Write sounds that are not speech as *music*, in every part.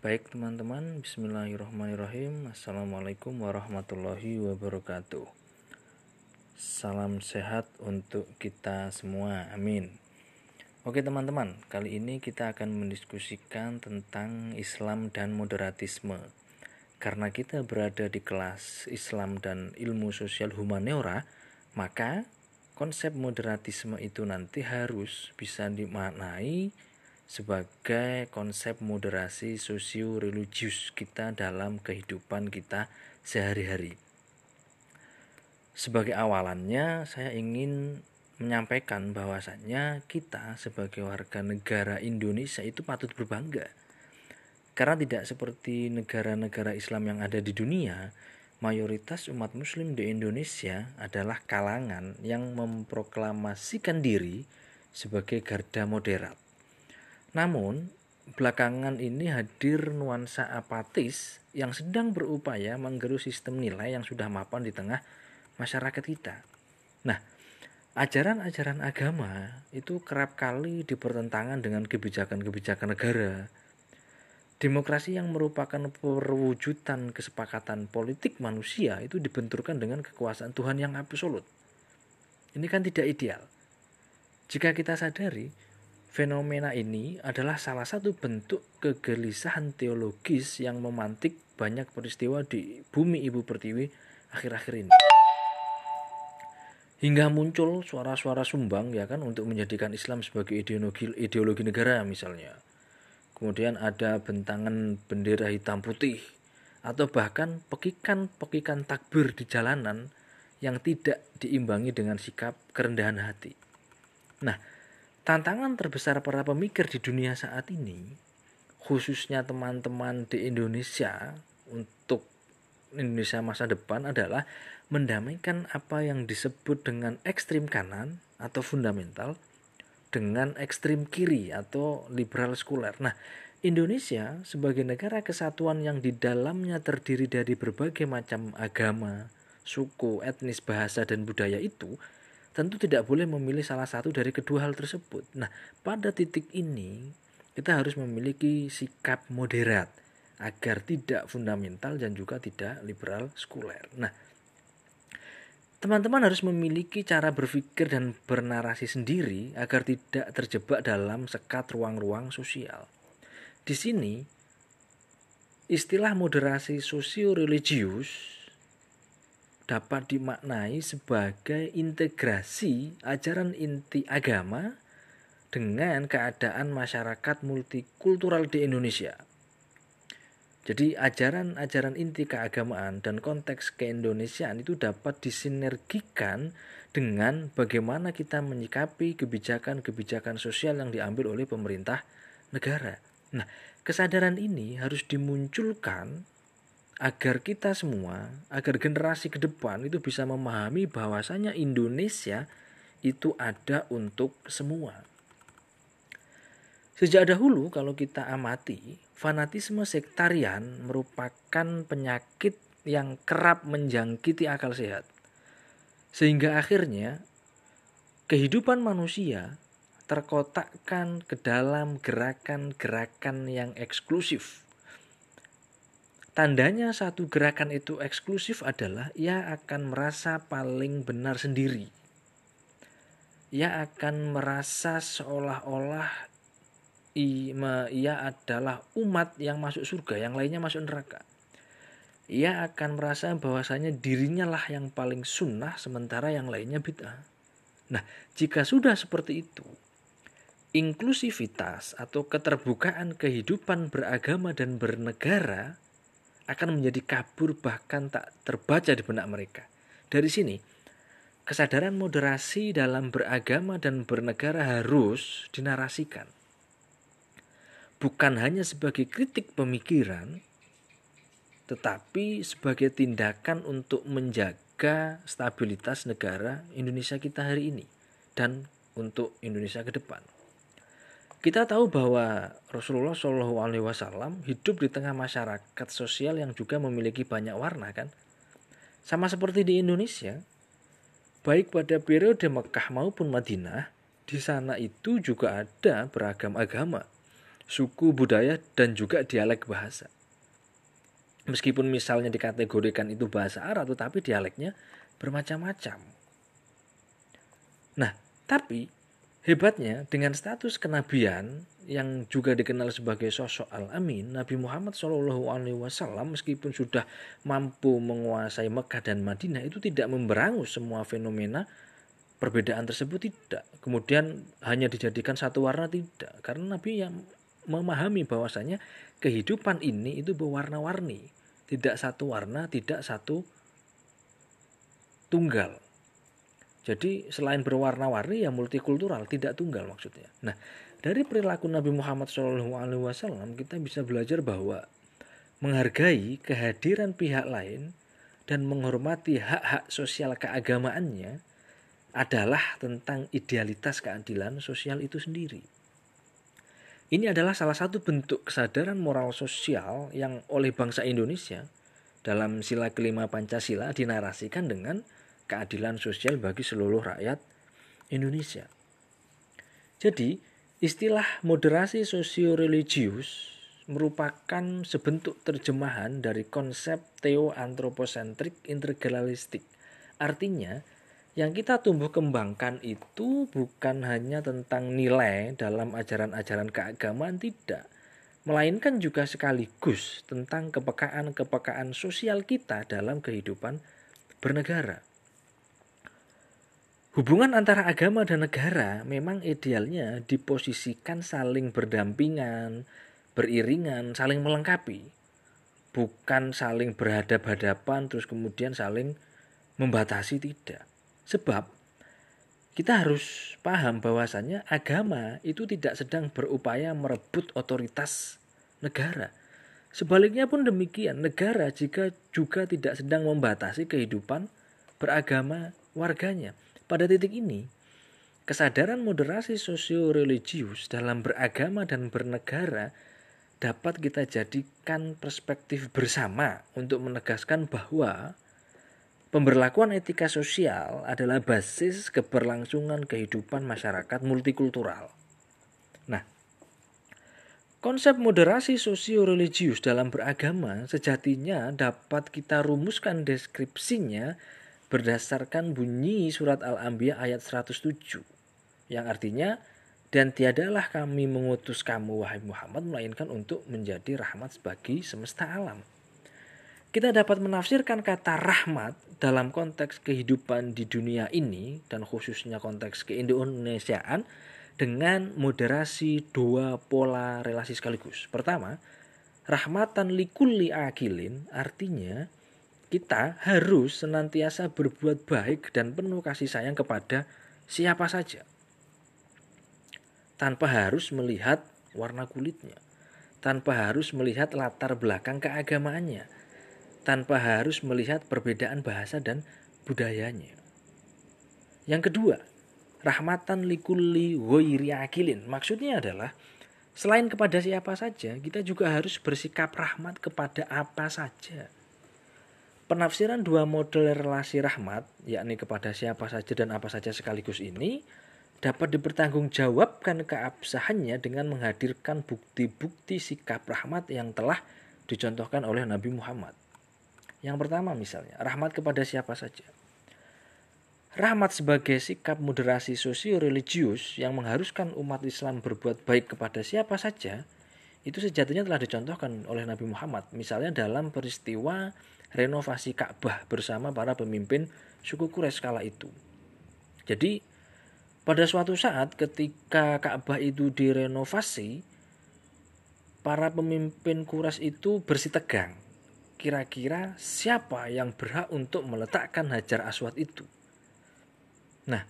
Baik teman-teman, bismillahirrahmanirrahim. Assalamualaikum warahmatullahi wabarakatuh. Salam sehat untuk kita semua, amin. Oke teman-teman, kali ini kita akan mendiskusikan tentang Islam dan moderatisme. Karena kita berada di kelas Islam dan ilmu sosial humaniora Maka konsep moderatisme itu nanti harus bisa dimaknai sebagai konsep moderasi sosio-religius kita dalam kehidupan kita sehari-hari. Sebagai awalannya, saya ingin menyampaikan bahwasannya kita sebagai warga negara Indonesia itu patut berbangga. Karena tidak seperti negara-negara Islam yang ada di dunia, mayoritas umat muslim di Indonesia adalah kalangan yang memproklamasikan diri sebagai garda moderat namun, belakangan ini hadir nuansa apatis yang sedang berupaya menggerus sistem nilai yang sudah mapan di tengah masyarakat kita. Nah, ajaran-ajaran agama itu kerap kali dipertentangan dengan kebijakan-kebijakan negara. Demokrasi yang merupakan perwujudan kesepakatan politik manusia itu dibenturkan dengan kekuasaan Tuhan yang absolut. Ini kan tidak ideal. Jika kita sadari, Fenomena ini adalah salah satu bentuk kegelisahan teologis yang memantik banyak peristiwa di bumi Ibu Pertiwi akhir-akhir ini. Hingga muncul suara-suara sumbang ya kan untuk menjadikan Islam sebagai ideologi ideologi negara misalnya. Kemudian ada bentangan bendera hitam putih atau bahkan pekikan-pekikan takbir di jalanan yang tidak diimbangi dengan sikap kerendahan hati. Nah, Tantangan terbesar para pemikir di dunia saat ini, khususnya teman-teman di Indonesia untuk Indonesia masa depan adalah mendamaikan apa yang disebut dengan ekstrim kanan atau fundamental dengan ekstrim kiri atau liberal sekuler. Nah, Indonesia sebagai negara kesatuan yang di dalamnya terdiri dari berbagai macam agama, suku, etnis, bahasa, dan budaya itu tentu tidak boleh memilih salah satu dari kedua hal tersebut. Nah, pada titik ini kita harus memiliki sikap moderat agar tidak fundamental dan juga tidak liberal sekuler. Nah, teman-teman harus memiliki cara berpikir dan bernarasi sendiri agar tidak terjebak dalam sekat ruang-ruang sosial. Di sini, istilah moderasi sosio-religius dapat dimaknai sebagai integrasi ajaran inti agama dengan keadaan masyarakat multikultural di Indonesia. Jadi ajaran-ajaran inti keagamaan dan konteks keindonesiaan itu dapat disinergikan dengan bagaimana kita menyikapi kebijakan-kebijakan sosial yang diambil oleh pemerintah negara. Nah, kesadaran ini harus dimunculkan agar kita semua, agar generasi ke depan itu bisa memahami bahwasanya Indonesia itu ada untuk semua. Sejak dahulu kalau kita amati, fanatisme sektarian merupakan penyakit yang kerap menjangkiti akal sehat. Sehingga akhirnya kehidupan manusia terkotakkan ke dalam gerakan-gerakan yang eksklusif Tandanya satu gerakan itu eksklusif adalah ia akan merasa paling benar sendiri. Ia akan merasa seolah-olah ia adalah umat yang masuk surga, yang lainnya masuk neraka. Ia akan merasa bahwasanya dirinya lah yang paling sunnah sementara yang lainnya bid'ah. Nah, jika sudah seperti itu, inklusivitas atau keterbukaan kehidupan beragama dan bernegara akan menjadi kabur bahkan tak terbaca di benak mereka. Dari sini, kesadaran moderasi dalam beragama dan bernegara harus dinarasikan. Bukan hanya sebagai kritik pemikiran, tetapi sebagai tindakan untuk menjaga stabilitas negara Indonesia kita hari ini dan untuk Indonesia ke depan. Kita tahu bahwa Rasulullah Shallallahu Alaihi Wasallam hidup di tengah masyarakat sosial yang juga memiliki banyak warna kan, sama seperti di Indonesia. Baik pada periode Mekah maupun Madinah, di sana itu juga ada beragam agama. suku, budaya, dan juga dialek bahasa. Meskipun misalnya dikategorikan itu bahasa Arab, tetapi dialeknya bermacam-macam. Nah, tapi hebatnya dengan status kenabian yang juga dikenal sebagai sosok al-amin, Nabi Muhammad Wasallam meskipun sudah mampu menguasai Mekah dan Madinah itu tidak memberangus semua fenomena perbedaan tersebut tidak. Kemudian hanya dijadikan satu warna tidak, karena Nabi yang memahami bahwasanya kehidupan ini itu berwarna-warni tidak satu warna, tidak satu tunggal. Jadi selain berwarna-warni ya multikultural, tidak tunggal maksudnya. Nah, dari perilaku Nabi Muhammad SAW kita bisa belajar bahwa menghargai kehadiran pihak lain dan menghormati hak-hak sosial keagamaannya adalah tentang idealitas keadilan sosial itu sendiri. Ini adalah salah satu bentuk kesadaran moral sosial yang oleh bangsa Indonesia dalam sila kelima Pancasila dinarasikan dengan keadilan sosial bagi seluruh rakyat Indonesia. Jadi, istilah moderasi sosio-religius merupakan sebentuk terjemahan dari konsep teoantroposentrik integralistik. Artinya, yang kita tumbuh kembangkan itu bukan hanya tentang nilai dalam ajaran-ajaran keagamaan tidak melainkan juga sekaligus tentang kepekaan-kepekaan sosial kita dalam kehidupan bernegara. Hubungan antara agama dan negara memang idealnya diposisikan saling berdampingan, beriringan, saling melengkapi. Bukan saling berhadap-hadapan terus kemudian saling membatasi tidak. Sebab kita harus paham bahwasannya agama itu tidak sedang berupaya merebut otoritas negara. Sebaliknya pun demikian, negara jika juga tidak sedang membatasi kehidupan beragama warganya. Pada titik ini, kesadaran moderasi sosio-religius dalam beragama dan bernegara dapat kita jadikan perspektif bersama untuk menegaskan bahwa Pemberlakuan etika sosial adalah basis keberlangsungan kehidupan masyarakat multikultural. Nah, konsep moderasi sosio-religius dalam beragama sejatinya dapat kita rumuskan deskripsinya berdasarkan bunyi surat Al-Anbiya ayat 107 yang artinya dan tiadalah kami mengutus kamu wahai Muhammad melainkan untuk menjadi rahmat bagi semesta alam kita dapat menafsirkan kata rahmat dalam konteks kehidupan di dunia ini dan khususnya konteks keindonesiaan dengan moderasi dua pola relasi sekaligus. Pertama, rahmatan likulli akilin artinya kita harus senantiasa berbuat baik dan penuh kasih sayang kepada siapa saja. Tanpa harus melihat warna kulitnya, tanpa harus melihat latar belakang keagamaannya tanpa harus melihat perbedaan bahasa dan budayanya. Yang kedua, rahmatan likulli ghairi akilin. Maksudnya adalah selain kepada siapa saja, kita juga harus bersikap rahmat kepada apa saja. Penafsiran dua model relasi rahmat, yakni kepada siapa saja dan apa saja sekaligus ini, dapat dipertanggungjawabkan keabsahannya dengan menghadirkan bukti-bukti sikap rahmat yang telah dicontohkan oleh Nabi Muhammad. Yang pertama misalnya, rahmat kepada siapa saja. Rahmat sebagai sikap moderasi sosio-religius yang mengharuskan umat Islam berbuat baik kepada siapa saja, itu sejatinya telah dicontohkan oleh Nabi Muhammad. Misalnya dalam peristiwa renovasi Ka'bah bersama para pemimpin suku Quraisy kala itu. Jadi pada suatu saat ketika Ka'bah itu direnovasi, para pemimpin Quraisy itu bersih tegang kira-kira siapa yang berhak untuk meletakkan hajar aswad itu. Nah,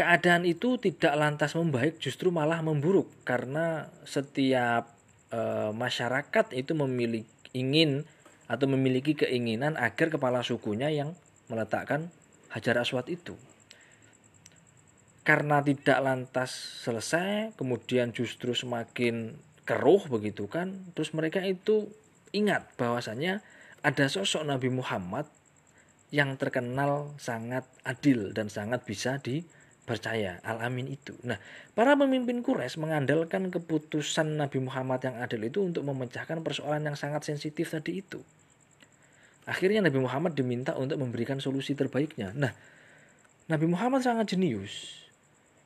keadaan itu tidak lantas membaik, justru malah memburuk karena setiap e, masyarakat itu memiliki ingin atau memiliki keinginan agar kepala sukunya yang meletakkan hajar aswad itu. Karena tidak lantas selesai, kemudian justru semakin keruh begitu kan, terus mereka itu ingat bahwasanya ada sosok Nabi Muhammad yang terkenal sangat adil dan sangat bisa percaya al-amin itu. Nah, para pemimpin Quraisy mengandalkan keputusan Nabi Muhammad yang adil itu untuk memecahkan persoalan yang sangat sensitif tadi itu. Akhirnya Nabi Muhammad diminta untuk memberikan solusi terbaiknya. Nah, Nabi Muhammad sangat jenius.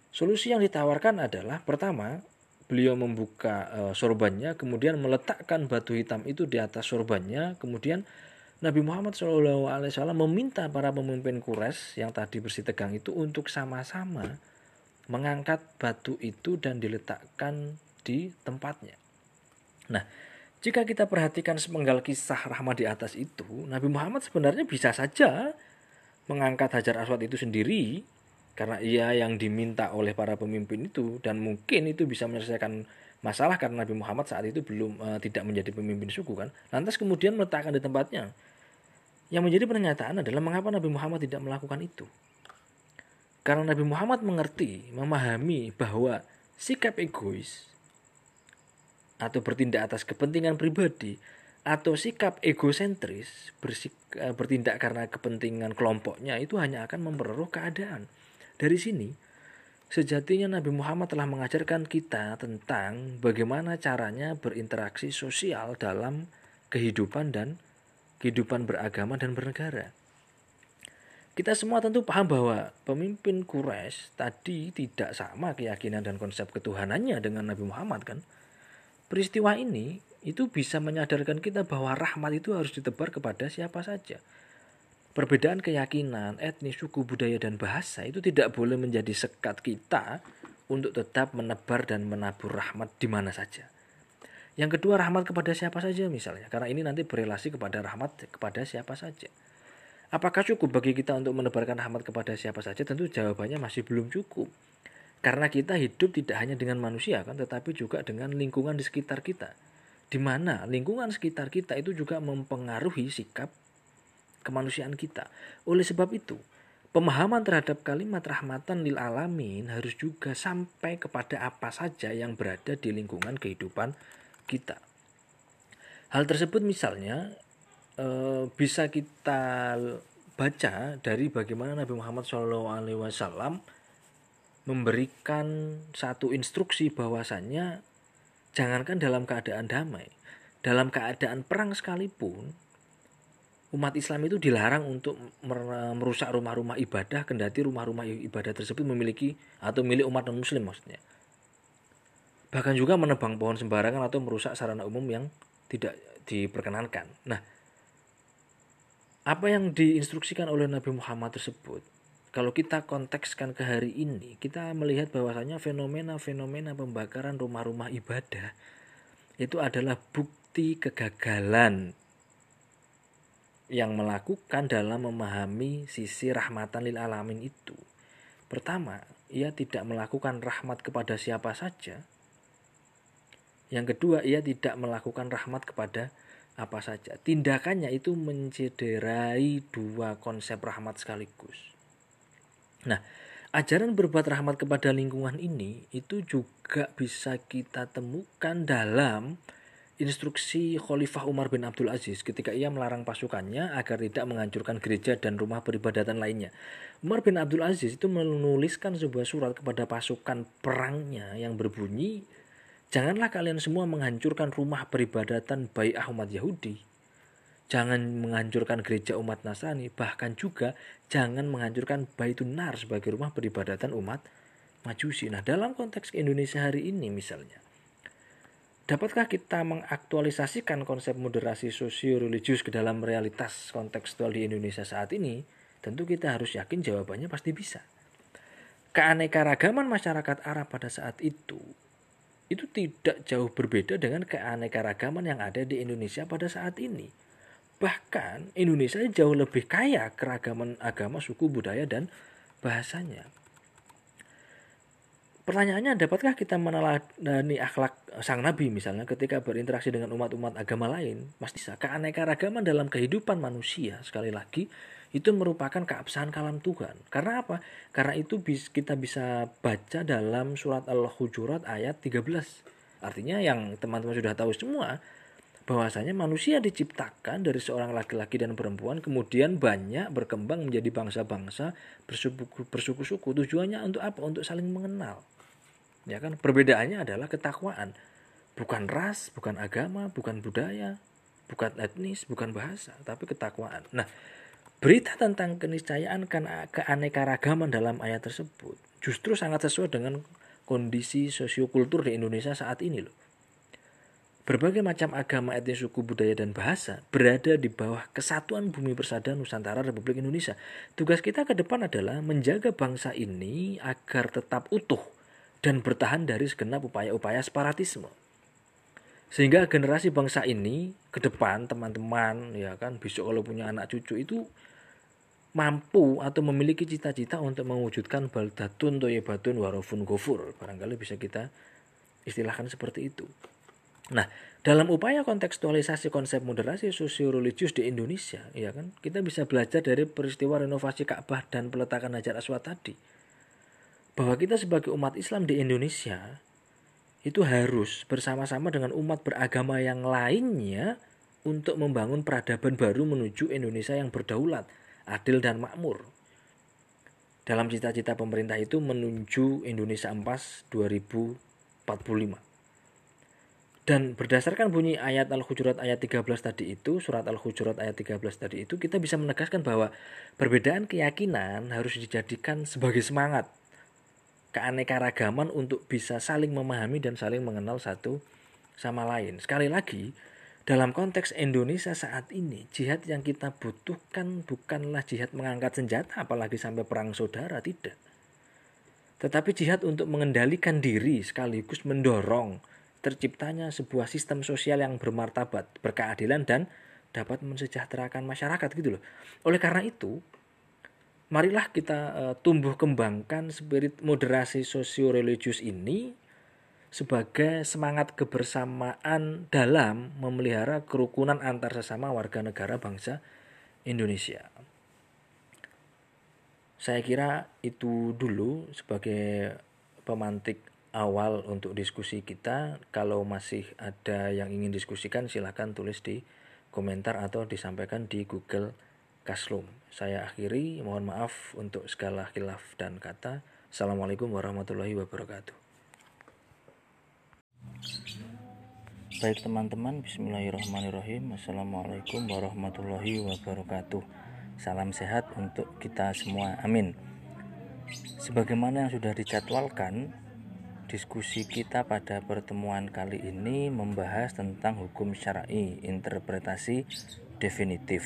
Solusi yang ditawarkan adalah pertama, beliau membuka uh, sorbannya, kemudian meletakkan batu hitam itu di atas sorbannya, kemudian Nabi Muhammad SAW meminta para pemimpin Quraisy yang tadi bersih tegang itu untuk sama-sama mengangkat batu itu dan diletakkan di tempatnya. Nah, jika kita perhatikan sepenggal kisah rahmat di atas itu, Nabi Muhammad sebenarnya bisa saja mengangkat Hajar Aswad itu sendiri karena ia yang diminta oleh para pemimpin itu dan mungkin itu bisa menyelesaikan masalah karena Nabi Muhammad saat itu belum uh, tidak menjadi pemimpin suku kan. Lantas kemudian meletakkan di tempatnya. Yang menjadi pernyataan adalah mengapa Nabi Muhammad tidak melakukan itu. Karena Nabi Muhammad mengerti, memahami bahwa sikap egois atau bertindak atas kepentingan pribadi atau sikap egosentris bersik, eh, bertindak karena kepentingan kelompoknya itu hanya akan memperkeruh keadaan. Dari sini sejatinya Nabi Muhammad telah mengajarkan kita tentang bagaimana caranya berinteraksi sosial dalam kehidupan dan kehidupan beragama dan bernegara. Kita semua tentu paham bahwa pemimpin Quraisy tadi tidak sama keyakinan dan konsep ketuhanannya dengan Nabi Muhammad kan. Peristiwa ini itu bisa menyadarkan kita bahwa rahmat itu harus ditebar kepada siapa saja. Perbedaan keyakinan, etnis, suku, budaya, dan bahasa itu tidak boleh menjadi sekat kita untuk tetap menebar dan menabur rahmat di mana saja. Yang kedua, rahmat kepada siapa saja misalnya. Karena ini nanti berelasi kepada rahmat kepada siapa saja. Apakah cukup bagi kita untuk menebarkan rahmat kepada siapa saja? Tentu jawabannya masih belum cukup. Karena kita hidup tidak hanya dengan manusia kan, tetapi juga dengan lingkungan di sekitar kita. Di mana lingkungan sekitar kita itu juga mempengaruhi sikap kemanusiaan kita. Oleh sebab itu, pemahaman terhadap kalimat rahmatan lil alamin harus juga sampai kepada apa saja yang berada di lingkungan kehidupan kita. Hal tersebut misalnya eh, bisa kita baca dari bagaimana Nabi Muhammad SAW memberikan satu instruksi bahwasannya jangankan dalam keadaan damai, dalam keadaan perang sekalipun umat Islam itu dilarang untuk merusak rumah-rumah ibadah kendati rumah-rumah ibadah tersebut memiliki atau milik umat non muslim maksudnya. Bahkan juga menebang pohon sembarangan atau merusak sarana umum yang tidak diperkenankan. Nah, apa yang diinstruksikan oleh Nabi Muhammad tersebut kalau kita kontekskan ke hari ini, kita melihat bahwasanya fenomena-fenomena pembakaran rumah-rumah ibadah itu adalah bukti kegagalan yang melakukan dalam memahami sisi rahmatan lil alamin itu. Pertama, ia tidak melakukan rahmat kepada siapa saja. Yang kedua, ia tidak melakukan rahmat kepada apa saja. Tindakannya itu mencederai dua konsep rahmat sekaligus. Nah, ajaran berbuat rahmat kepada lingkungan ini itu juga bisa kita temukan dalam instruksi Khalifah Umar bin Abdul Aziz ketika ia melarang pasukannya agar tidak menghancurkan gereja dan rumah peribadatan lainnya. Umar bin Abdul Aziz itu menuliskan sebuah surat kepada pasukan perangnya yang berbunyi, "Janganlah kalian semua menghancurkan rumah peribadatan baik umat Yahudi jangan menghancurkan gereja umat Nasrani, bahkan juga jangan menghancurkan Baitun Nar sebagai rumah peribadatan umat Majusi. Nah, dalam konteks Indonesia hari ini misalnya, dapatkah kita mengaktualisasikan konsep moderasi sosio-religius ke dalam realitas kontekstual di Indonesia saat ini? Tentu kita harus yakin jawabannya pasti bisa. Keanekaragaman masyarakat Arab pada saat itu itu tidak jauh berbeda dengan keanekaragaman yang ada di Indonesia pada saat ini Bahkan Indonesia jauh lebih kaya keragaman agama, suku, budaya, dan bahasanya. Pertanyaannya, dapatkah kita meneladani akhlak sang nabi misalnya ketika berinteraksi dengan umat-umat agama lain? Pasti bisa. Keanekaragaman dalam kehidupan manusia, sekali lagi, itu merupakan keabsahan kalam Tuhan. Karena apa? Karena itu kita bisa baca dalam surat Al-Hujurat ayat 13. Artinya yang teman-teman sudah tahu semua, bahwasanya manusia diciptakan dari seorang laki-laki dan perempuan kemudian banyak berkembang menjadi bangsa-bangsa bersuku bersuku-suku tujuannya untuk apa untuk saling mengenal ya kan? Perbedaannya adalah ketakwaan. Bukan ras bukan agama bukan budaya bukan etnis bukan bahasa tapi ketakwaan. Nah berita tentang keniscayaan kan keanekaragaman dalam ayat tersebut justru sangat sesuai dengan kondisi sosiokultur di Indonesia saat ini loh. Berbagai macam agama, etnis, suku, budaya, dan bahasa berada di bawah kesatuan bumi persada Nusantara Republik Indonesia. Tugas kita ke depan adalah menjaga bangsa ini agar tetap utuh dan bertahan dari segenap upaya-upaya separatisme. Sehingga generasi bangsa ini ke depan teman-teman ya kan besok kalau punya anak cucu itu mampu atau memiliki cita-cita untuk mewujudkan baldatun toyebatun warofun gofur. Barangkali bisa kita istilahkan seperti itu. Nah, dalam upaya kontekstualisasi konsep moderasi sosio-religius di Indonesia, ya kan, kita bisa belajar dari peristiwa renovasi Ka'bah dan peletakan Hajar Aswad tadi. Bahwa kita sebagai umat Islam di Indonesia itu harus bersama-sama dengan umat beragama yang lainnya untuk membangun peradaban baru menuju Indonesia yang berdaulat, adil dan makmur. Dalam cita-cita pemerintah itu menuju Indonesia Empas 2045. Dan berdasarkan bunyi ayat Al-Hujurat ayat 13 tadi itu, surat Al-Hujurat ayat 13 tadi itu, kita bisa menegaskan bahwa perbedaan keyakinan harus dijadikan sebagai semangat keanekaragaman untuk bisa saling memahami dan saling mengenal satu sama lain. Sekali lagi, dalam konteks Indonesia saat ini, jihad yang kita butuhkan bukanlah jihad mengangkat senjata, apalagi sampai perang saudara, tidak. Tetapi jihad untuk mengendalikan diri sekaligus mendorong terciptanya sebuah sistem sosial yang bermartabat, berkeadilan dan dapat mensejahterakan masyarakat gitu loh. Oleh karena itu, marilah kita uh, tumbuh kembangkan spirit moderasi sosio-religius ini sebagai semangat kebersamaan dalam memelihara kerukunan antar sesama warga negara bangsa Indonesia. Saya kira itu dulu sebagai pemantik awal untuk diskusi kita. Kalau masih ada yang ingin diskusikan silahkan tulis di komentar atau disampaikan di Google Classroom. Saya akhiri, mohon maaf untuk segala khilaf dan kata. Assalamualaikum warahmatullahi wabarakatuh. Baik teman-teman, bismillahirrahmanirrahim. Assalamualaikum warahmatullahi wabarakatuh. Salam sehat untuk kita semua. Amin. Sebagaimana yang sudah dicatwalkan, Diskusi kita pada pertemuan kali ini membahas tentang hukum syar'i, interpretasi definitif.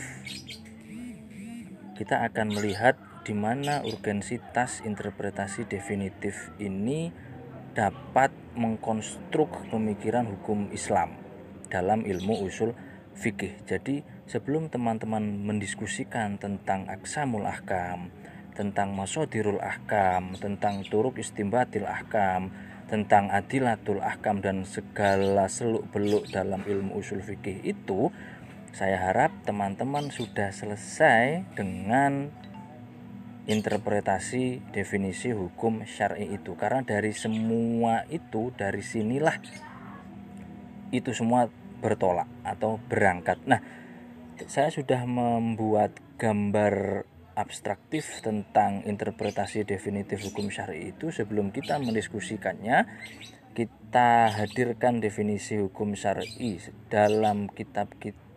Kita akan melihat di mana urgensitas interpretasi definitif ini dapat mengkonstruk pemikiran hukum Islam dalam ilmu usul fikih. Jadi sebelum teman-teman mendiskusikan tentang aksamul ahkam, tentang masodirul ahkam, tentang turuk istimbatil ahkam, tentang adilatul ahkam dan segala seluk-beluk dalam ilmu usul fikih itu saya harap teman-teman sudah selesai dengan interpretasi definisi hukum syar'i itu karena dari semua itu dari sinilah itu semua bertolak atau berangkat. Nah, saya sudah membuat gambar abstraktif tentang interpretasi definitif hukum syari itu sebelum kita mendiskusikannya kita hadirkan definisi hukum syari dalam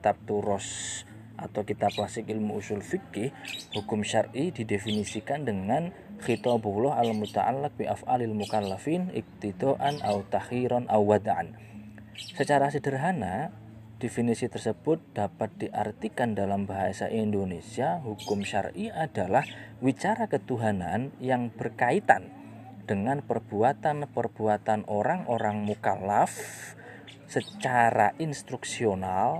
kitab-kitab turos atau kitab klasik ilmu usul fikih hukum syar'i didefinisikan dengan khitabullah al muta'allaq bi af'alil mukallafin iktidaan au takhiran au wada'an. Secara sederhana Definisi tersebut dapat diartikan dalam bahasa Indonesia, hukum syar'i adalah wicara ketuhanan yang berkaitan dengan perbuatan-perbuatan orang-orang mukallaf secara instruksional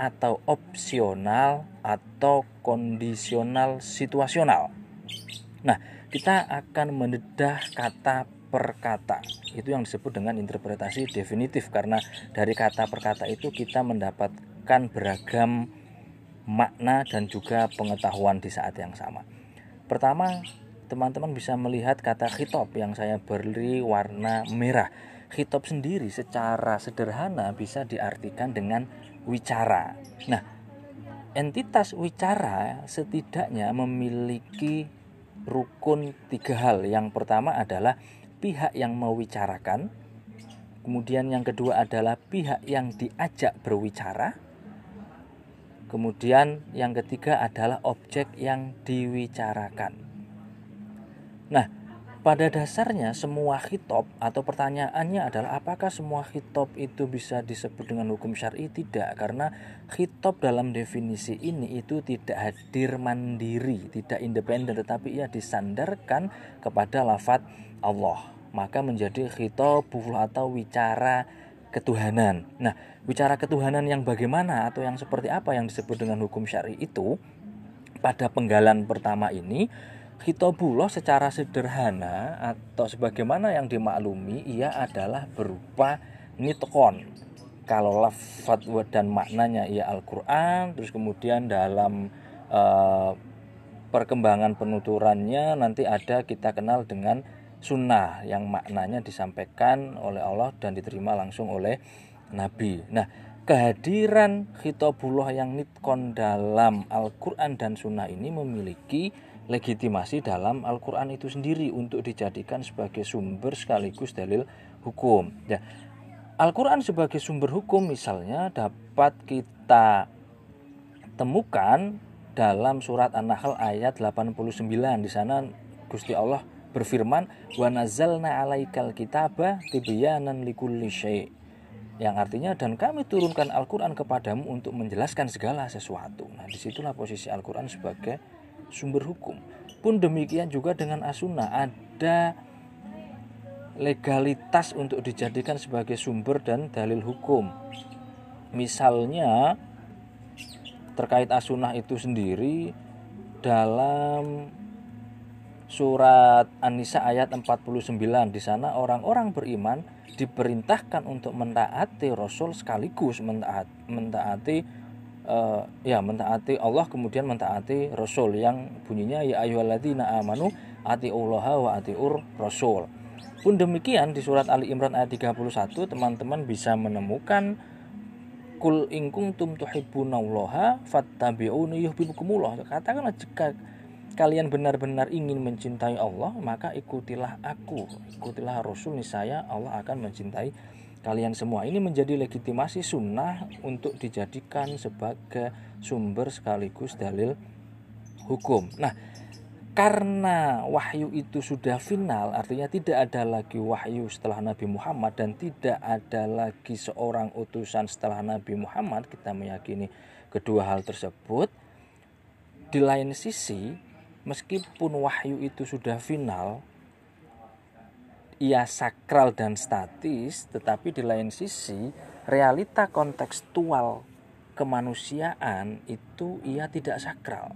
atau opsional atau kondisional situasional. Nah, kita akan mendedah kata per kata. Itu yang disebut dengan interpretasi definitif karena dari kata per kata itu kita mendapatkan beragam makna dan juga pengetahuan di saat yang sama. Pertama, teman-teman bisa melihat kata khitab yang saya beri warna merah. khitab sendiri secara sederhana bisa diartikan dengan wicara. Nah, entitas wicara setidaknya memiliki rukun tiga hal. Yang pertama adalah pihak yang mewicarakan, kemudian yang kedua adalah pihak yang diajak berwicara, kemudian yang ketiga adalah objek yang diwicarakan. Nah, pada dasarnya semua khitab atau pertanyaannya adalah apakah semua khitab itu bisa disebut dengan hukum syar'i? Tidak, karena khitab dalam definisi ini itu tidak hadir mandiri, tidak independen tetapi ia disandarkan kepada lafat Allah. Maka menjadi khitab atau wicara ketuhanan. Nah, wicara ketuhanan yang bagaimana atau yang seperti apa yang disebut dengan hukum syar'i itu pada penggalan pertama ini Khitabullah secara sederhana atau sebagaimana yang dimaklumi ia adalah berupa nitkon. Kalau lafaz dan maknanya ia Al-Qur'an, terus kemudian dalam uh, perkembangan penuturannya nanti ada kita kenal dengan sunnah yang maknanya disampaikan oleh Allah dan diterima langsung oleh Nabi. Nah, kehadiran khitabullah yang nitkon dalam Al-Quran dan Sunnah ini memiliki legitimasi dalam Al-Quran itu sendiri untuk dijadikan sebagai sumber sekaligus dalil hukum. Ya, Al-Quran sebagai sumber hukum misalnya dapat kita temukan dalam surat An-Nahl ayat 89 di sana Gusti Allah berfirman wa alaikal kitaba tibyanan likulli syai' yang artinya dan kami turunkan Al-Quran kepadamu untuk menjelaskan segala sesuatu. Nah di situlah posisi Al-Quran sebagai sumber hukum. Pun demikian juga dengan asuna ada legalitas untuk dijadikan sebagai sumber dan dalil hukum. Misalnya terkait asunah itu sendiri dalam surat An-Nisa ayat 49 di sana orang-orang beriman diperintahkan untuk mentaati Rasul sekaligus mentaati uh, ya mentaati Allah kemudian mentaati Rasul yang bunyinya ya ayyuhalladzina amanu Allah wa atiur Rasul. Pun demikian di surat Ali Imran ayat 31 teman-teman bisa menemukan kul in kuntum tuhibbunallaha fattabi'uni yuhibbukumullah. Katakanlah jika kalian benar-benar ingin mencintai Allah, maka ikutilah aku, ikutilah Rasul niscaya Allah akan mencintai kalian semua ini menjadi legitimasi sunnah untuk dijadikan sebagai sumber sekaligus dalil hukum. Nah, karena wahyu itu sudah final, artinya tidak ada lagi wahyu setelah Nabi Muhammad dan tidak ada lagi seorang utusan setelah Nabi Muhammad, kita meyakini kedua hal tersebut. Di lain sisi, meskipun wahyu itu sudah final, ia sakral dan statis, tetapi di lain sisi realita kontekstual kemanusiaan itu ia tidak sakral.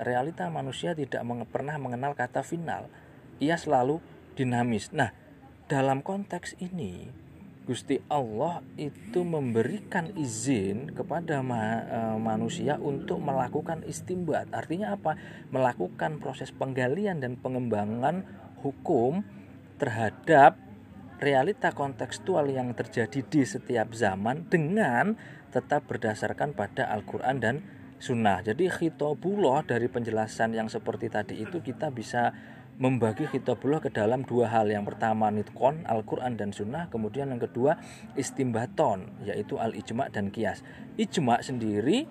Realita manusia tidak pernah mengenal kata final. Ia selalu dinamis. Nah, dalam konteks ini Gusti Allah itu memberikan izin kepada ma e, manusia untuk melakukan istimbat. Artinya apa? Melakukan proses penggalian dan pengembangan hukum terhadap realita kontekstual yang terjadi di setiap zaman dengan tetap berdasarkan pada Al-Quran dan Sunnah. Jadi khitabullah dari penjelasan yang seperti tadi itu kita bisa membagi khitabullah ke dalam dua hal. Yang pertama nitkon Al-Quran dan Sunnah, kemudian yang kedua istimbaton yaitu al-ijma' dan kias. Ijma' sendiri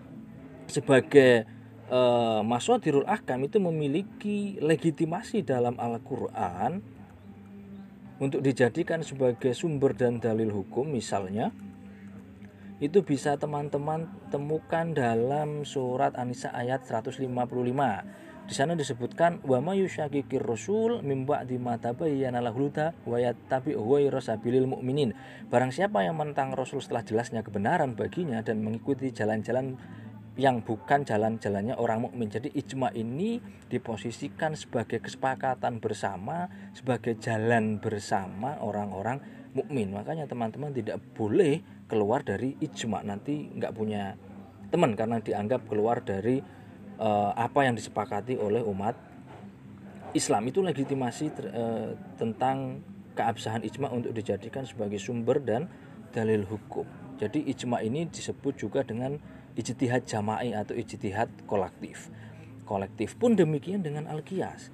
sebagai e, maswadirul ahkam itu memiliki legitimasi dalam Al-Quran untuk dijadikan sebagai sumber dan dalil hukum misalnya itu bisa teman-teman temukan dalam surat An-Nisa ayat 155. Di sana disebutkan wa may yusyakikir rasul mim ba'di ma tabayyana lahul huda wa yattabi' ghayra sabilil mu'minin. Barang siapa yang menentang Rasul setelah jelasnya kebenaran baginya dan mengikuti jalan-jalan yang bukan jalan-jalannya orang mukmin. Jadi ijma ini diposisikan sebagai kesepakatan bersama, sebagai jalan bersama orang-orang mukmin. Makanya teman-teman tidak boleh keluar dari ijma nanti nggak punya teman karena dianggap keluar dari uh, apa yang disepakati oleh umat Islam itu legitimasi uh, tentang keabsahan ijma untuk dijadikan sebagai sumber dan dalil hukum. Jadi ijma ini disebut juga dengan ijtihad jama'i atau ijtihad kolektif. Kolektif pun demikian dengan al-qiyas.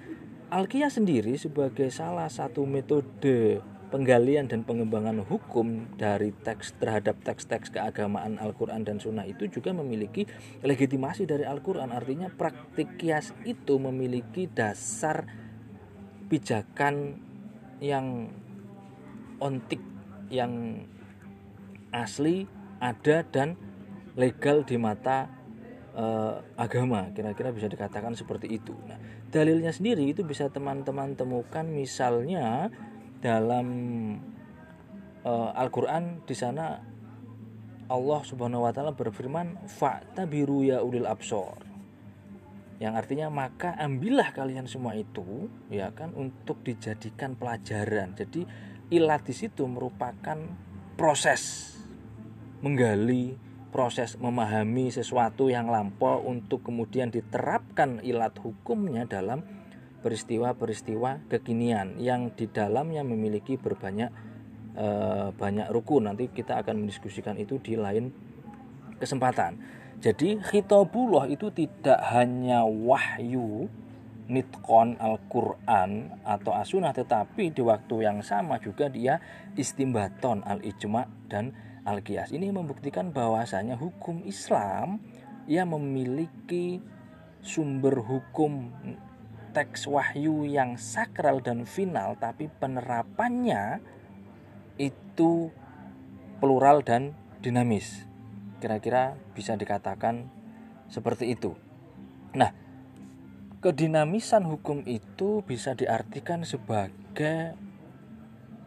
Al-qiyas sendiri sebagai salah satu metode penggalian dan pengembangan hukum dari teks terhadap teks-teks keagamaan Al-Quran dan Sunnah itu juga memiliki legitimasi dari Al-Quran artinya praktik kias itu memiliki dasar pijakan yang ontik yang asli ada dan legal di mata uh, agama. Kira-kira bisa dikatakan seperti itu. Nah dalilnya sendiri itu bisa teman-teman temukan misalnya dalam uh, Al-Qur'an di sana Allah Subhanahu wa taala berfirman fa'tabiru ya ulil absor. Yang artinya maka ambillah kalian semua itu ya kan untuk dijadikan pelajaran. Jadi ilat di situ merupakan proses menggali, proses memahami sesuatu yang lampau untuk kemudian diterapkan ilat hukumnya dalam peristiwa-peristiwa kekinian yang di dalamnya memiliki berbanyak e, banyak rukun. Nanti kita akan mendiskusikan itu di lain kesempatan. Jadi khitabullah itu tidak hanya wahyu nitkon Al-Quran atau asunah tetapi di waktu yang sama juga dia istimbaton al-ijma dan al-qiyas. Ini membuktikan bahwasanya hukum Islam ia memiliki sumber hukum teks wahyu yang sakral dan final tapi penerapannya itu plural dan dinamis. Kira-kira bisa dikatakan seperti itu. Nah, kedinamisan hukum itu bisa diartikan sebagai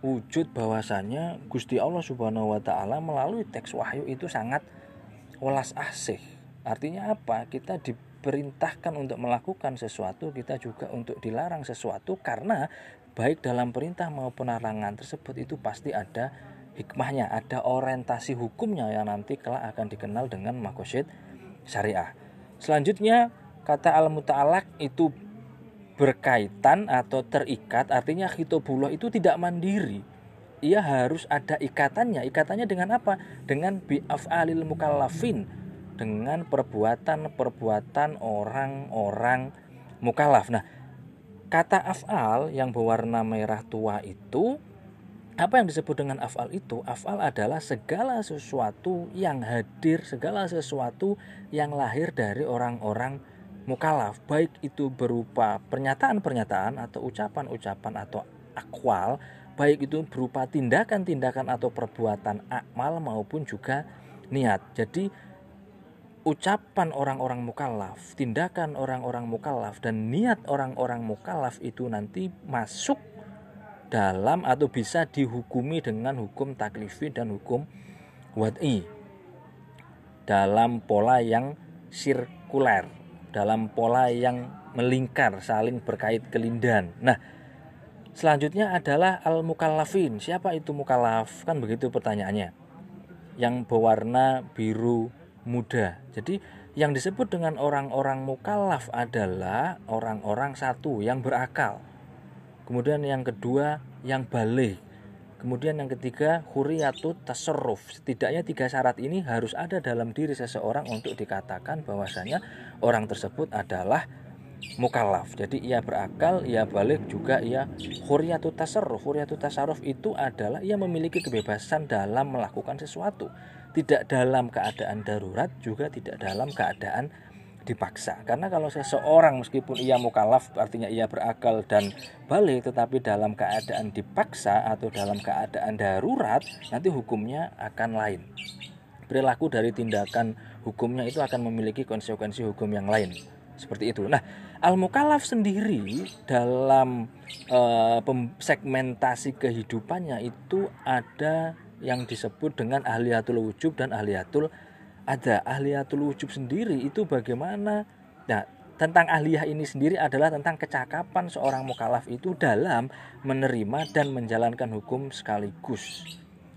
wujud bahwasanya Gusti Allah Subhanahu wa taala melalui teks wahyu itu sangat welas asih. Artinya apa? Kita di diperintahkan untuk melakukan sesuatu, kita juga untuk dilarang sesuatu karena baik dalam perintah maupun larangan tersebut itu pasti ada hikmahnya, ada orientasi hukumnya yang nanti kelak akan dikenal dengan makosid syariah. Selanjutnya kata al-muta'alak itu berkaitan atau terikat artinya khitobullah itu tidak mandiri ia harus ada ikatannya ikatannya dengan apa dengan bi'af'alil mukallafin dengan perbuatan-perbuatan orang-orang mukalaf. Nah, kata af'al yang berwarna merah tua itu apa yang disebut dengan af'al itu? Af'al adalah segala sesuatu yang hadir, segala sesuatu yang lahir dari orang-orang mukalaf, baik itu berupa pernyataan-pernyataan atau ucapan-ucapan atau akwal, baik itu berupa tindakan-tindakan atau perbuatan akmal maupun juga niat. Jadi ucapan orang-orang mukallaf, tindakan orang-orang mukallaf dan niat orang-orang mukallaf itu nanti masuk dalam atau bisa dihukumi dengan hukum taklifi dan hukum wad'i dalam pola yang sirkuler, dalam pola yang melingkar, saling berkait kelindan. Nah, selanjutnya adalah al-mukallafin. Siapa itu mukallaf? Kan begitu pertanyaannya. Yang berwarna biru muda. Jadi yang disebut dengan orang-orang mukallaf adalah orang-orang satu yang berakal. Kemudian yang kedua yang balik. Kemudian yang ketiga huriyatut tasarruf. Setidaknya tiga syarat ini harus ada dalam diri seseorang untuk dikatakan bahwasanya orang tersebut adalah mukallaf. Jadi ia berakal, ia balik juga ia huriyatut tasarruf. Huriyatut tasarruf itu adalah ia memiliki kebebasan dalam melakukan sesuatu tidak dalam keadaan darurat juga tidak dalam keadaan dipaksa. Karena kalau seseorang meskipun ia mukalaf artinya ia berakal dan balik tetapi dalam keadaan dipaksa atau dalam keadaan darurat nanti hukumnya akan lain. Perilaku dari tindakan hukumnya itu akan memiliki konsekuensi hukum yang lain. Seperti itu. Nah al mukalaf sendiri dalam e, segmentasi kehidupannya itu ada yang disebut dengan ahliyatul wujub dan ahliyatul ada ahliyatul wujub sendiri itu bagaimana nah tentang ahliyah ini sendiri adalah tentang kecakapan seorang mukallaf itu dalam menerima dan menjalankan hukum sekaligus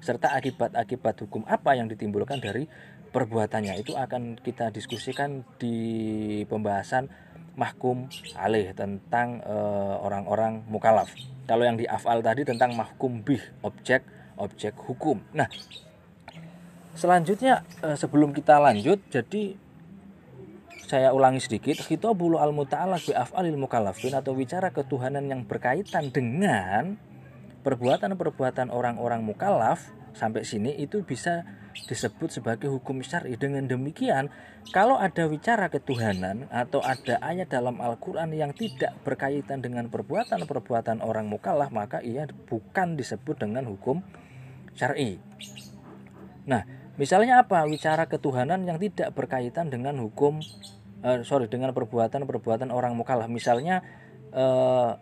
serta akibat-akibat hukum apa yang ditimbulkan dari perbuatannya itu akan kita diskusikan di pembahasan mahkum alih tentang eh, orang-orang uh, mukalaf. Kalau yang di afal tadi tentang mahkum bih objek objek hukum. Nah, selanjutnya uh, sebelum kita lanjut, jadi saya ulangi sedikit, kita bulu al muta'alaq bi af'alil mukallafin atau bicara ketuhanan yang berkaitan dengan perbuatan-perbuatan orang-orang mukallaf sampai sini itu bisa disebut sebagai hukum syar'i. Dengan demikian, kalau ada bicara ketuhanan atau ada ayat dalam Al-Qur'an yang tidak berkaitan dengan perbuatan-perbuatan orang mukallaf, maka ia bukan disebut dengan hukum syar'i. Nah, misalnya apa? Bicara ketuhanan yang tidak berkaitan dengan hukum uh, sorry dengan perbuatan-perbuatan orang mukallaf. Misalnya uh,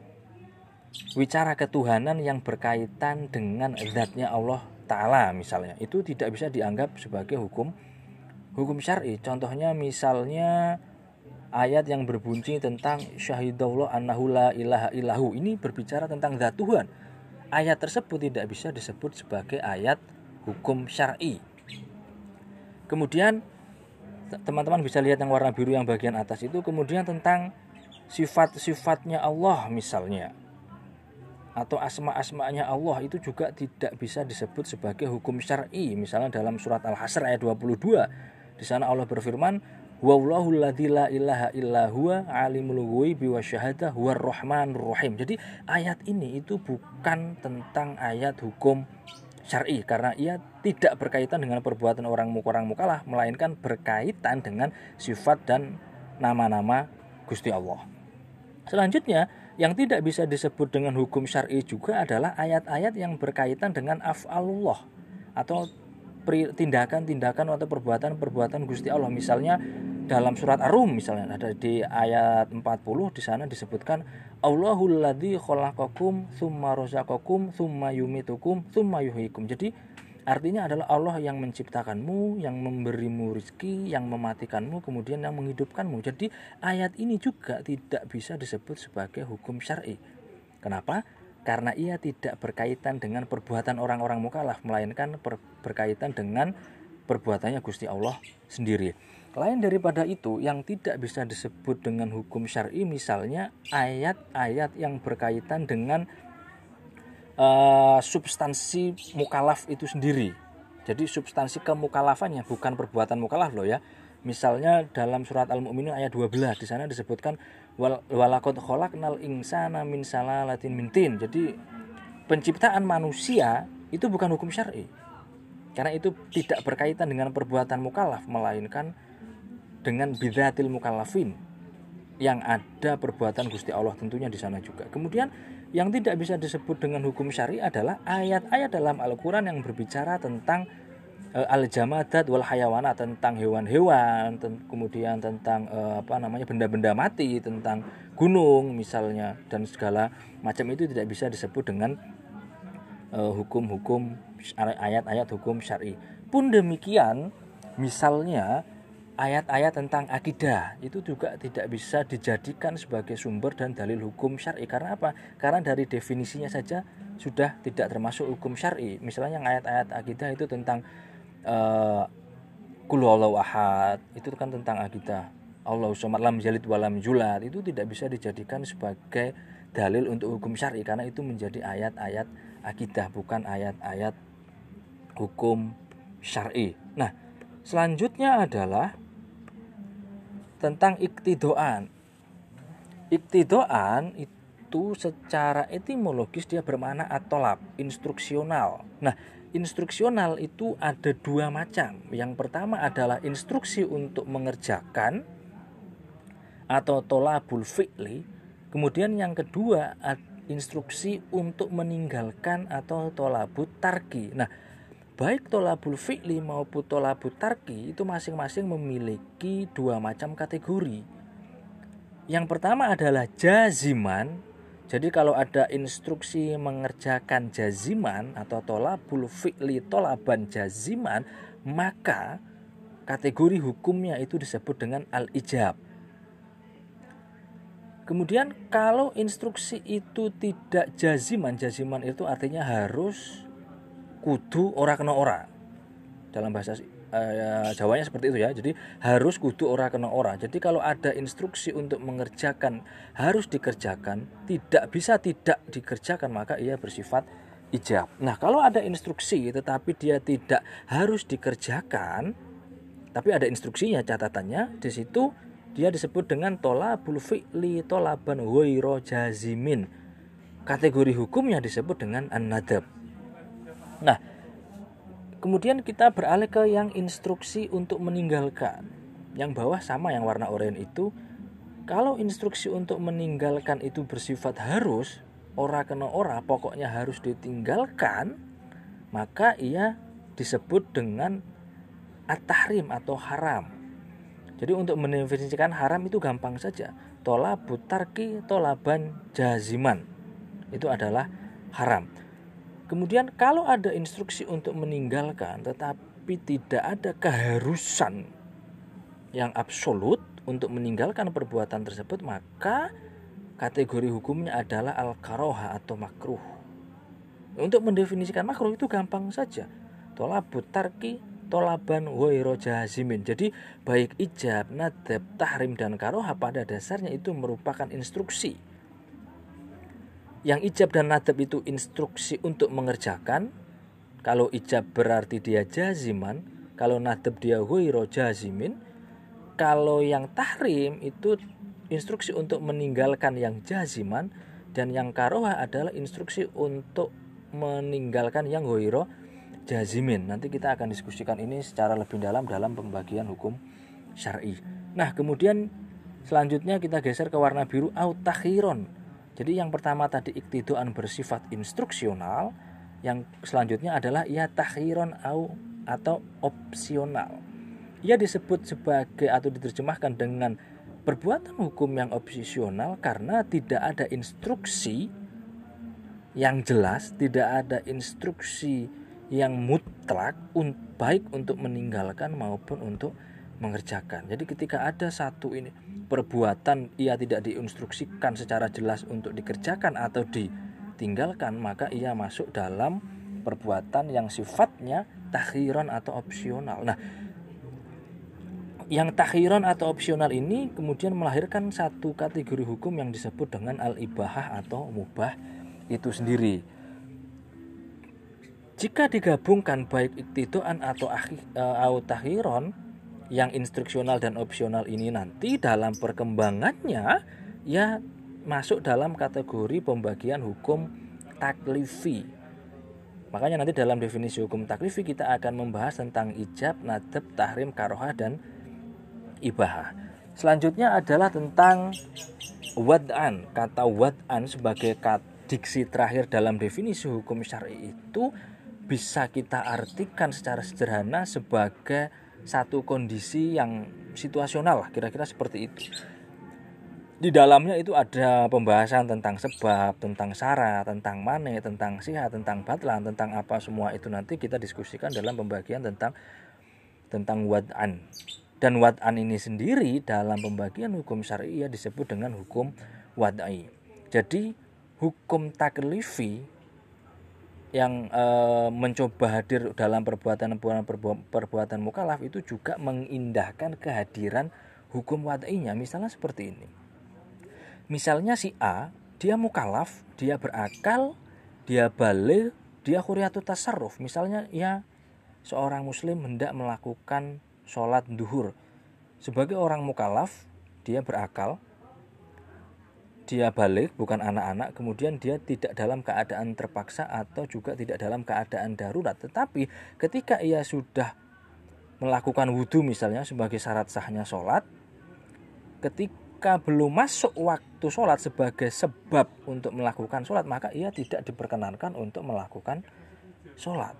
bicara ketuhanan yang berkaitan dengan zatnya Allah taala misalnya. Itu tidak bisa dianggap sebagai hukum hukum syar'i. Contohnya misalnya ayat yang berbunyi tentang syahidullah annahu la ilaha illahu. Ini berbicara tentang zat Tuhan. Ayat tersebut tidak bisa disebut sebagai ayat hukum syar'i kemudian teman-teman bisa lihat yang warna biru yang bagian atas itu kemudian tentang sifat-sifatnya Allah misalnya atau asma-asmanya Allah itu juga tidak bisa disebut sebagai hukum syar'i. Misalnya dalam surat Al-Hasr ayat 22. Di sana Allah berfirman, Wallahu la ilaha illa huwa alimul ghaibi. Jadi ayat ini itu bukan tentang ayat hukum syar'i karena ia tidak berkaitan dengan perbuatan orang orang mukalah melainkan berkaitan dengan sifat dan nama-nama Gusti Allah. Selanjutnya yang tidak bisa disebut dengan hukum syar'i juga adalah ayat-ayat yang berkaitan dengan af'alullah atau tindakan-tindakan atau perbuatan-perbuatan Gusti Allah. Misalnya dalam surat Ar-Rum misalnya ada di ayat 40 di sana disebutkan Allahul ladzi khalaqakum tsumma razaqakum tsumma yumitukum tsumma yuhyikum. Jadi Artinya adalah Allah yang menciptakanmu, yang memberimu rezeki, yang mematikanmu, kemudian yang menghidupkanmu. Jadi ayat ini juga tidak bisa disebut sebagai hukum syar'i. Kenapa? Karena ia tidak berkaitan dengan perbuatan orang-orang mukalaf, melainkan ber berkaitan dengan perbuatannya Gusti Allah sendiri. Lain daripada itu, yang tidak bisa disebut dengan hukum syar'i misalnya ayat-ayat yang berkaitan dengan uh, substansi mukalaf itu sendiri. Jadi substansi kemukalafannya bukan perbuatan mukalaf loh ya. Misalnya dalam surat Al-Mu'minun ayat 12 di sana disebutkan walakot khalaqnal insana min salalatin mintin. Jadi penciptaan manusia itu bukan hukum syar'i. Karena itu tidak berkaitan dengan perbuatan mukalaf melainkan dengan bidatil mukallafin yang ada perbuatan Gusti Allah tentunya di sana juga. Kemudian yang tidak bisa disebut dengan hukum syari adalah ayat-ayat dalam Al-Quran yang berbicara tentang e, al-jamadat wal hayawana tentang hewan-hewan, kemudian tentang e, apa namanya benda-benda mati, tentang gunung misalnya dan segala macam itu tidak bisa disebut dengan e, hukum-hukum ayat-ayat hukum syari. Pun demikian, misalnya ayat-ayat tentang akidah itu juga tidak bisa dijadikan sebagai sumber dan dalil hukum syar'i karena apa? Karena dari definisinya saja sudah tidak termasuk hukum syar'i. Misalnya yang ayat-ayat akidah itu tentang uh, ahad itu kan tentang akidah. Allah somad lam jalid walam julat itu tidak bisa dijadikan sebagai dalil untuk hukum syar'i karena itu menjadi ayat-ayat akidah bukan ayat-ayat hukum syar'i. Nah, selanjutnya adalah tentang iktidoan. Iktidoan itu secara etimologis dia bermakna atolab, instruksional. Nah, instruksional itu ada dua macam. Yang pertama adalah instruksi untuk mengerjakan atau tolabul fi'li. Kemudian yang kedua instruksi untuk meninggalkan atau tolabut tarki. Nah, baik tolabul fi'li maupun tolabul tarki itu masing-masing memiliki dua macam kategori. Yang pertama adalah jaziman. Jadi kalau ada instruksi mengerjakan jaziman atau tolabul fi'li tolaban jaziman, maka kategori hukumnya itu disebut dengan al-ijab. Kemudian kalau instruksi itu tidak jaziman, jaziman itu artinya harus kudu ora kena ora dalam bahasa eh, Jawanya seperti itu ya. Jadi harus kudu ora kena ora. Jadi kalau ada instruksi untuk mengerjakan harus dikerjakan, tidak bisa tidak dikerjakan maka ia bersifat ijab. Nah, kalau ada instruksi tetapi dia tidak harus dikerjakan, tapi ada instruksinya catatannya di situ dia disebut dengan tolabul fi'li tolaban wairo jazimin. Kategori hukumnya disebut dengan an-nadab. Nah, Kemudian kita beralih ke yang instruksi untuk meninggalkan. Yang bawah sama yang warna oranye itu. Kalau instruksi untuk meninggalkan itu bersifat harus, ora kena ora, pokoknya harus ditinggalkan, maka ia disebut dengan at-tahrim atau haram. Jadi untuk mendefinisikan haram itu gampang saja. Tola butarki tolaban jaziman. Itu adalah haram. Kemudian kalau ada instruksi untuk meninggalkan tetapi tidak ada keharusan yang absolut untuk meninggalkan perbuatan tersebut maka kategori hukumnya adalah al-karoha atau makruh. Untuk mendefinisikan makruh itu gampang saja. Tolabut tarki tolaban wairo jazimin. Jadi baik ijab, nadab, tahrim dan karoha pada dasarnya itu merupakan instruksi yang ijab dan nadab itu instruksi untuk mengerjakan. Kalau ijab berarti dia jaziman, kalau nadab dia huiro jazimin. Kalau yang tahrim itu instruksi untuk meninggalkan yang jaziman dan yang karoha adalah instruksi untuk meninggalkan yang huiro jazimin. Nanti kita akan diskusikan ini secara lebih dalam dalam pembagian hukum syar'i. Nah, kemudian selanjutnya kita geser ke warna biru autahiron jadi yang pertama tadi iktiduan bersifat instruksional, yang selanjutnya adalah ia takhiron au atau opsional. Ia disebut sebagai atau diterjemahkan dengan perbuatan hukum yang opsional karena tidak ada instruksi yang jelas, tidak ada instruksi yang mutlak baik untuk meninggalkan maupun untuk mengerjakan. Jadi ketika ada satu ini perbuatan ia tidak diinstruksikan secara jelas untuk dikerjakan atau ditinggalkan, maka ia masuk dalam perbuatan yang sifatnya takhiran atau opsional. Nah, yang takhiran atau opsional ini kemudian melahirkan satu kategori hukum yang disebut dengan al-ibahah atau mubah itu sendiri. Jika digabungkan baik iktidoan atau uh, takhiron yang instruksional dan opsional ini nanti dalam perkembangannya ya masuk dalam kategori pembagian hukum taklifi. Makanya nanti dalam definisi hukum taklifi kita akan membahas tentang ijab, nadab, tahrim, karoha, dan ibahah. Selanjutnya adalah tentang wad'an. Kata wad'an sebagai diksi terakhir dalam definisi hukum syari itu bisa kita artikan secara sederhana sebagai satu kondisi yang situasional lah kira-kira seperti itu di dalamnya itu ada pembahasan tentang sebab, tentang syarat, tentang mane, tentang sihat, tentang batlan, tentang apa semua itu nanti kita diskusikan dalam pembagian tentang tentang wad'an. Dan wad'an ini sendiri dalam pembagian hukum syariah disebut dengan hukum wad'i. Jadi hukum taklifi yang e, mencoba hadir dalam perbuatan perbuatan mukalaf itu juga mengindahkan kehadiran hukum wadainya. Misalnya seperti ini. Misalnya si A dia mukalaf dia berakal dia balik dia khuriatu tasarruf. Misalnya ya seorang muslim hendak melakukan sholat duhur. Sebagai orang mukalaf dia berakal dia balik bukan anak-anak kemudian dia tidak dalam keadaan terpaksa atau juga tidak dalam keadaan darurat. Tetapi ketika ia sudah melakukan wudhu misalnya sebagai syarat sahnya sholat ketika belum masuk waktu sholat sebagai sebab untuk melakukan sholat maka ia tidak diperkenankan untuk melakukan sholat.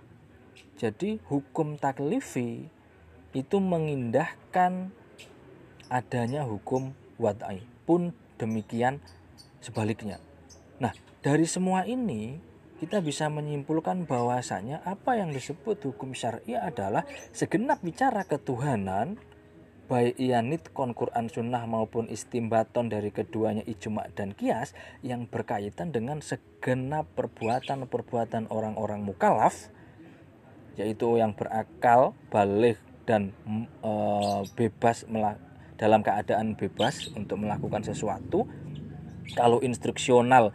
Jadi hukum taklifi itu mengindahkan adanya hukum wadai pun demikian sebaliknya. Nah, dari semua ini kita bisa menyimpulkan bahwasanya apa yang disebut hukum syariah adalah segenap bicara ketuhanan baik ia nitkon sunnah maupun istimbaton dari keduanya ijma dan kias yang berkaitan dengan segenap perbuatan-perbuatan orang-orang mukalaf yaitu yang berakal, balik, dan e, bebas dalam keadaan bebas untuk melakukan sesuatu kalau instruksional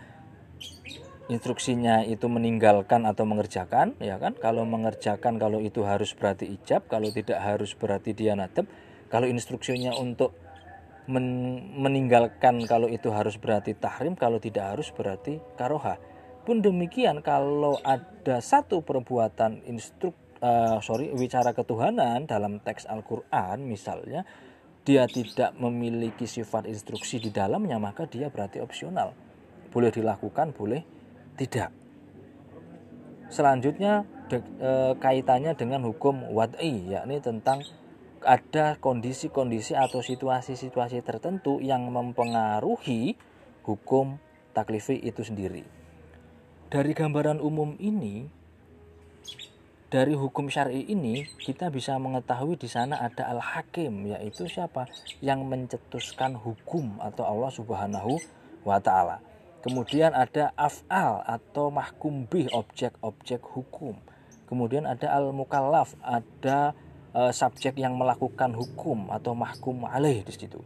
instruksinya itu meninggalkan atau mengerjakan ya kan? Kalau mengerjakan kalau itu harus berarti ijab kalau tidak harus berarti dia nadab kalau instruksinya untuk men meninggalkan kalau itu harus berarti tahrim kalau tidak harus berarti karoha pun demikian kalau ada satu perbuatan instruk uh, sorry bicara ketuhanan dalam teks Al-Quran misalnya dia tidak memiliki sifat instruksi di dalamnya maka dia berarti opsional. Boleh dilakukan boleh tidak. Selanjutnya de, e, kaitannya dengan hukum wad'i yakni tentang ada kondisi-kondisi atau situasi-situasi tertentu yang mempengaruhi hukum taklifi itu sendiri. Dari gambaran umum ini dari hukum syar'i ini kita bisa mengetahui di sana ada al-hakim yaitu siapa yang mencetuskan hukum atau Allah Subhanahu wa taala. Kemudian ada af'al atau mahkum bih objek-objek hukum. Kemudian ada al-mukallaf, ada e, subjek yang melakukan hukum atau mahkum alaih di situ.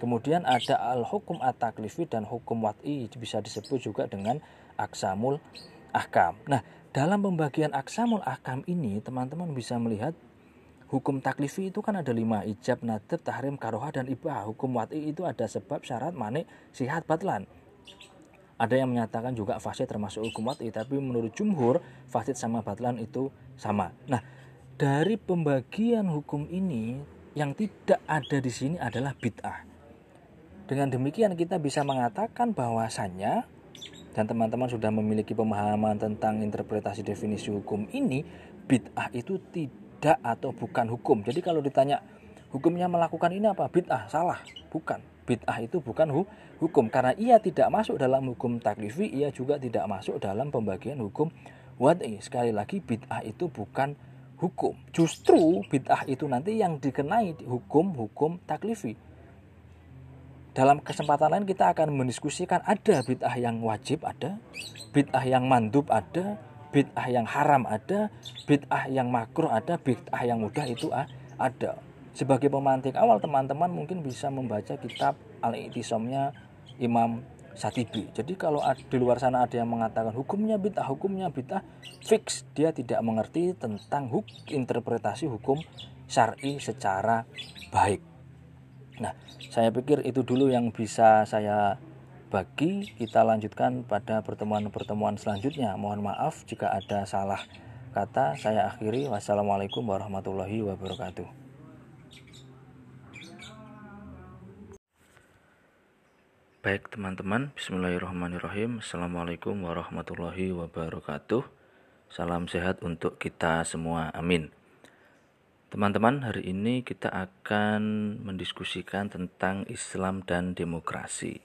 Kemudian ada al-hukum at-taklifi dan hukum wat'i bisa disebut juga dengan aksamul ahkam. Nah, dalam pembagian aksamul akam ini, teman-teman bisa melihat hukum taklifi itu kan ada lima ijab, nadab, tahrim, karoha, dan ibah. Hukum wati itu ada sebab, syarat, manik, sihat, batlan. Ada yang menyatakan juga fasid termasuk hukum wati, tapi menurut jumhur fasid sama batlan itu sama. Nah, dari pembagian hukum ini yang tidak ada di sini adalah bid'ah. Dengan demikian kita bisa mengatakan bahwasannya dan teman-teman sudah memiliki pemahaman tentang interpretasi definisi hukum ini, bid'ah itu tidak atau bukan hukum. Jadi kalau ditanya hukumnya melakukan ini apa? Bid'ah, salah, bukan. Bid'ah itu bukan hu hukum karena ia tidak masuk dalam hukum taklifi, ia juga tidak masuk dalam pembagian hukum wad'i. Sekali lagi bid'ah itu bukan hukum. Justru bid'ah itu nanti yang dikenai hukum-hukum taklifi dalam kesempatan lain kita akan mendiskusikan ada bid'ah yang wajib ada, bid'ah yang mandub ada, bid'ah yang haram ada, bid'ah yang makruh ada, bid'ah yang mudah itu ada. Sebagai pemantik awal teman-teman mungkin bisa membaca kitab Al-Itisomnya Imam Satibi. Jadi kalau di luar sana ada yang mengatakan hukumnya bid'ah, hukumnya bid'ah, fix dia tidak mengerti tentang huk interpretasi hukum syar'i secara baik. Nah, saya pikir itu dulu yang bisa saya bagi. Kita lanjutkan pada pertemuan-pertemuan selanjutnya. Mohon maaf jika ada salah kata. Saya akhiri. Wassalamualaikum warahmatullahi wabarakatuh. Baik teman-teman, Bismillahirrahmanirrahim Assalamualaikum warahmatullahi wabarakatuh Salam sehat untuk kita semua, amin Teman-teman, hari ini kita akan mendiskusikan tentang Islam dan demokrasi.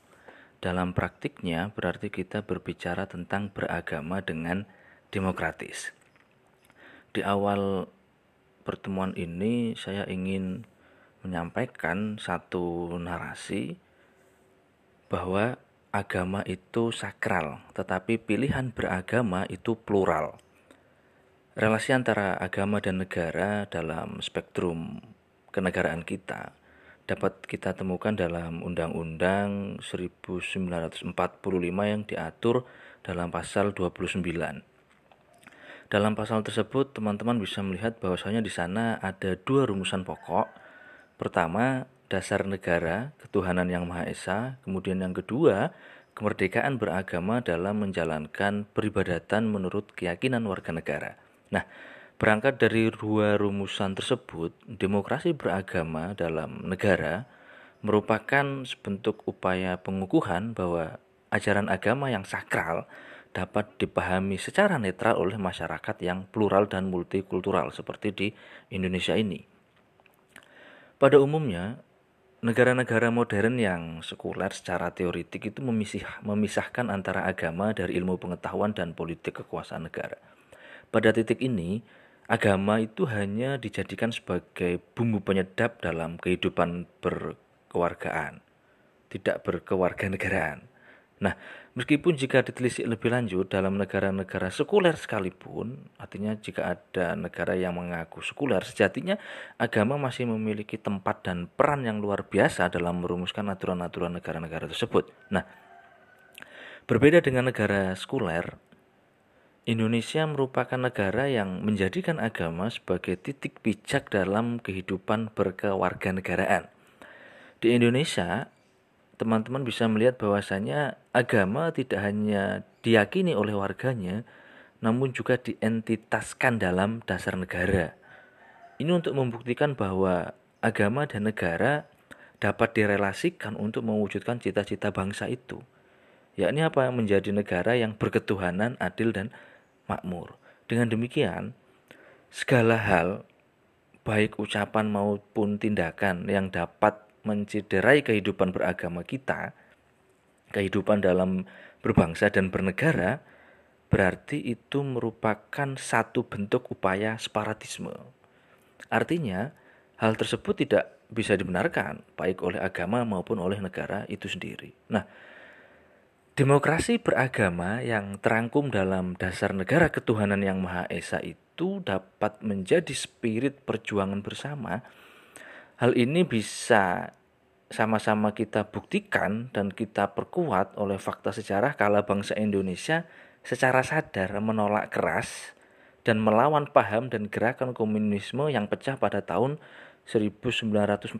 Dalam praktiknya, berarti kita berbicara tentang beragama dengan demokratis. Di awal pertemuan ini, saya ingin menyampaikan satu narasi bahwa agama itu sakral, tetapi pilihan beragama itu plural relasi antara agama dan negara dalam spektrum kenegaraan kita dapat kita temukan dalam Undang-Undang 1945 yang diatur dalam pasal 29. Dalam pasal tersebut, teman-teman bisa melihat bahwasanya di sana ada dua rumusan pokok. Pertama, dasar negara, ketuhanan yang Maha Esa. Kemudian yang kedua, kemerdekaan beragama dalam menjalankan peribadatan menurut keyakinan warga negara. Nah, berangkat dari dua rumusan tersebut, demokrasi beragama dalam negara merupakan sebentuk upaya pengukuhan bahwa ajaran agama yang sakral dapat dipahami secara netral oleh masyarakat yang plural dan multikultural seperti di Indonesia ini. Pada umumnya, negara-negara modern yang sekuler secara teoritik itu memisah, memisahkan antara agama dari ilmu pengetahuan dan politik kekuasaan negara. Pada titik ini, agama itu hanya dijadikan sebagai bumbu penyedap dalam kehidupan berkewargaan, tidak berkewarganegaraan. Nah, meskipun jika ditelisik lebih lanjut dalam negara-negara sekuler sekalipun, artinya jika ada negara yang mengaku sekuler, sejatinya agama masih memiliki tempat dan peran yang luar biasa dalam merumuskan aturan-aturan negara-negara tersebut. Nah, berbeda dengan negara sekuler, Indonesia merupakan negara yang menjadikan agama sebagai titik pijak dalam kehidupan berkewarganegaraan. Di Indonesia, teman-teman bisa melihat bahwasanya agama tidak hanya diyakini oleh warganya, namun juga dientitaskan dalam dasar negara. Ini untuk membuktikan bahwa agama dan negara dapat direlasikan untuk mewujudkan cita-cita bangsa itu, yakni apa menjadi negara yang berketuhanan, adil dan makmur. Dengan demikian, segala hal baik ucapan maupun tindakan yang dapat menciderai kehidupan beragama kita, kehidupan dalam berbangsa dan bernegara, berarti itu merupakan satu bentuk upaya separatisme. Artinya, hal tersebut tidak bisa dibenarkan baik oleh agama maupun oleh negara itu sendiri. Nah, demokrasi beragama yang terangkum dalam dasar negara ketuhanan yang Maha Esa itu dapat menjadi spirit perjuangan bersama. Hal ini bisa sama-sama kita buktikan dan kita perkuat oleh fakta sejarah kala bangsa Indonesia secara sadar menolak keras dan melawan paham dan gerakan komunisme yang pecah pada tahun 1948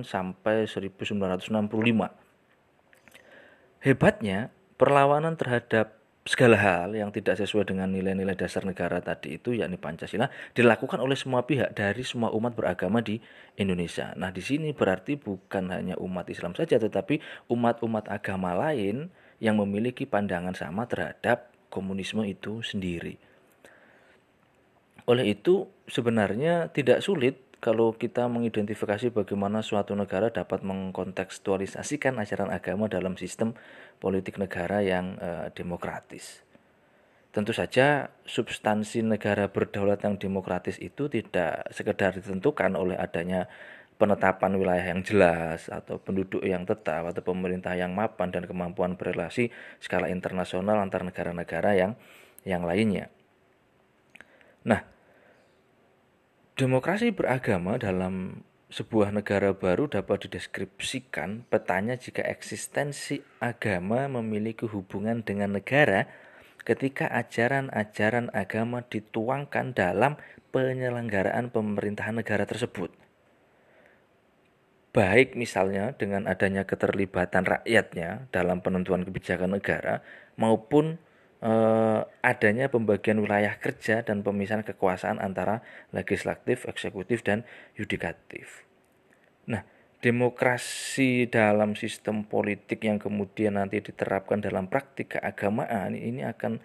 sampai 1965. Hebatnya, perlawanan terhadap segala hal yang tidak sesuai dengan nilai-nilai dasar negara tadi itu yakni Pancasila dilakukan oleh semua pihak dari semua umat beragama di Indonesia. Nah, di sini berarti bukan hanya umat Islam saja tetapi umat-umat agama lain yang memiliki pandangan sama terhadap komunisme itu sendiri. Oleh itu, sebenarnya tidak sulit kalau kita mengidentifikasi bagaimana suatu negara dapat mengkontekstualisasikan ajaran agama dalam sistem politik negara yang uh, demokratis. Tentu saja substansi negara berdaulat yang demokratis itu tidak sekedar ditentukan oleh adanya penetapan wilayah yang jelas atau penduduk yang tetap atau pemerintah yang mapan dan kemampuan berrelasi skala internasional antar negara-negara yang yang lainnya. Nah, Demokrasi beragama dalam sebuah negara baru dapat dideskripsikan petanya jika eksistensi agama memiliki hubungan dengan negara ketika ajaran-ajaran agama dituangkan dalam penyelenggaraan pemerintahan negara tersebut. Baik misalnya dengan adanya keterlibatan rakyatnya dalam penentuan kebijakan negara maupun eh, adanya pembagian wilayah kerja dan pemisahan kekuasaan antara legislatif, eksekutif, dan yudikatif. Nah, demokrasi dalam sistem politik yang kemudian nanti diterapkan dalam praktik keagamaan ini akan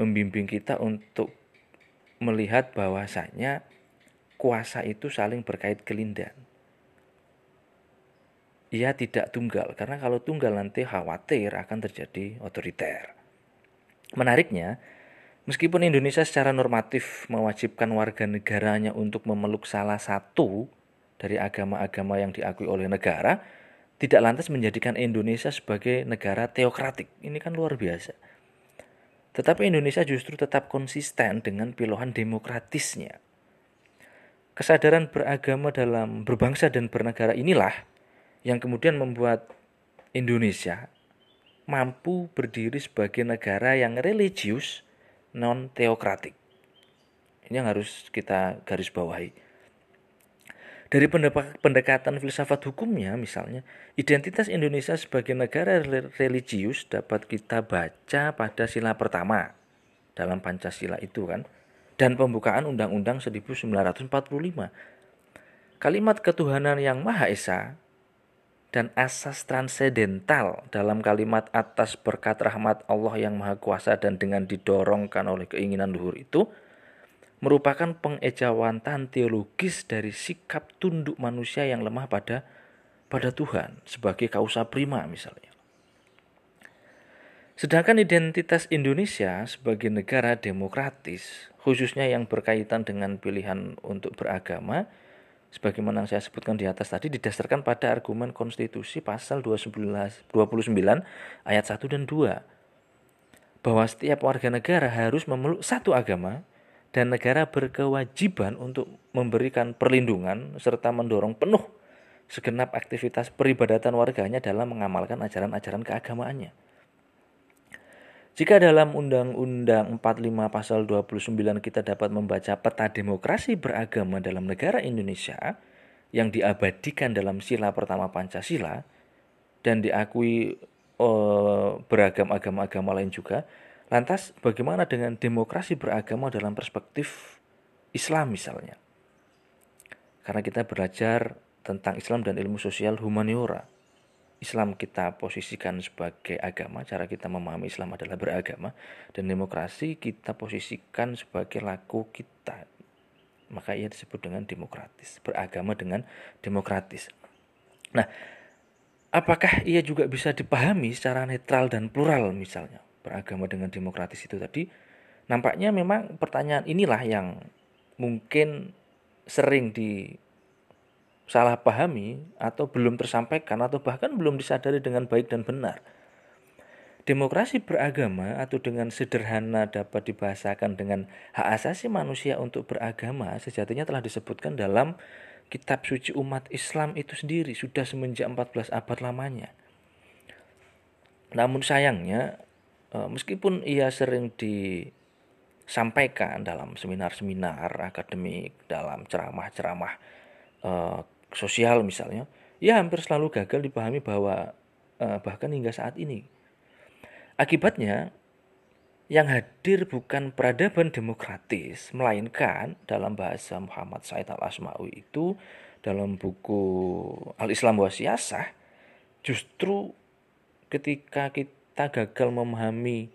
membimbing kita untuk melihat bahwasanya kuasa itu saling berkait kelindan. Ia tidak tunggal, karena kalau tunggal nanti khawatir akan terjadi otoriter. Menariknya, meskipun Indonesia secara normatif mewajibkan warga negaranya untuk memeluk salah satu dari agama-agama yang diakui oleh negara, tidak lantas menjadikan Indonesia sebagai negara teokratik. Ini kan luar biasa. Tetapi Indonesia justru tetap konsisten dengan pilihan demokratisnya. Kesadaran beragama dalam berbangsa dan bernegara inilah yang kemudian membuat Indonesia mampu berdiri sebagai negara yang religius non teokratik. Ini yang harus kita garis bawahi. Dari pendekatan filsafat hukumnya misalnya, identitas Indonesia sebagai negara religius dapat kita baca pada sila pertama dalam Pancasila itu kan dan pembukaan Undang-Undang 1945. Kalimat ketuhanan yang Maha Esa dan asas transendental dalam kalimat atas berkat rahmat Allah yang Maha Kuasa dan dengan didorongkan oleh keinginan luhur itu merupakan pengejawantan teologis dari sikap tunduk manusia yang lemah pada pada Tuhan sebagai kausa prima misalnya. Sedangkan identitas Indonesia sebagai negara demokratis, khususnya yang berkaitan dengan pilihan untuk beragama, sebagaimana yang saya sebutkan di atas tadi didasarkan pada argumen konstitusi pasal 29, 29 ayat 1 dan 2 bahwa setiap warga negara harus memeluk satu agama dan negara berkewajiban untuk memberikan perlindungan serta mendorong penuh segenap aktivitas peribadatan warganya dalam mengamalkan ajaran-ajaran keagamaannya. Jika dalam Undang-Undang 45 pasal 29 kita dapat membaca peta demokrasi beragama dalam negara Indonesia yang diabadikan dalam sila pertama Pancasila dan diakui uh, beragam agama-agama lain juga, lantas bagaimana dengan demokrasi beragama dalam perspektif Islam misalnya? Karena kita belajar tentang Islam dan ilmu sosial humaniora Islam kita posisikan sebagai agama, cara kita memahami Islam adalah beragama, dan demokrasi kita posisikan sebagai laku kita. Maka ia disebut dengan demokratis, beragama dengan demokratis. Nah, apakah ia juga bisa dipahami secara netral dan plural misalnya, beragama dengan demokratis itu tadi? Nampaknya memang pertanyaan inilah yang mungkin sering di salah pahami atau belum tersampaikan atau bahkan belum disadari dengan baik dan benar. Demokrasi beragama atau dengan sederhana dapat dibahasakan dengan hak asasi manusia untuk beragama sejatinya telah disebutkan dalam kitab suci umat Islam itu sendiri sudah semenjak 14 abad lamanya. Namun sayangnya eh, meskipun ia sering disampaikan dalam seminar-seminar akademik, dalam ceramah-ceramah eh, sosial misalnya, ya hampir selalu gagal dipahami bahwa uh, bahkan hingga saat ini. Akibatnya, yang hadir bukan peradaban demokratis, melainkan dalam bahasa Muhammad Said al-Asmawi itu dalam buku Al-Islam wa Siyasah, justru ketika kita gagal memahami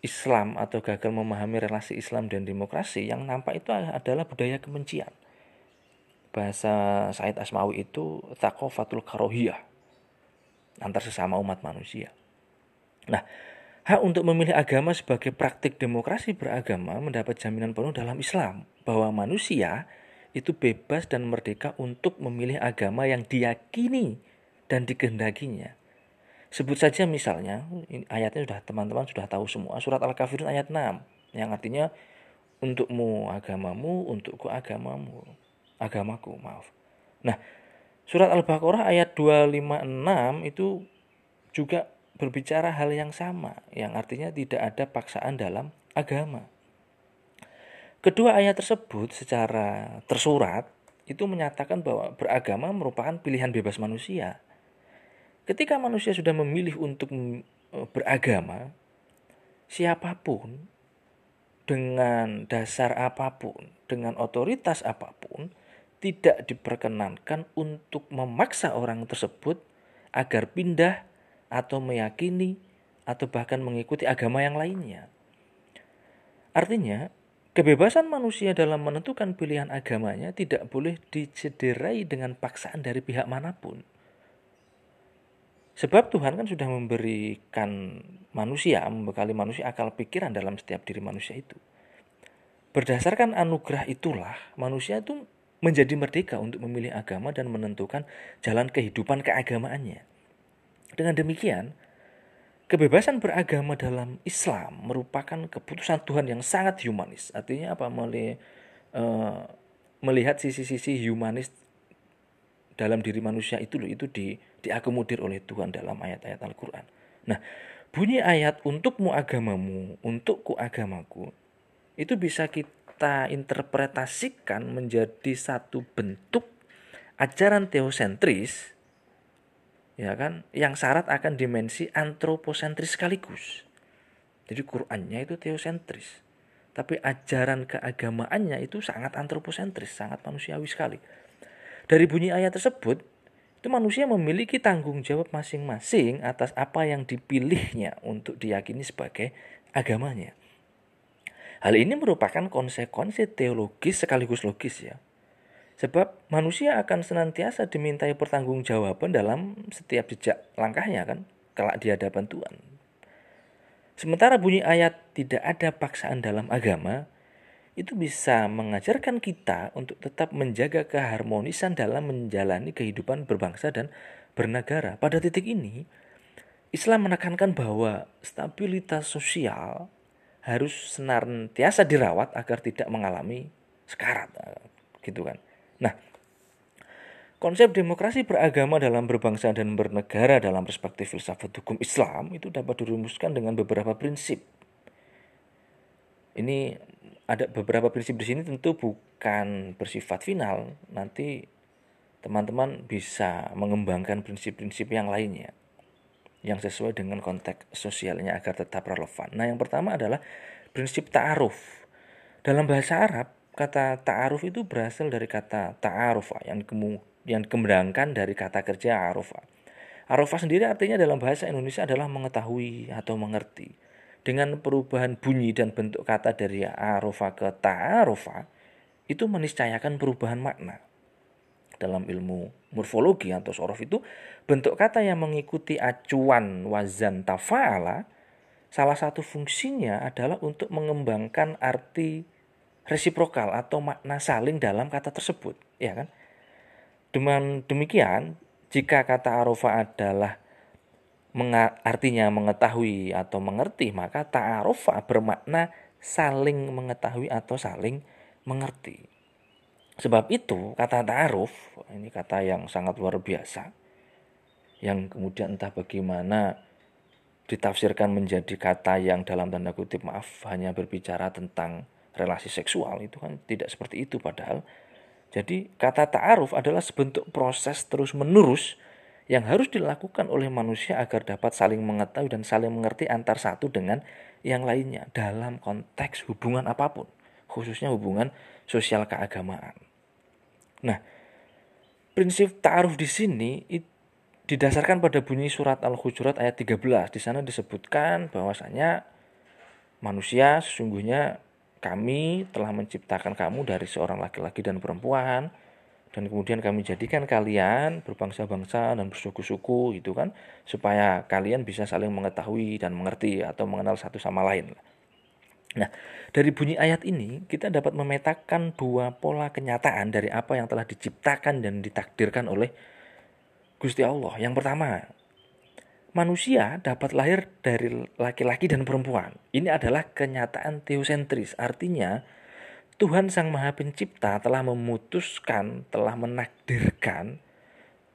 Islam atau gagal memahami relasi Islam dan demokrasi, yang nampak itu adalah budaya kebencian bahasa Said Asmawi itu takofatul karohiyah antar sesama umat manusia. Nah, hak untuk memilih agama sebagai praktik demokrasi beragama mendapat jaminan penuh dalam Islam bahwa manusia itu bebas dan merdeka untuk memilih agama yang diyakini dan dikehendakinya. Sebut saja misalnya, ayatnya sudah teman-teman sudah tahu semua, surat Al-Kafirun ayat 6 yang artinya untukmu agamamu, untukku agamamu agamaku, maaf. Nah, surat Al-Baqarah ayat 256 itu juga berbicara hal yang sama, yang artinya tidak ada paksaan dalam agama. Kedua ayat tersebut secara tersurat itu menyatakan bahwa beragama merupakan pilihan bebas manusia. Ketika manusia sudah memilih untuk e, beragama, siapa pun dengan dasar apa pun, dengan otoritas apa pun, tidak diperkenankan untuk memaksa orang tersebut agar pindah atau meyakini atau bahkan mengikuti agama yang lainnya. Artinya, kebebasan manusia dalam menentukan pilihan agamanya tidak boleh dicederai dengan paksaan dari pihak mana pun. Sebab Tuhan kan sudah memberikan manusia, membekali manusia akal pikiran dalam setiap diri manusia itu. Berdasarkan anugerah itulah manusia itu menjadi merdeka untuk memilih agama dan menentukan jalan kehidupan keagamaannya. Dengan demikian, kebebasan beragama dalam Islam merupakan keputusan Tuhan yang sangat humanis. Artinya apa? uh, melihat sisi-sisi humanis dalam diri manusia itu loh itu di diakomodir oleh Tuhan dalam ayat-ayat Al-Qur'an. Nah, bunyi ayat untukmu agamamu, untukku agamaku itu bisa kita kita interpretasikan menjadi satu bentuk ajaran teosentris ya kan yang syarat akan dimensi antroposentris sekaligus. Jadi Qur'annya itu teosentris. Tapi ajaran keagamaannya itu sangat antroposentris, sangat manusiawi sekali. Dari bunyi ayat tersebut, itu manusia memiliki tanggung jawab masing-masing atas apa yang dipilihnya untuk diyakini sebagai agamanya. Hal ini merupakan konsekuensi teologis sekaligus logis ya. Sebab manusia akan senantiasa dimintai pertanggungjawaban dalam setiap jejak langkahnya kan, kelak di hadapan Tuhan. Sementara bunyi ayat tidak ada paksaan dalam agama, itu bisa mengajarkan kita untuk tetap menjaga keharmonisan dalam menjalani kehidupan berbangsa dan bernegara. Pada titik ini, Islam menekankan bahwa stabilitas sosial harus senantiasa dirawat agar tidak mengalami sekarat gitu kan. Nah, konsep demokrasi beragama dalam berbangsa dan bernegara dalam perspektif filsafat hukum Islam itu dapat dirumuskan dengan beberapa prinsip. Ini ada beberapa prinsip di sini tentu bukan bersifat final. Nanti teman-teman bisa mengembangkan prinsip-prinsip yang lainnya yang sesuai dengan konteks sosialnya agar tetap relevan. Nah, yang pertama adalah prinsip ta'aruf. Dalam bahasa Arab, kata ta'aruf itu berasal dari kata ta'arufa yang yang dari kata kerja arufa. Arufa sendiri artinya dalam bahasa Indonesia adalah mengetahui atau mengerti. Dengan perubahan bunyi dan bentuk kata dari arufa ke ta'arufa, itu meniscayakan perubahan makna. Dalam ilmu morfologi atau sorof itu, bentuk kata yang mengikuti acuan wazan tafa'ala, salah satu fungsinya adalah untuk mengembangkan arti resiprokal atau makna saling dalam kata tersebut, ya kan? Dengan demikian, jika kata arofa adalah artinya mengetahui atau mengerti, maka ta'arofa bermakna saling mengetahui atau saling mengerti. Sebab itu, kata ta'aruf, ini kata yang sangat luar biasa, yang kemudian entah bagaimana ditafsirkan menjadi kata yang dalam tanda kutip maaf hanya berbicara tentang relasi seksual itu kan tidak seperti itu padahal. Jadi kata ta'aruf adalah sebentuk proses terus menerus yang harus dilakukan oleh manusia agar dapat saling mengetahui dan saling mengerti antar satu dengan yang lainnya dalam konteks hubungan apa pun, khususnya hubungan sosial keagamaan. Nah, prinsip ta'aruf di sini itu didasarkan pada bunyi surat Al-Hujurat ayat 13. Di sana disebutkan bahwasanya manusia sesungguhnya kami telah menciptakan kamu dari seorang laki-laki dan perempuan dan kemudian kami jadikan kalian berbangsa-bangsa dan bersuku-suku gitu kan supaya kalian bisa saling mengetahui dan mengerti atau mengenal satu sama lain. Nah, dari bunyi ayat ini kita dapat memetakan dua pola kenyataan dari apa yang telah diciptakan dan ditakdirkan oleh Gusti Allah. Yang pertama, manusia dapat lahir dari laki-laki dan perempuan. Ini adalah kenyataan teosentris. Artinya, Tuhan Sang Maha Pencipta telah memutuskan, telah menakdirkan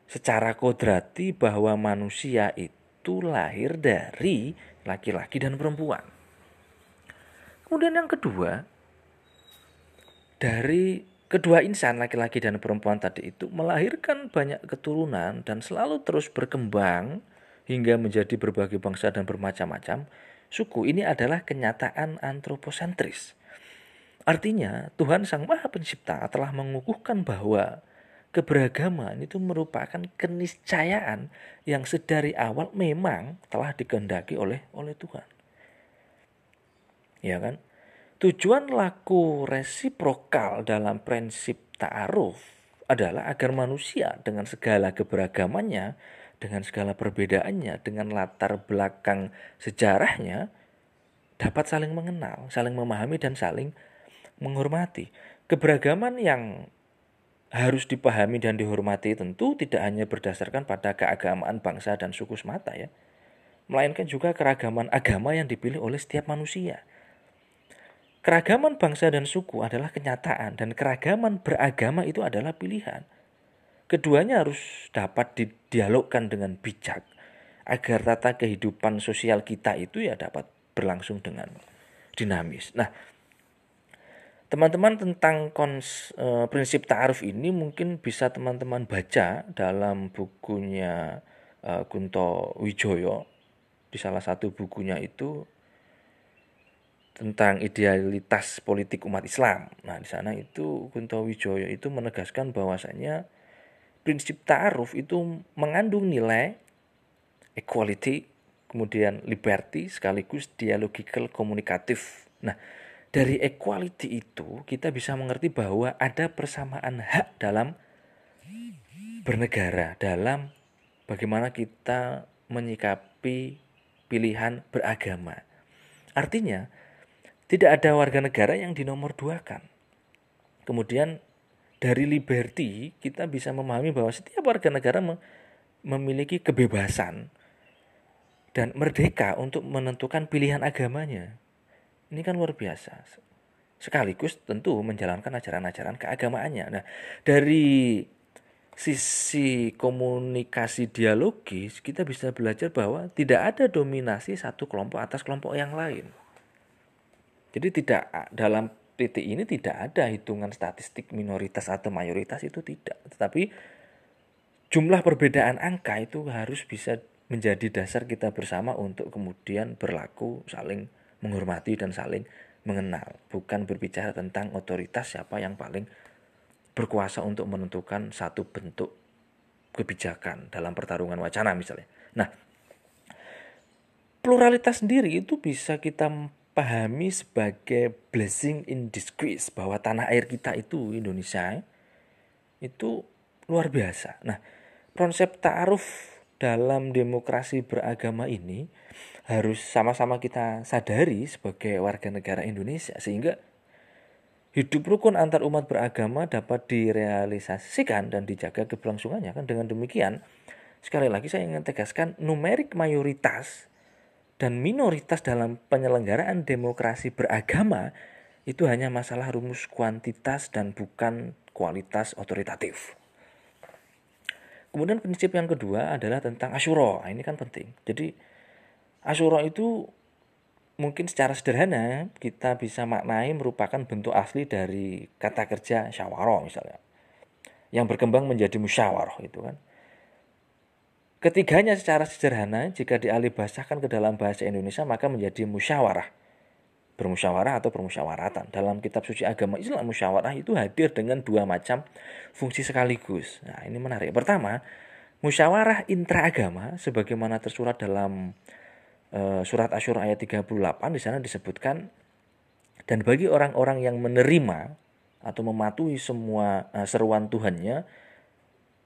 secara kodrati bahwa manusia itu lahir dari laki-laki dan perempuan. Kemudian yang kedua, dari kedua insan laki-laki dan perempuan tadi itu melahirkan banyak keturunan dan selalu terus berkembang hingga menjadi berbagai bangsa dan bermacam-macam suku ini adalah kenyataan antroposentris. Artinya, Tuhan Sang Maha Pencipta telah mengukuhkan bahwa keberagaman itu merupakan keniscayaan yang sedari awal memang telah dikehendaki oleh oleh Tuhan. Ya kan? Tujuan laku resiprokal dalam prinsip ta'aruf adalah agar manusia dengan segala keberagamannya dengan segala perbedaannya, dengan latar belakang sejarahnya, dapat saling mengenal, saling memahami, dan saling menghormati. Keberagaman yang harus dipahami dan dihormati tentu tidak hanya berdasarkan pada keagamaan bangsa dan suku semata ya, melainkan juga keragaman agama yang dipilih oleh setiap manusia. Keragaman bangsa dan suku adalah kenyataan dan keragaman beragama itu adalah pilihan. Keduanya harus dapat didialogkan dengan bijak agar tata kehidupan sosial kita itu ya dapat berlangsung dengan dinamis. Nah, teman-teman tentang kons, e, prinsip ta'aruf ini mungkin bisa teman-teman baca dalam bukunya e, Kunto Wijoyo di salah satu bukunya itu tentang idealitas politik umat Islam. Nah, di sana itu Kunto Wijoyo itu menegaskan bahwasanya prinsip ta'aruf itu mengandung nilai equality, kemudian liberty sekaligus dialogical komunikatif. Nah, dari equality itu kita bisa mengerti bahwa ada persamaan hak dalam bernegara, dalam bagaimana kita menyikapi pilihan beragama. Artinya, tidak ada warga negara yang dinomor kan. Kemudian dari liberty kita bisa memahami bahwa setiap warga negara memiliki kebebasan dan merdeka untuk menentukan pilihan agamanya. Ini kan luar biasa. Sekaligus tentu menjalankan ajaran-ajaran keagamaannya. Nah, dari sisi komunikasi dialogis kita bisa belajar bahwa tidak ada dominasi satu kelompok atas kelompok yang lain. Jadi tidak dalam titik ini tidak ada hitungan statistik minoritas atau mayoritas itu tidak. Tetapi jumlah perbedaan angka itu harus bisa menjadi dasar kita bersama untuk kemudian berlaku saling menghormati dan saling mengenal. Bukan berbicara tentang otoritas siapa yang paling berkuasa untuk menentukan satu bentuk kebijakan dalam pertarungan wacana misalnya. Nah, pluralitas sendiri itu bisa kita pahami sebagai blessing in disguise bahwa tanah air kita itu Indonesia itu luar biasa. Nah, konsep ta'aruf dalam demokrasi beragama ini harus sama-sama kita sadari sebagai warga negara Indonesia sehingga hidup rukun antar umat beragama dapat direalisasikan dan dijaga keberlangsungannya kan dengan demikian sekali lagi saya ingin tegaskan numerik mayoritas dan minoritas dalam penyelenggaraan demokrasi beragama itu hanya masalah rumus kuantitas dan bukan kualitas otoritatif. Kemudian prinsip yang kedua adalah tentang asyuro. Nah, ini kan penting. Jadi asyuro itu mungkin secara sederhana kita bisa maknai merupakan bentuk asli dari kata kerja syawaro misalnya. Yang berkembang menjadi musyawarah itu kan. Ketiganya secara sederhana jika dialih bahasakan ke dalam bahasa Indonesia maka menjadi musyawarah. Bermusyawarah atau permusyawaratan. Dalam kitab suci agama Islam musyawarah itu hadir dengan dua macam fungsi sekaligus. Nah ini menarik. Pertama, musyawarah intraagama sebagaimana tersurat dalam uh, surat Asyur ayat 38 di sana disebutkan dan bagi orang-orang yang menerima atau mematuhi semua uh, seruan Tuhannya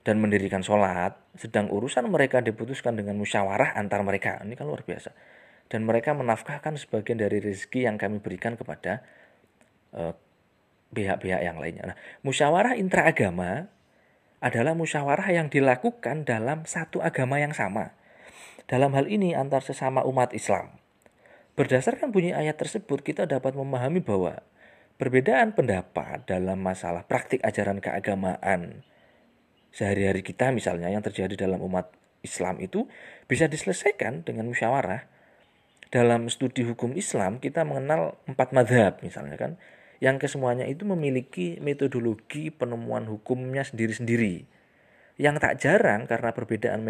dan mendirikan sholat, sedang urusan mereka diputuskan dengan musyawarah antar mereka. Ini kan luar biasa. Dan mereka menafkahkan sebagian dari rezeki yang kami berikan kepada pihak pihak-pihak yang lainnya. Nah, musyawarah intraagama adalah musyawarah yang dilakukan dalam satu agama yang sama. Dalam hal ini antar sesama umat Islam. Berdasarkan bunyi ayat tersebut, kita dapat memahami bahwa perbedaan pendapat dalam masalah praktik ajaran keagamaan sehari-hari kita misalnya yang terjadi dalam umat Islam itu bisa diselesaikan dengan musyawarah. Dalam studi hukum Islam kita mengenal empat madhab misalnya kan, yang kesemuanya itu memiliki metodologi penemuan hukumnya sendiri-sendiri. Yang tak jarang karena perbedaan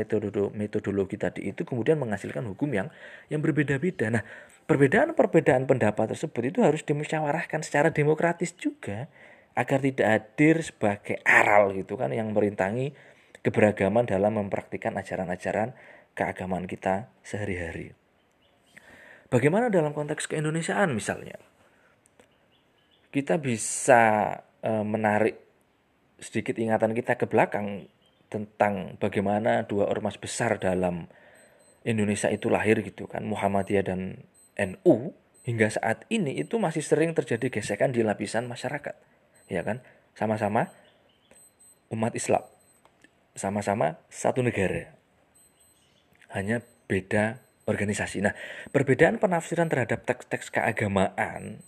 metodologi tadi itu kemudian menghasilkan hukum yang yang berbeda-beda. Nah, perbedaan-perbedaan pendapat tersebut itu harus dimusyawarahkan secara demokratis juga agar tidak hadir sebagai aral gitu kan yang merintangi keberagaman dalam mempraktikkan ajaran-ajaran keagamaan kita sehari-hari. Bagaimana dalam konteks keindonesiaan misalnya? Kita bisa e, menarik sedikit ingatan kita ke belakang tentang bagaimana dua ormas besar dalam Indonesia itu lahir gitu kan, Muhammadiyah dan NU hingga saat ini itu masih sering terjadi gesekan di lapisan masyarakat ya kan? Sama-sama umat Islam. Sama-sama satu negara. Hanya beda organisasi. Nah perbedaan penafsiran terhadap teks-teks keagamaan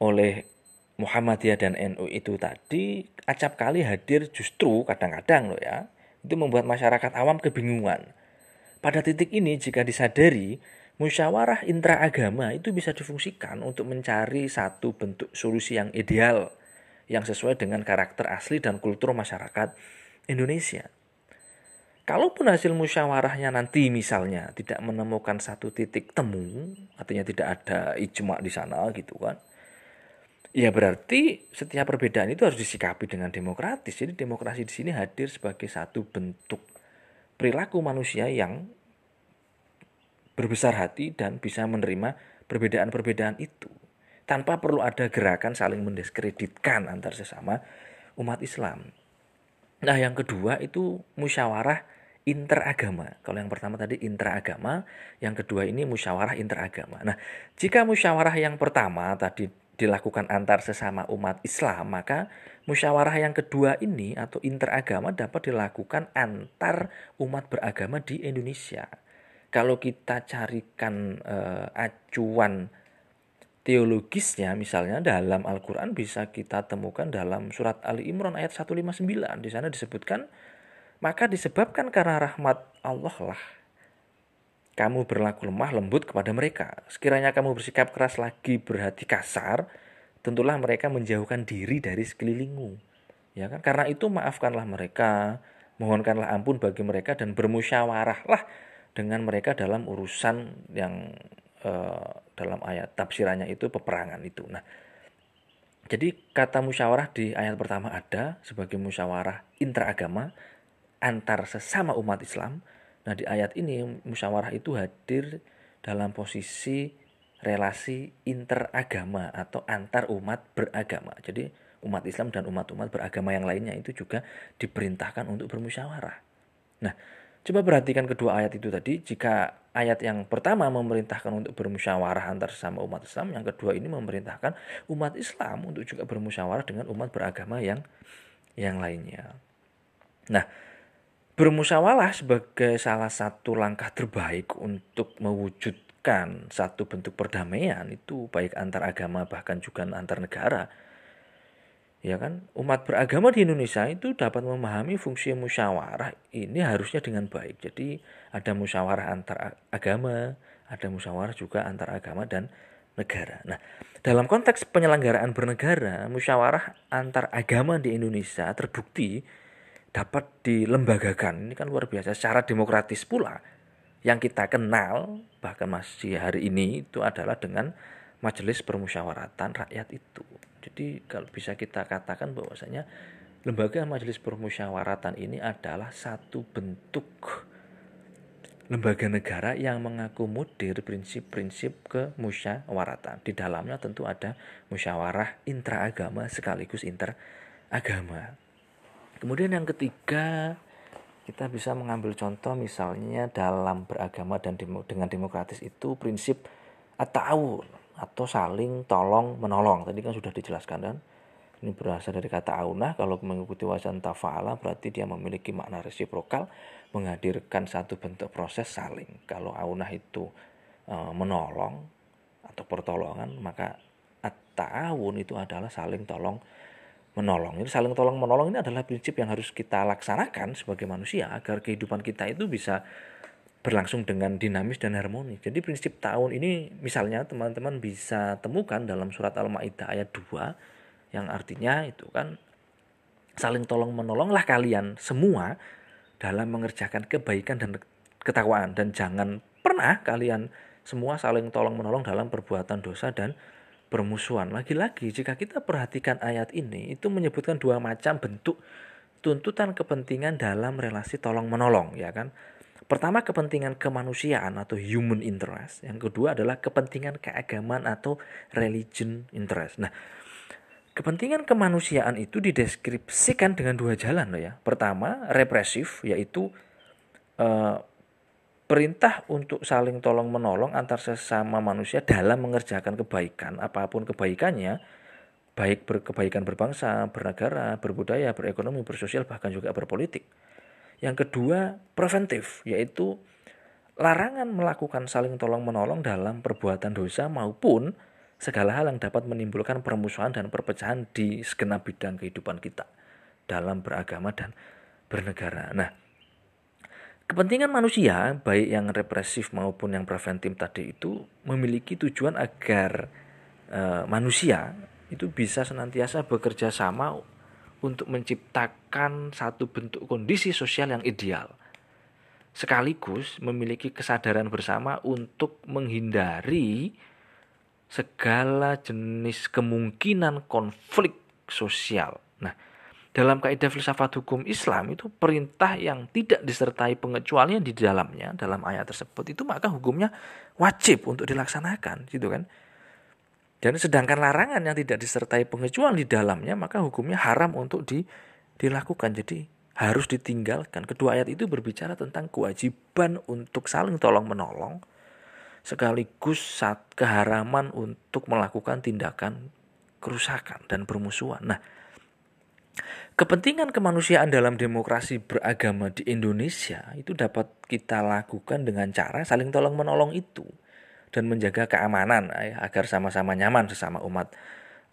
oleh Muhammadiyah dan NU itu tadi acap kali hadir justru kadang-kadang loh ya. Itu membuat masyarakat awam kebingungan. Pada titik ini jika disadari musyawarah intraagama itu bisa difungsikan untuk mencari satu bentuk solusi yang ideal yang sesuai dengan karakter asli dan kultur masyarakat Indonesia. Kalaupun hasil musyawarahnya nanti misalnya tidak menemukan satu titik temu, artinya tidak ada ijma di sana gitu kan. Ya berarti setiap perbedaan itu harus disikapi dengan demokratis. Jadi demokrasi di sini hadir sebagai satu bentuk perilaku manusia yang berbesar hati dan bisa menerima perbedaan-perbedaan itu tanpa perlu ada gerakan saling mendiskreditkan antar sesama umat Islam. Nah, yang kedua itu musyawarah interagama. Kalau yang pertama tadi interagama, yang kedua ini musyawarah interagama. Nah, jika musyawarah yang pertama tadi dilakukan antar sesama umat Islam, maka musyawarah yang kedua ini atau interagama dapat dilakukan antar umat beragama di Indonesia. Kalau kita carikan uh, acuan teologisnya misalnya dalam Al-Qur'an bisa kita temukan dalam surat Ali Imran ayat 159 di sana disebutkan maka disebabkan karena rahmat Allah lah kamu berlaku lemah lembut kepada mereka. Sekiranya kamu bersikap keras lagi berhati kasar tentulah mereka menjauhkan diri dari sekelilingmu. Ya kan? Karena itu maafkanlah mereka mohonkanlah ampun bagi mereka dan bermusyawarahlah dengan mereka dalam urusan yang Eh, dalam ayat tafsirannya itu peperangan itu. Nah, jadi kata musyawarah di ayat pertama ada sebagai musyawarah interagama antar sesama umat Islam. Nah, di ayat ini musyawarah itu hadir dalam posisi relasi interagama atau antar umat beragama. Jadi umat Islam dan umat-umat beragama yang lainnya itu juga diperintahkan untuk bermusyawarah. Nah, Coba perhatikan kedua ayat itu tadi. Jika ayat yang pertama memerintahkan untuk bermusyawarah antar sesama umat Islam, yang kedua ini memerintahkan umat Islam untuk juga bermusyawarah dengan umat beragama yang yang lainnya. Nah, bermusyawarah sebagai salah satu langkah terbaik untuk mewujudkan satu bentuk perdamaian itu baik antar agama bahkan juga antar negara ya kan? Umat beragama di Indonesia itu dapat memahami fungsi musyawarah ini harusnya dengan baik. Jadi ada musyawarah antar agama ada musyawarah juga antar agama dan negara. Nah dalam konteks penyelenggaraan bernegara musyawarah antar agama di Indonesia terbukti dapat dilembagakan. Ini kan luar biasa secara demokratis pula. Yang kita kenal bahkan masih hari ini itu adalah dengan majelis permusyawaratan rakyat itu jadi kalau bisa kita katakan bahwasanya lembaga majelis permusyawaratan ini adalah satu bentuk lembaga negara yang mengakomodir prinsip-prinsip kemusyawaratan. Di dalamnya tentu ada musyawarah intraagama sekaligus interagama. Kemudian yang ketiga, kita bisa mengambil contoh misalnya dalam beragama dan dengan demokratis itu prinsip atau atau saling tolong menolong. Tadi kan sudah dijelaskan dan ini berasal dari kata aunah kalau mengikuti wajan tafa'ala berarti dia memiliki makna resiprokal menghadirkan satu bentuk proses saling. Kalau aunah itu e, menolong atau pertolongan maka at-ta'awun itu adalah saling tolong menolong. Ini saling tolong menolong ini adalah prinsip yang harus kita laksanakan sebagai manusia agar kehidupan kita itu bisa berlangsung dengan dinamis dan harmonis. Jadi prinsip tahun ini misalnya teman-teman bisa temukan dalam surat Al-Maidah ayat 2 yang artinya itu kan saling tolong menolonglah kalian semua dalam mengerjakan kebaikan dan ketakwaan dan jangan pernah kalian semua saling tolong menolong dalam perbuatan dosa dan permusuhan. Lagi-lagi jika kita perhatikan ayat ini itu menyebutkan dua macam bentuk tuntutan kepentingan dalam relasi tolong menolong ya kan Pertama kepentingan kemanusiaan atau human interest. Yang kedua adalah kepentingan keagamaan atau religion interest. Nah, kepentingan kemanusiaan itu dideskripsikan dengan dua jalan loh ya. Pertama, represif yaitu eh, perintah untuk saling tolong menolong antar sesama manusia dalam mengerjakan kebaikan apa pun kebaikannya baik berkebaikan berbangsa, bernegara, berbudaya, berekonomi, bersosial bahkan juga berpolitik. Yang kedua, preventif, yaitu larangan melakukan saling tolong-menolong dalam perbuatan dosa maupun segala hal yang dapat menimbulkan permusuhan dan perpecahan di segenap bidang kehidupan kita dalam beragama dan bernegara. Nah, kepentingan manusia, baik yang represif maupun yang preventif tadi itu memiliki tujuan agar e, manusia itu bisa senantiasa bekerja sama untuk menciptakan satu bentuk kondisi sosial yang ideal. Sekaligus memiliki kesadaran bersama untuk menghindari segala jenis kemungkinan konflik sosial. Nah, dalam kaidah filsafat hukum Islam itu perintah yang tidak disertai pengecualian di dalamnya dalam ayat tersebut itu maka hukumnya wajib untuk dilaksanakan gitu kan. Dan sedangkan larangan yang tidak disertai pengecualian di dalamnya maka hukumnya haram untuk di, dilakukan. Jadi harus ditinggalkan. Kedua ayat itu berbicara tentang kewajiban untuk saling tolong menolong sekaligus saat keharaman untuk melakukan tindakan kerusakan dan permusuhan. Nah, kepentingan kemanusiaan dalam demokrasi beragama di Indonesia itu dapat kita lakukan dengan cara saling tolong menolong itu dan menjaga keamanan ya, agar sama-sama nyaman sesama umat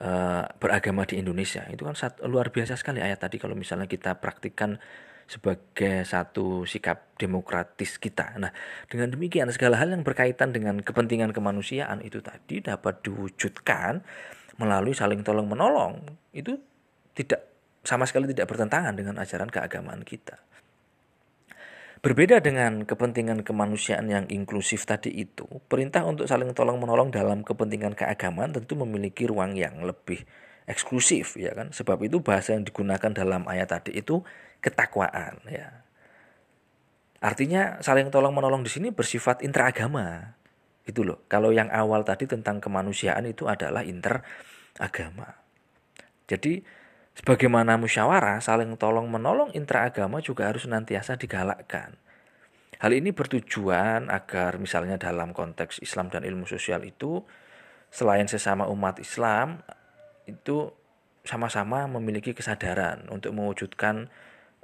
uh, beragama di Indonesia. Itu kan luar biasa sekali ayat tadi kalau misalnya kita praktikkan sebagai satu sikap demokratis kita. Nah, dengan demikian segala hal yang berkaitan dengan kepentingan kemanusiaan itu tadi dapat diwujudkan melalui saling tolong menolong. Itu tidak sama sekali tidak bertentangan dengan ajaran keagamaan kita. Berbeda dengan kepentingan kemanusiaan yang inklusif tadi itu, perintah untuk saling tolong menolong dalam kepentingan keagamaan tentu memiliki ruang yang lebih eksklusif ya kan. Sebab itu bahasa yang digunakan dalam ayat tadi itu ketakwaan ya. Artinya saling tolong menolong di sini bersifat interagama. Gitu loh. Kalau yang awal tadi tentang kemanusiaan itu adalah interagama. Jadi Sebagaimana musyawarah, saling tolong menolong intraagama juga harus nantiasa digalakkan. Hal ini bertujuan agar misalnya dalam konteks Islam dan ilmu sosial itu selain sesama umat Islam itu sama-sama memiliki kesadaran untuk mewujudkan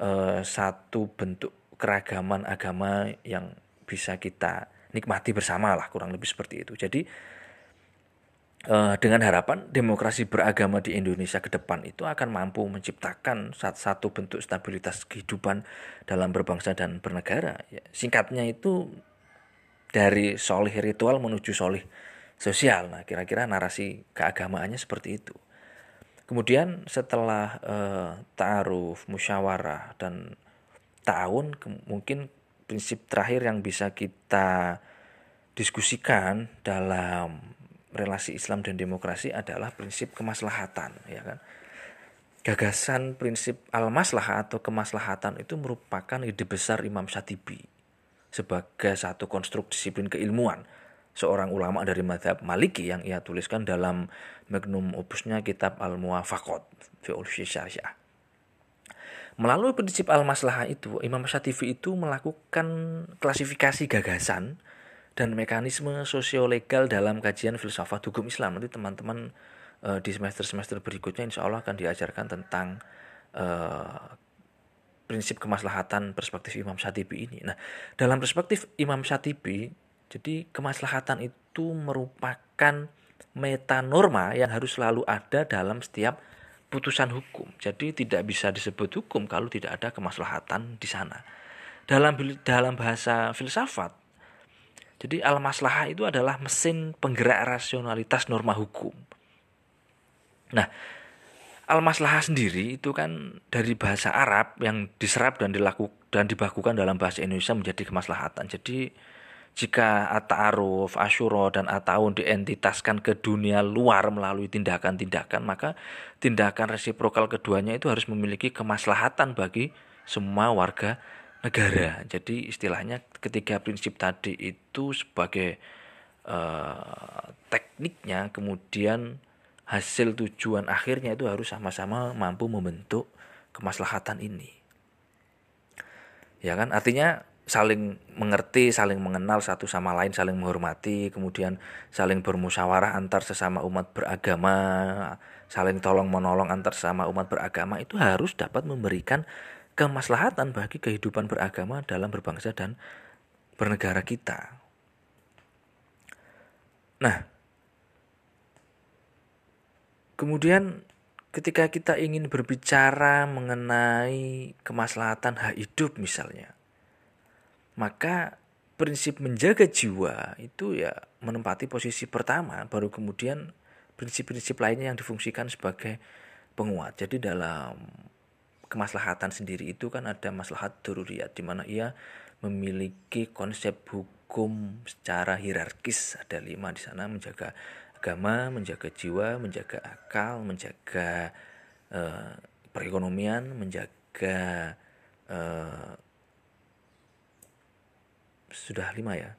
eh, satu bentuk keragaman agama yang bisa kita nikmati bersama lah kurang lebih seperti itu. Jadi dengan harapan demokrasi beragama di Indonesia ke depan itu akan mampu menciptakan satu bentuk stabilitas kehidupan dalam berbangsa dan bernegara. Ya, singkatnya itu dari solih ritual menuju solih sosial. Nah, kira-kira narasi keagamaannya seperti itu. Kemudian setelah uh, ta'aruf, musyawarah dan tahun mungkin prinsip terakhir yang bisa kita diskusikan dalam relasi Islam dan demokrasi adalah prinsip kemaslahatan ya kan gagasan prinsip al-maslah atau kemaslahatan itu merupakan ide besar Imam Syatibi sebagai satu konstruk disiplin keilmuan seorang ulama dari madhab Maliki yang ia tuliskan dalam magnum opusnya kitab Al-Muwafaqat fi Syariah. Melalui prinsip al-maslahah itu, Imam Syatibi itu melakukan klasifikasi gagasan dan mekanisme sosiolegal dalam kajian filsafat hukum Islam. Nanti teman-teman uh, di semester-semester berikutnya insya Allah akan diajarkan tentang uh, prinsip kemaslahatan perspektif Imam Syatibi ini. Nah, dalam perspektif Imam Syatibi, jadi kemaslahatan itu merupakan metanorma yang harus selalu ada dalam setiap putusan hukum. Jadi tidak bisa disebut hukum kalau tidak ada kemaslahatan di sana. Dalam dalam bahasa filsafat, jadi al-maslahah itu adalah mesin penggerak rasionalitas norma hukum. Nah, al-maslahah sendiri itu kan dari bahasa Arab yang diserap dan dilakukan dan dibakukan dalam bahasa Indonesia menjadi kemaslahatan. Jadi jika at-ta'aruf, asyuro dan at-taun dientitaskan ke dunia luar melalui tindakan-tindakan, maka tindakan resiprokal keduanya itu harus memiliki kemaslahatan bagi semua warga negara. Jadi istilahnya ketiga prinsip tadi itu sebagai uh, tekniknya kemudian hasil tujuan akhirnya itu harus sama-sama mampu membentuk kemaslahatan ini. Ya kan? Artinya saling mengerti, saling mengenal satu sama lain, saling menghormati, kemudian saling bermusyawarah antar sesama umat beragama, saling tolong menolong antar sesama umat beragama itu harus dapat memberikan kemaslahatan bagi kehidupan beragama dalam berbangsa dan bernegara kita. Nah, kemudian ketika kita ingin berbicara mengenai kemaslahatan hak hidup misalnya, maka prinsip menjaga jiwa itu ya menempati posisi pertama, baru kemudian prinsip-prinsip lainnya yang difungsikan sebagai penguat. Jadi dalam kemaslahatan sendiri itu kan ada maslahat dururiyat di mana ia memiliki konsep hukum secara hierarkis. Ada lima di sana menjaga agama, menjaga jiwa, menjaga akal, menjaga uh, perekonomian, menjaga uh, sudah lima ya.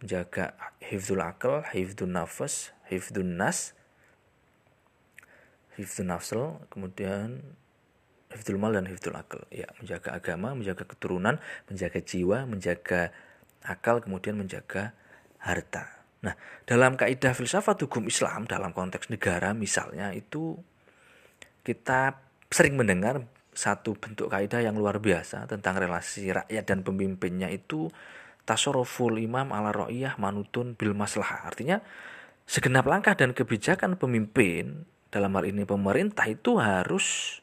Menjaga hifdzul akal, hifdzul nafas, hifdzul nas, hifdzul nafsel, kemudian hifdzul mal dan hifdzul akal. Ya, menjaga agama, menjaga keturunan, menjaga jiwa, menjaga akal, kemudian menjaga harta. Nah, dalam kaidah filsafat hukum Islam dalam konteks negara misalnya itu kita sering mendengar satu bentuk kaidah yang luar biasa tentang relasi rakyat dan pemimpinnya itu tasarruful imam ala ra'iyah manutun bil maslahah. Artinya segenap langkah dan kebijakan pemimpin dalam hal ini pemerintah itu harus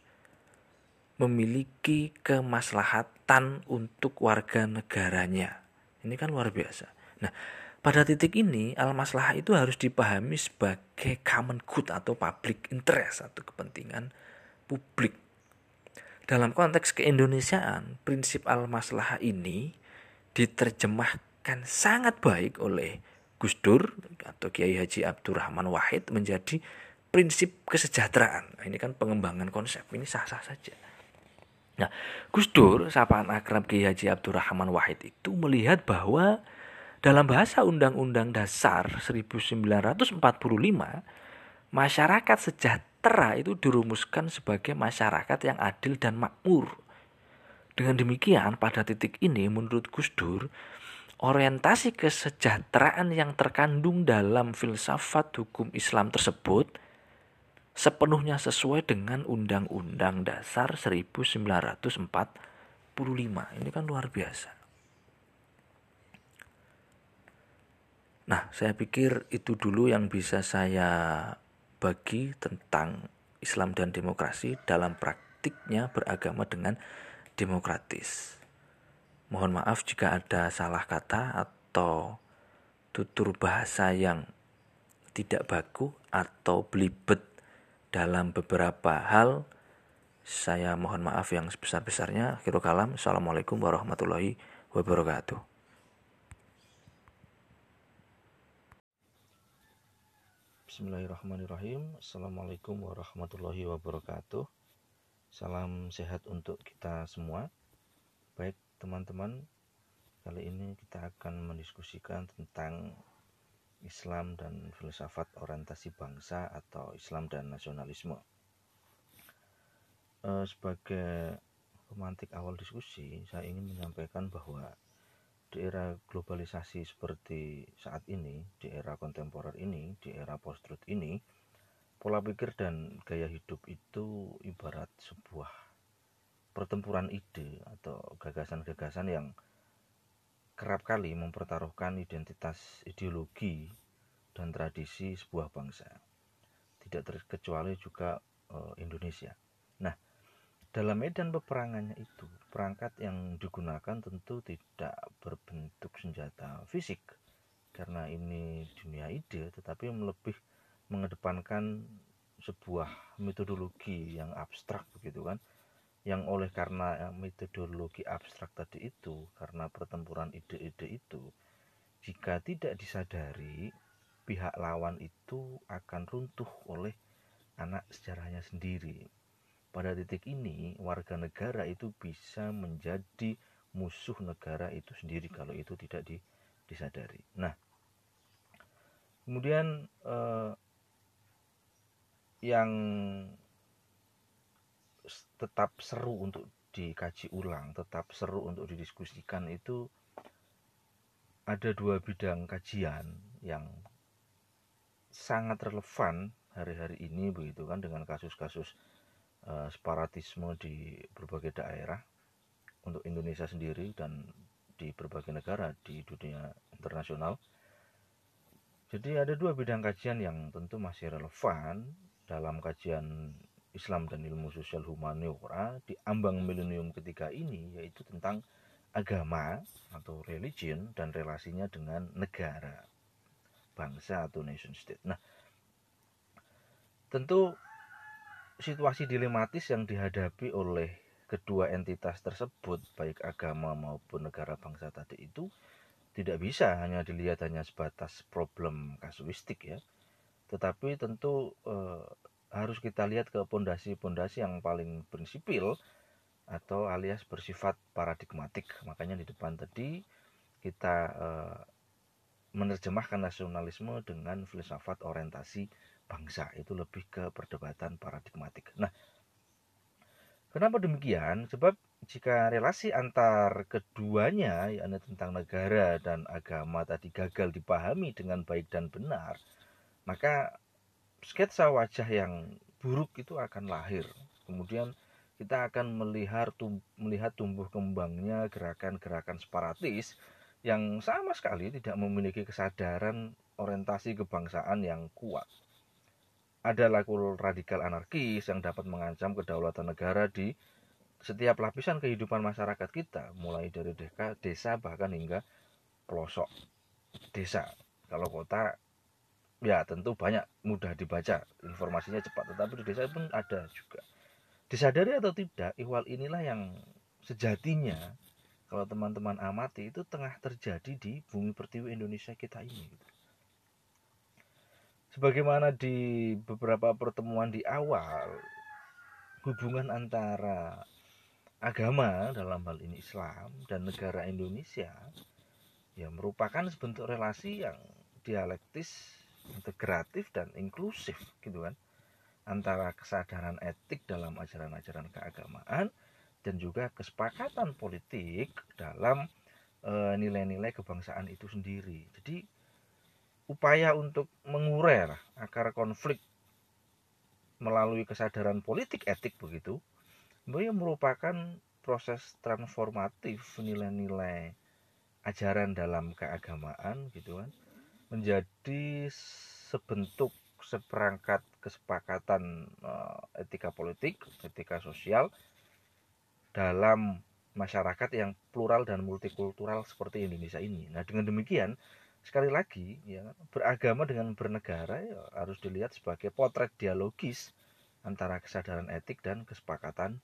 memiliki kemaslahatan untuk warga negaranya. Ini kan luar biasa. Nah, pada titik ini al-maslahah itu harus dipahami sebagai common good atau public interest atau kepentingan publik. Dalam konteks keindonesiaan, prinsip al-maslahah ini diterjemahkan sangat baik oleh Gus Dur atau Kiai Haji Abdurrahman Wahid menjadi prinsip kesejahteraan. Nah, ini kan pengembangan konsep, ini sah-sah saja. Nah, Gus Dur, sapaan akrab Kiai Haji Abdurrahman Wahid itu melihat bahwa dalam bahasa Undang-Undang Dasar 1945, masyarakat sejahtera itu dirumuskan sebagai masyarakat yang adil dan makmur. Dengan demikian, pada titik ini menurut Gus Dur, orientasi kesejahteraan yang terkandung dalam filsafat hukum Islam tersebut sepenuhnya sesuai dengan Undang-Undang Dasar 1945. Ini kan luar biasa. Nah, saya pikir itu dulu yang bisa saya bagi tentang Islam dan demokrasi dalam praktiknya beragama dengan demokratis. Mohon maaf jika ada salah kata atau tutur bahasa yang tidak baku atau belibet dalam beberapa hal. Saya mohon maaf yang sebesar-besarnya. Akhirul kalam. Assalamualaikum warahmatullahi wabarakatuh. Bismillahirrahmanirrahim. Assalamualaikum warahmatullahi wabarakatuh. Salam sehat untuk kita semua. Baik, teman-teman kali ini kita akan mendiskusikan tentang Islam dan filsafat orientasi bangsa atau Islam dan nasionalisme. E, sebagai pemantik awal diskusi saya ingin menyampaikan bahwa di era globalisasi seperti saat ini di era kontemporer ini di era post-truth ini pola pikir dan gaya hidup itu ibarat sebuah pertempuran ide atau gagasan-gagasan yang kerap kali mempertaruhkan identitas ideologi dan tradisi sebuah bangsa. Tidak terkecuali juga e, Indonesia. Nah, dalam medan peperangannya itu, perangkat yang digunakan tentu tidak berbentuk senjata fisik karena ini dunia ide, tetapi lebih mengedepankan sebuah metodologi yang abstrak begitu kan yang oleh karena eh, metodologi abstrak tadi itu karena pertempuran ide-ide itu jika tidak disadari pihak lawan itu akan runtuh oleh anak sejarahnya sendiri. Pada titik ini warga negara itu bisa menjadi musuh negara itu sendiri kalau itu tidak disadari. Nah kemudian eh, yang tetap seru untuk dikaji ulang, tetap seru untuk didiskusikan itu ada dua bidang kajian yang sangat relevan hari-hari ini begitu kan dengan kasus-kasus uh, separatisme di berbagai daerah untuk Indonesia sendiri dan di berbagai negara di dunia internasional. Jadi ada dua bidang kajian yang tentu masih relevan dalam kajian Islam dan ilmu sosial humaniora di ambang milenium ketiga ini yaitu tentang agama atau religion dan relasinya dengan negara bangsa atau nation state. Nah, tentu situasi dilematis yang dihadapi oleh kedua entitas tersebut baik agama maupun negara bangsa tadi itu tidak bisa hanya dilihat hanya sebatas problem kasuistik ya tetapi tentu eh, harus kita lihat ke pondasi-pondasi yang paling prinsipil atau alias bersifat paradigmatik. Makanya di depan tadi kita eh, menerjemahkan nasionalisme dengan filsafat orientasi bangsa itu lebih ke perdebatan paradigmatik. Nah, Kenapa demikian? Sebab jika relasi antar keduanya, yakni tentang negara dan agama tadi gagal dipahami dengan baik dan benar, maka sketsa wajah yang buruk itu akan lahir. Kemudian kita akan melihat tum melihat tumbuh kembangnya gerakan-gerakan separatis yang sama sekali tidak memiliki kesadaran orientasi kebangsaan yang kuat. Ada laku radikal anarkis yang dapat mengancam kedaulatan negara di setiap lapisan kehidupan masyarakat kita, mulai dari desa bahkan hingga pelosok desa. Kalau kota ya tentu banyak mudah dibaca, informasinya cepat, tetapi di desa pun ada juga. Disadari atau tidak, ihwal inilah yang sejatinya kalau teman-teman amati itu tengah terjadi di bumi pertiwi Indonesia kita ini. Sebagaimana di beberapa pertemuan di awal, hubungan antara agama dalam hal ini Islam dan negara Indonesia ya merupakan sebentuk relasi yang dialektis, integratif dan inklusif gitu kan antara kesadaran etik dalam ajaran-ajaran keagamaan dan juga kesepakatan politik dalam eh, nilai-nilai e, kebangsaan itu sendiri. Jadi upaya untuk mengurai akar konflik melalui kesadaran politik etik begitu Bahwa merupakan proses transformatif nilai-nilai ajaran dalam keagamaan gitu kan menjadi sebentuk seperangkat kesepakatan uh, etika politik, etika sosial dalam masyarakat yang plural dan multikultural seperti Indonesia ini. Nah, dengan demikian sekali lagi ya beragama dengan bernegara ya, harus dilihat sebagai potret dialogis antara kesadaran etik dan kesepakatan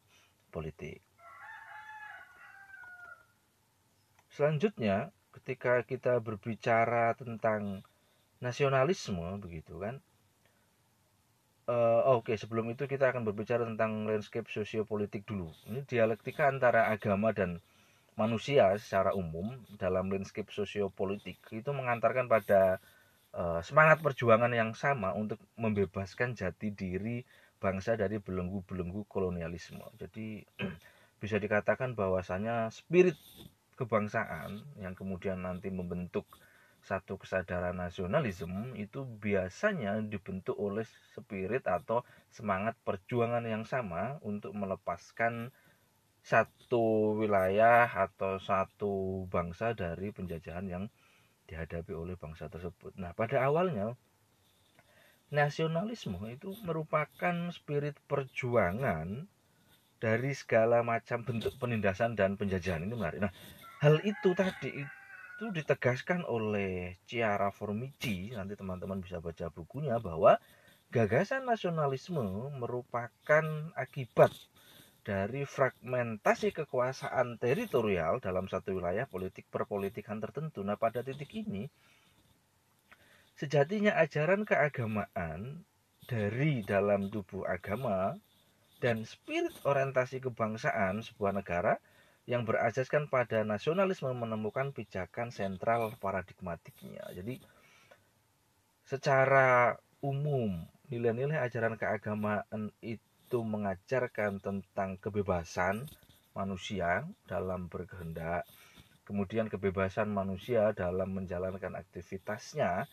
politik. Selanjutnya, ketika kita berbicara tentang nasionalisme begitu kan. Uh, Oke, okay, sebelum itu kita akan berbicara tentang landscape sosiopolitik dulu. Ini dialektika antara agama dan manusia secara umum dalam landscape sosiopolitik itu mengantarkan pada uh, semangat perjuangan yang sama untuk membebaskan jati diri bangsa dari belenggu-belenggu kolonialisme. Jadi *clears throat* bisa dikatakan bahwasanya spirit kebangsaan yang kemudian nanti membentuk satu kesadaran nasionalisme itu biasanya dibentuk oleh spirit atau semangat perjuangan yang sama untuk melepaskan satu wilayah atau satu bangsa dari penjajahan yang dihadapi oleh bangsa tersebut. Nah, pada awalnya nasionalisme itu merupakan spirit perjuangan dari segala macam bentuk penindasan dan penjajahan ini menarik. Nah, hal itu tadi itu ditegaskan oleh Ciara Formici, nanti teman-teman bisa baca bukunya bahwa gagasan nasionalisme merupakan akibat dari fragmentasi kekuasaan teritorial dalam satu wilayah politik perpolitikan tertentu. Nah, pada titik ini Sejatinya ajaran keagamaan dari dalam tubuh agama dan spirit orientasi kebangsaan sebuah negara yang berasaskan pada nasionalisme menemukan pijakan sentral paradigmatiknya. Jadi secara umum nilai-nilai ajaran keagamaan itu mengajarkan tentang kebebasan manusia dalam berkehendak, kemudian kebebasan manusia dalam menjalankan aktivitasnya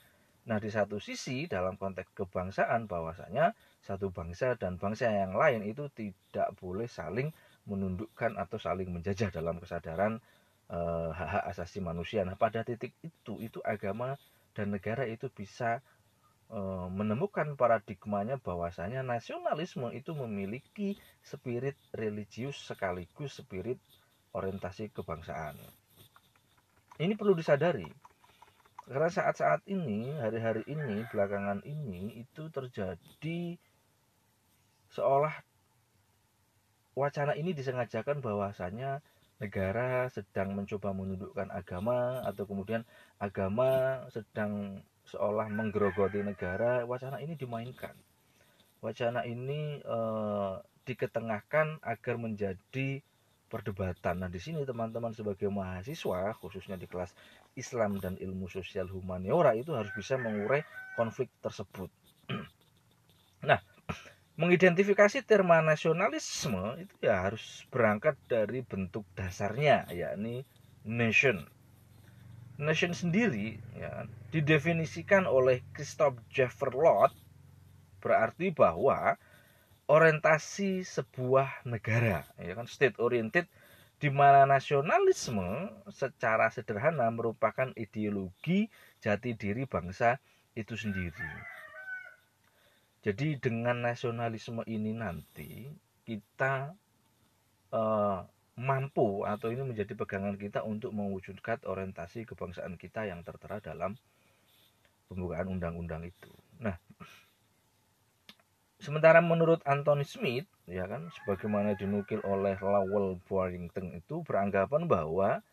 Nah, di satu sisi dalam konteks kebangsaan bahwasanya satu bangsa dan bangsa yang lain itu tidak boleh saling menundukkan atau saling menjajah dalam kesadaran eh, hak-hak asasi manusia. Nah, pada titik itu itu agama dan negara itu bisa e, menemukan paradigmanya bahwasanya nasionalisme itu memiliki spirit religius sekaligus spirit orientasi kebangsaan. Ini perlu disadari karena saat-saat ini, hari-hari ini, belakangan ini itu terjadi seolah wacana ini disengajakan bahwasanya negara sedang mencoba menundukkan agama atau kemudian agama sedang seolah menggerogoti negara. Wacana ini dimainkan. Wacana ini eh, diketengahkan agar menjadi perdebatan. Nah, di sini teman-teman sebagai mahasiswa, khususnya di kelas Islam dan ilmu sosial humaniora itu harus bisa mengurai konflik tersebut. *clears throat* nah, mengidentifikasi terma nasionalisme itu ya harus berangkat dari bentuk dasarnya yakni nation nation sendiri ya didefinisikan oleh Christoph Jefferlot berarti bahwa orientasi sebuah negara ya kan state oriented di mana nasionalisme secara sederhana merupakan ideologi jati diri bangsa itu sendiri. Jadi dengan nasionalisme ini nanti kita eh, mampu atau ini menjadi pegangan kita untuk mewujudkan orientasi kebangsaan kita yang tertera dalam pembukaan undang-undang itu. Nah, sementara menurut Anthony Smith, ya kan, sebagaimana dinukil oleh Lowell Warrington itu beranggapan bahwa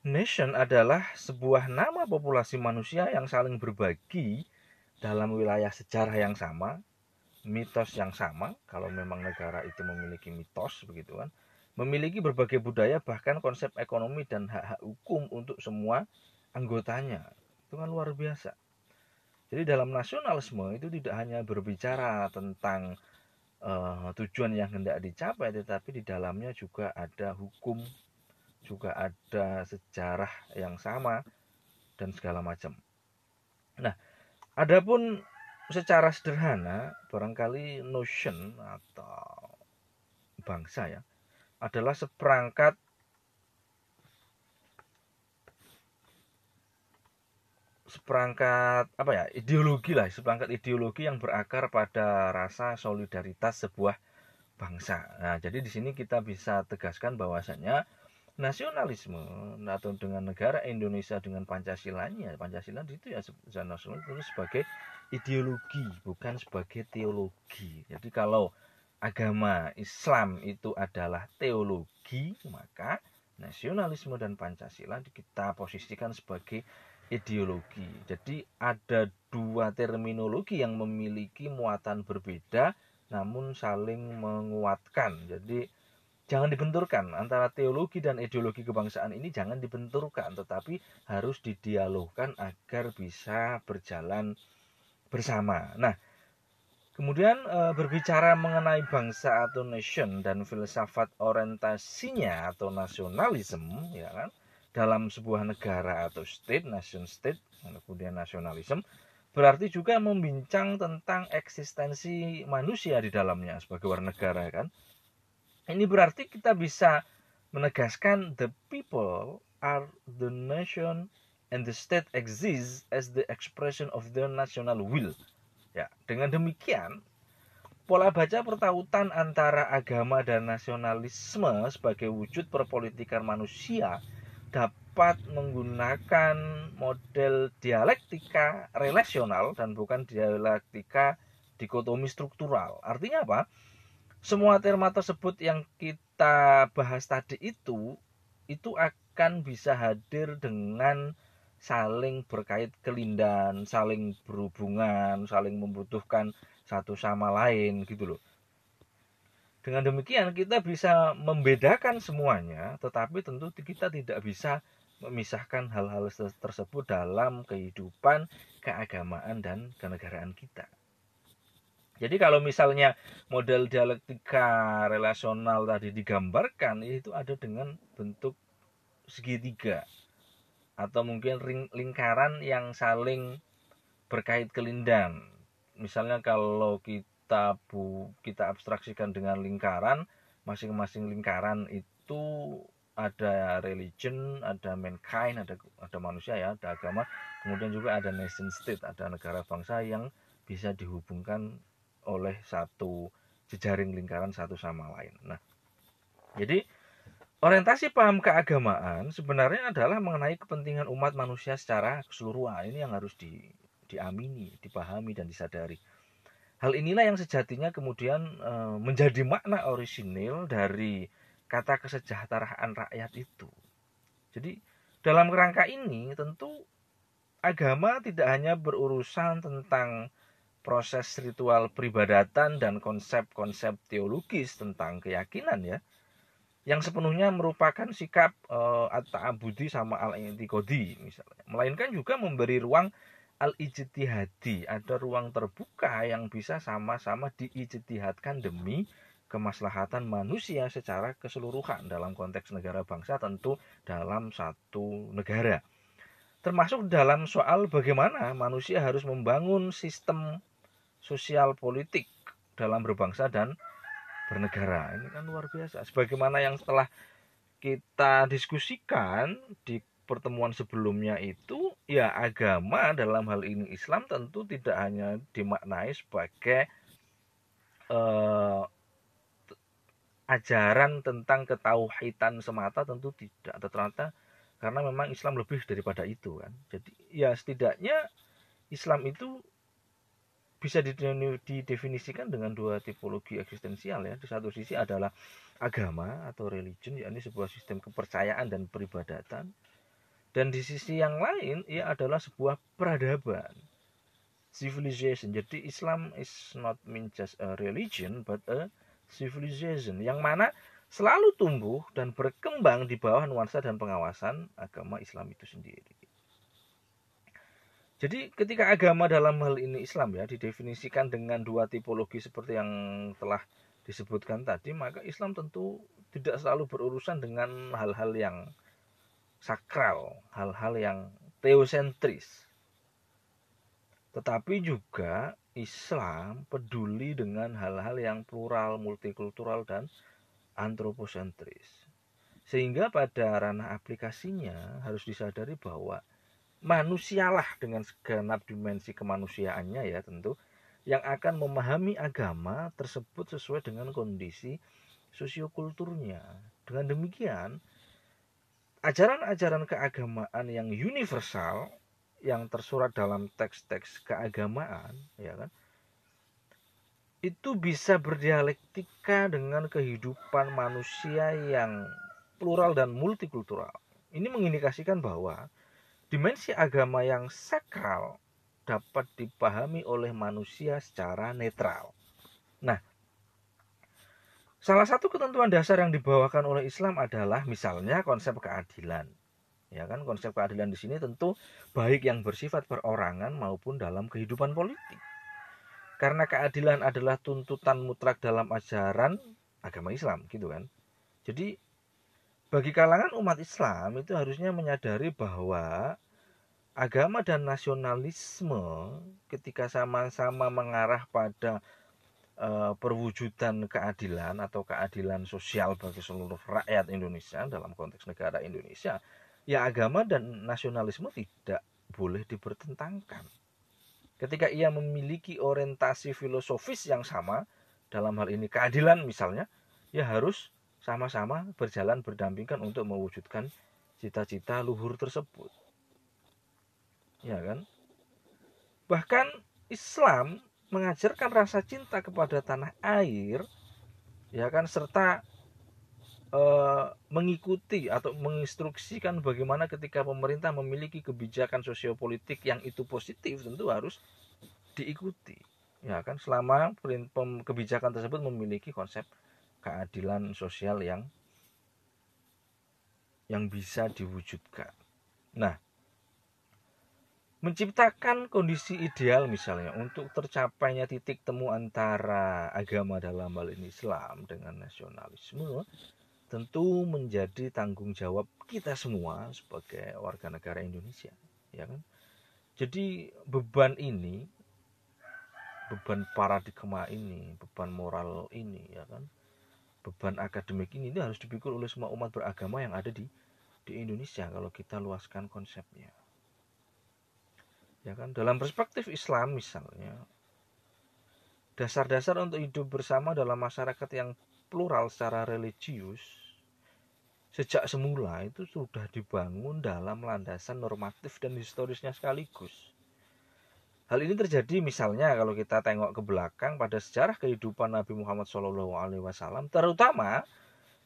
nation adalah sebuah nama populasi manusia yang saling berbagi dalam wilayah sejarah yang sama, mitos yang sama, kalau memang negara itu memiliki mitos begitu kan, memiliki berbagai budaya bahkan konsep ekonomi dan hak-hak hukum untuk semua anggotanya. Itu kan luar biasa. Jadi dalam nasionalisme itu tidak hanya berbicara tentang uh, tujuan yang hendak dicapai, tetapi di dalamnya juga ada hukum, juga ada sejarah yang sama dan segala macam. Nah, Adapun secara sederhana, barangkali notion atau bangsa ya adalah seperangkat seperangkat apa ya ideologi lah seperangkat ideologi yang berakar pada rasa solidaritas sebuah bangsa. Nah, jadi di sini kita bisa tegaskan bahwasanya nasionalisme. Atau dengan negara Indonesia dengan Pancasilanya. Pancasila itu ya nasional itu sebagai ideologi bukan sebagai teologi. Jadi kalau agama Islam itu adalah teologi maka nasionalisme dan Pancasila kita posisikan sebagai ideologi. Jadi ada dua terminologi yang memiliki muatan berbeda namun saling menguatkan. Jadi jangan dibenturkan. Antara teologi dan ideologi kebangsaan ini jangan dibenturkan tetapi harus didialogkan agar bisa berjalan bersama. Nah, kemudian e, berbicara mengenai bangsa atau nation dan filsafat orientasinya atau nasionalisme ya kan? Dalam sebuah negara atau state, nation state, kemudian nasionalisme berarti juga membincang tentang eksistensi manusia di dalamnya sebagai warga negara kan ini berarti kita bisa menegaskan the people are the nation and the state exists as the expression of their national will. Ya, dengan demikian pola baca pertautan antara agama dan nasionalisme sebagai wujud perpolitikan manusia dapat menggunakan model dialektika relasional dan bukan dialektika dikotomi struktural. Artinya apa? Semua terma tersebut yang kita bahas tadi itu itu akan bisa hadir dengan saling berkait kelindan, saling berhubungan, saling membutuhkan satu sama lain gitu loh. Dengan demikian kita bisa membedakan semuanya, tetapi tentu kita tidak bisa memisahkan hal-hal tersebut dalam kehidupan keagamaan dan kenegaraan kita. Jadi kalau misalnya model dialektika relasional tadi digambarkan itu ada dengan bentuk segitiga atau mungkin lingkaran yang saling berkait kelindan. Misalnya kalau kita bu kita abstraksikan dengan lingkaran, masing-masing lingkaran itu ada religion, ada mankind, ada ada manusia ya, ada agama, kemudian juga ada nation state, ada negara bangsa yang bisa dihubungkan oleh satu jejaring lingkaran satu sama lain. Nah, jadi orientasi paham keagamaan sebenarnya adalah mengenai kepentingan umat manusia secara keseluruhan. Ini yang harus di, diamini, dipahami dan disadari. Hal inilah yang sejatinya kemudian e, menjadi makna orisinil dari kata kesejahteraan rakyat itu. Jadi dalam kerangka ini tentu agama tidak hanya berurusan tentang proses ritual peribadatan dan konsep-konsep teologis tentang keyakinan ya yang sepenuhnya merupakan sikap uh, at-ta'abudi sama al-i'tiqadi misalnya melainkan juga memberi ruang al-ijtihadi, ada ruang terbuka yang bisa sama-sama diijtihadkan demi kemaslahatan manusia secara keseluruhan dalam konteks negara bangsa tentu dalam satu negara. Termasuk dalam soal bagaimana manusia harus membangun sistem sosial politik dalam berbangsa dan bernegara. Ini kan luar biasa. Sebagaimana yang setelah kita diskusikan di pertemuan sebelumnya itu ya agama dalam hal ini Islam tentu tidak hanya dimaknai sebagai eh, ajaran tentang ketauhidan semata tentu tidak ternyata karena memang Islam lebih daripada itu kan jadi ya setidaknya Islam itu bisa didefinisikan dengan dua tipologi eksistensial ya. Di satu sisi adalah agama atau religion yakni sebuah sistem kepercayaan dan peribadatan. Dan di sisi yang lain ia adalah sebuah peradaban civilization. Jadi Islam is not mean just a religion but a civilization. Yang mana selalu tumbuh dan berkembang di bawah nuansa dan pengawasan agama Islam itu sendiri. Jadi ketika agama dalam hal ini Islam ya didefinisikan dengan dua tipologi seperti yang telah disebutkan tadi, maka Islam tentu tidak selalu berurusan dengan hal-hal yang sakral, hal-hal yang teosentris. Tetapi juga Islam peduli dengan hal-hal yang plural, multikultural, dan antroposentris. Sehingga pada ranah aplikasinya harus disadari bahwa manusialah dengan segenap dimensi kemanusiaannya ya tentu yang akan memahami agama tersebut sesuai dengan kondisi sosiokulturnya. Dengan demikian, ajaran-ajaran keagamaan yang universal yang tersurat dalam teks-teks keagamaan ya kan itu bisa berdialektika dengan kehidupan manusia yang plural dan multikultural. Ini mengindikasikan bahwa dimensi agama yang sakral dapat dipahami oleh manusia secara netral. Nah, salah satu ketentuan dasar yang dibawakan oleh Islam adalah misalnya konsep keadilan. Ya kan konsep keadilan di sini tentu baik yang bersifat perorangan maupun dalam kehidupan politik. Karena keadilan adalah tuntutan mutlak dalam ajaran agama Islam gitu kan. Jadi bagi kalangan umat Islam itu harusnya menyadari bahwa agama dan nasionalisme ketika sama-sama mengarah pada uh, perwujudan keadilan atau keadilan sosial bagi seluruh rakyat Indonesia dalam konteks negara Indonesia ya agama dan nasionalisme tidak boleh dipertentangkan. Ketika ia memiliki orientasi filosofis yang sama, dalam hal ini keadilan misalnya, ya harus sama-sama berjalan berdampingan untuk mewujudkan cita-cita luhur tersebut. Ya kan? Bahkan Islam mengajarkan rasa cinta kepada tanah air, ya kan, serta Eh, mengikuti atau menginstruksikan bagaimana ketika pemerintah memiliki kebijakan sosiopolitik yang itu positif tentu harus diikuti ya kan selama kebijakan tersebut memiliki konsep keadilan sosial yang yang bisa diwujudkan. Nah, menciptakan kondisi ideal misalnya untuk tercapainya titik temu antara agama dalam hal ini Islam dengan nasionalisme tentu menjadi tanggung jawab kita semua sebagai warga negara Indonesia ya kan jadi beban ini beban paradigma ini beban moral ini ya kan beban akademik ini, ini harus dipikul oleh semua umat beragama yang ada di di Indonesia kalau kita luaskan konsepnya ya kan dalam perspektif Islam misalnya dasar-dasar untuk hidup bersama dalam masyarakat yang plural secara religius sejak semula itu sudah dibangun dalam landasan normatif dan historisnya sekaligus. Hal ini terjadi misalnya kalau kita tengok ke belakang pada sejarah kehidupan Nabi Muhammad SAW, terutama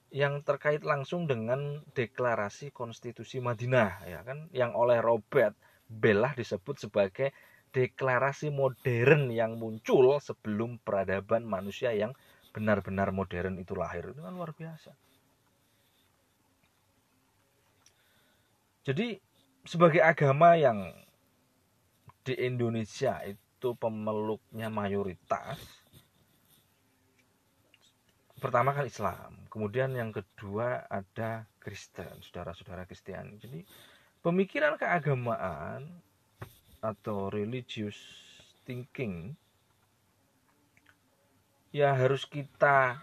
yang terkait langsung dengan deklarasi konstitusi Madinah, ya kan, yang oleh Robert Bellah disebut sebagai deklarasi modern yang muncul sebelum peradaban manusia yang benar-benar modern itu lahir. Itu kan luar biasa. Jadi sebagai agama yang di Indonesia itu pemeluknya mayoritas. Pertama kan Islam kemudian yang kedua ada Kristen saudara-saudara Kristiani. Jadi pemikiran keagamaan atau religious thinking ya harus kita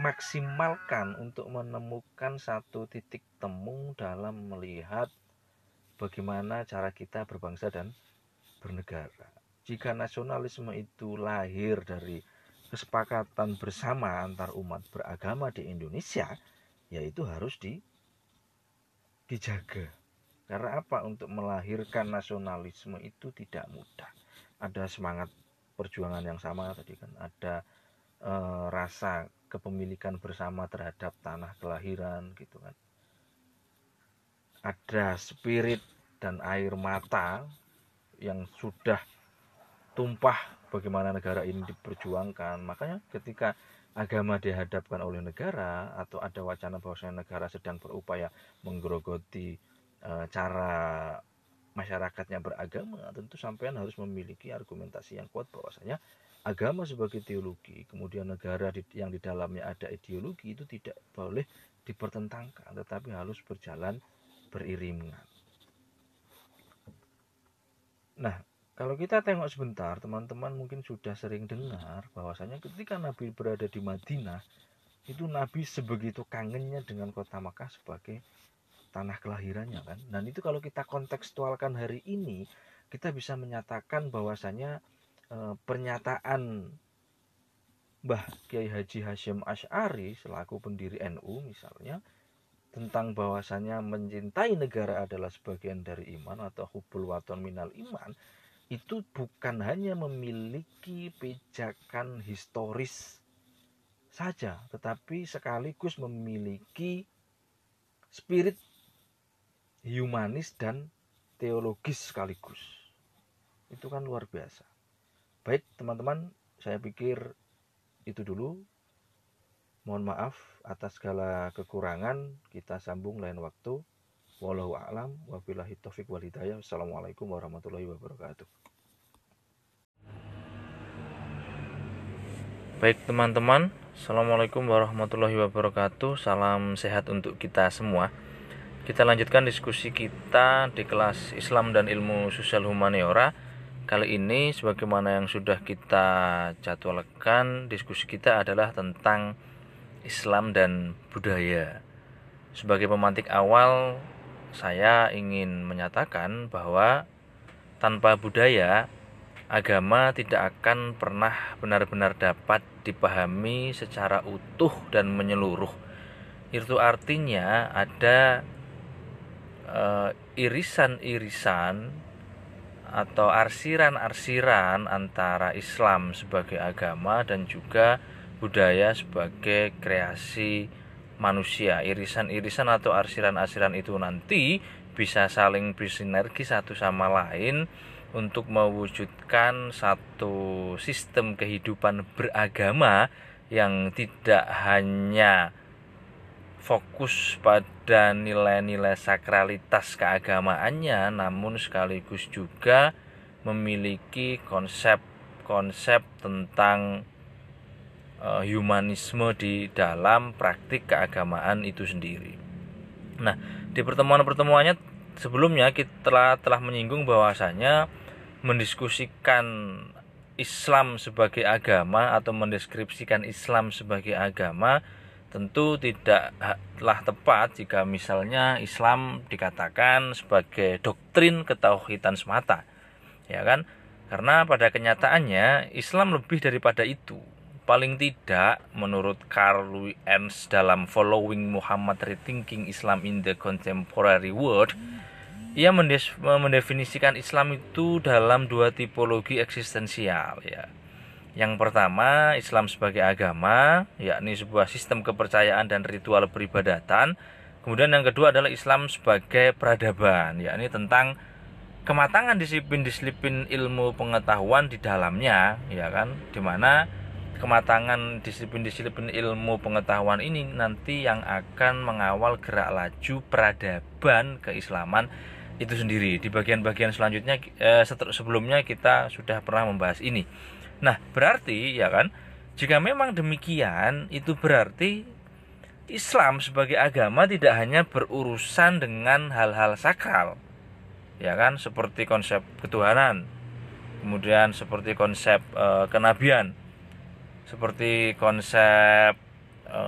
maksimalkan untuk menemukan satu titik temu dalam melihat bagaimana cara kita berbangsa dan bernegara. Jika nasionalisme itu lahir dari kesepakatan bersama antar umat beragama di Indonesia, yaitu harus di, dijaga. Karena apa? Untuk melahirkan nasionalisme itu tidak mudah. Ada semangat perjuangan yang sama tadi kan, ada e, rasa kepemilikan bersama terhadap tanah kelahiran gitu kan. Ada spirit dan air mata yang sudah tumpah bagaimana negara ini diperjuangkan. Makanya ketika agama dihadapkan oleh negara atau ada wacana bahwasanya negara sedang berupaya menggerogoti e, cara masyarakatnya beragama, tentu sampean harus memiliki argumentasi yang kuat bahwasanya agama sebagai teologi, kemudian negara yang di dalamnya ada ideologi itu tidak boleh dipertentangkan, tetapi harus berjalan beriringan. Nah, kalau kita tengok sebentar, teman-teman mungkin sudah sering dengar bahwasanya ketika Nabi berada di Madinah, itu Nabi sebegitu kangennya dengan kota Makkah sebagai tanah kelahirannya kan. Dan itu kalau kita kontekstualkan hari ini, kita bisa menyatakan bahwasanya e, pernyataan Mbah Kiai Haji Hashim Ash'ari selaku pendiri NU misalnya tentang bahwasanya mencintai negara adalah sebagian dari iman atau hubul waton minal iman itu bukan hanya memiliki pijakan historis saja, tetapi sekaligus memiliki spirit humanis dan teologis sekaligus. Itu kan luar biasa. Baik, teman-teman, saya pikir itu dulu. Mohon maaf atas segala kekurangan. Kita sambung lain waktu. Wallahu a'lam wabillahi taufik wal hidayah. Assalamualaikum warahmatullahi wabarakatuh. Baik teman-teman, Assalamualaikum warahmatullahi wabarakatuh Salam sehat untuk kita semua Kita lanjutkan diskusi kita di kelas Islam dan Ilmu Sosial Humaniora Kali ini sebagaimana yang sudah kita jadwalkan Diskusi kita adalah tentang Islam dan budaya Sebagai pemantik awal Saya ingin menyatakan bahwa Tanpa budaya agama tidak akan pernah benar-benar dapat dipahami secara utuh dan menyeluruh. Itu artinya ada uh, irisan-irisan atau arsiran-arsiran antara Islam sebagai agama dan juga budaya sebagai kreasi manusia. Irisan-irisan atau arsiran-arsiran itu nanti bisa saling bersinergi satu sama lain untuk mewujudkan satu sistem kehidupan beragama yang tidak hanya fokus pada nilai-nilai sakralitas keagamaannya namun sekaligus juga memiliki konsep-konsep tentang uh, humanisme di dalam praktik keagamaan itu sendiri. Nah, di pertemuan-pertemuannya sebelumnya kita telah telah menyinggung bahwasanya mendiskusikan Islam sebagai agama atau mendeskripsikan Islam sebagai agama tentu tidaklah tepat jika misalnya Islam dikatakan sebagai doktrin ketauhidan semata ya kan karena pada kenyataannya Islam lebih daripada itu paling tidak menurut Carl Ernst dalam Following Muhammad Rethinking Islam in the Contemporary World ia mendefinisikan Islam itu dalam dua tipologi eksistensial ya. Yang pertama, Islam sebagai agama, yakni sebuah sistem kepercayaan dan ritual peribadatan. Kemudian yang kedua adalah Islam sebagai peradaban, yakni tentang kematangan disiplin-disiplin ilmu pengetahuan di dalamnya, ya kan? Di mana kematangan disiplin-disiplin ilmu pengetahuan ini nanti yang akan mengawal gerak laju peradaban keislaman itu sendiri. Di bagian-bagian selanjutnya eh, sebelumnya kita sudah pernah membahas ini. Nah, berarti ya kan, jika memang demikian, itu berarti Islam sebagai agama tidak hanya berurusan dengan hal-hal sakral. Ya kan, seperti konsep ketuhanan. Kemudian seperti konsep e, kenabian. Seperti konsep e,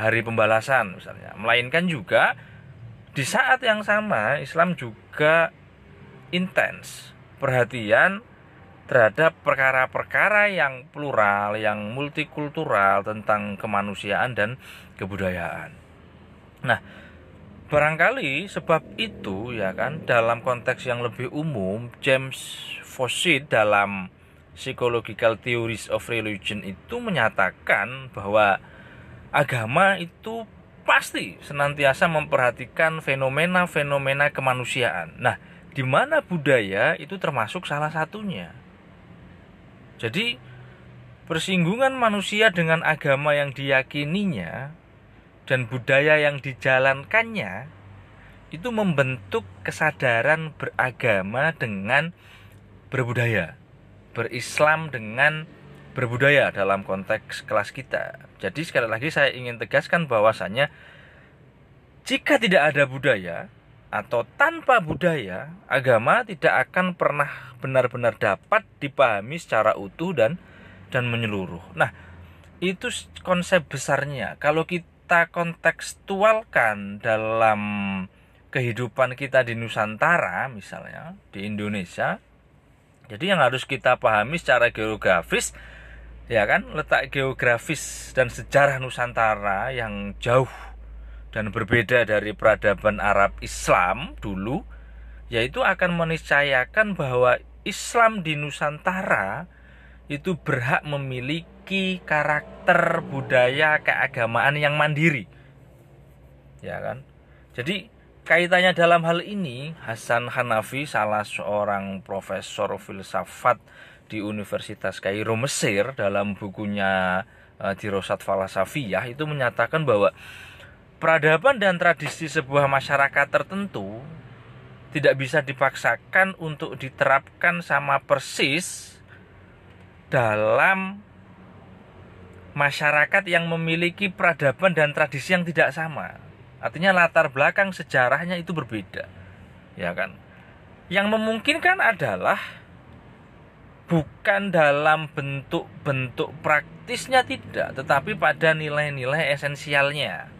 hari pembalasan misalnya. Melainkan juga di saat yang sama, Islam juga intens perhatian terhadap perkara-perkara yang plural, yang multikultural tentang kemanusiaan dan kebudayaan. Nah, barangkali sebab itu ya kan dalam konteks yang lebih umum James Fawcett dalam Psychological Theories of Religion itu menyatakan bahwa agama itu pasti senantiasa memperhatikan fenomena-fenomena kemanusiaan. Nah, di mana budaya itu termasuk salah satunya. Jadi, persinggungan manusia dengan agama yang diyakininya dan budaya yang dijalankannya itu membentuk kesadaran beragama dengan berbudaya, berislam dengan berbudaya dalam konteks kelas kita. Jadi sekali lagi saya ingin tegaskan bahwasanya jika tidak ada budaya atau tanpa budaya, agama tidak akan pernah benar-benar dapat dipahami secara utuh dan dan menyeluruh. Nah, itu konsep besarnya. Kalau kita kontekstualkan dalam kehidupan kita di Nusantara misalnya, di Indonesia, jadi yang harus kita pahami secara geografis ya kan letak geografis dan sejarah Nusantara yang jauh dan berbeda dari peradaban Arab Islam dulu yaitu akan meniscayakan bahwa Islam di Nusantara itu berhak memiliki karakter budaya keagamaan yang mandiri. Ya kan? Jadi kaitannya dalam hal ini Hasan Hanafi salah seorang profesor filsafat di Universitas Kairo Mesir dalam bukunya uh, Dirosat Falasafiyah itu menyatakan bahwa peradaban dan tradisi sebuah masyarakat tertentu tidak bisa dipaksakan untuk diterapkan sama persis dalam masyarakat yang memiliki peradaban dan tradisi yang tidak sama. Artinya latar belakang sejarahnya itu berbeda. Ya kan? Yang memungkinkan adalah bukan dalam bentuk-bentuk praktisnya tidak, tetapi pada nilai-nilai esensialnya.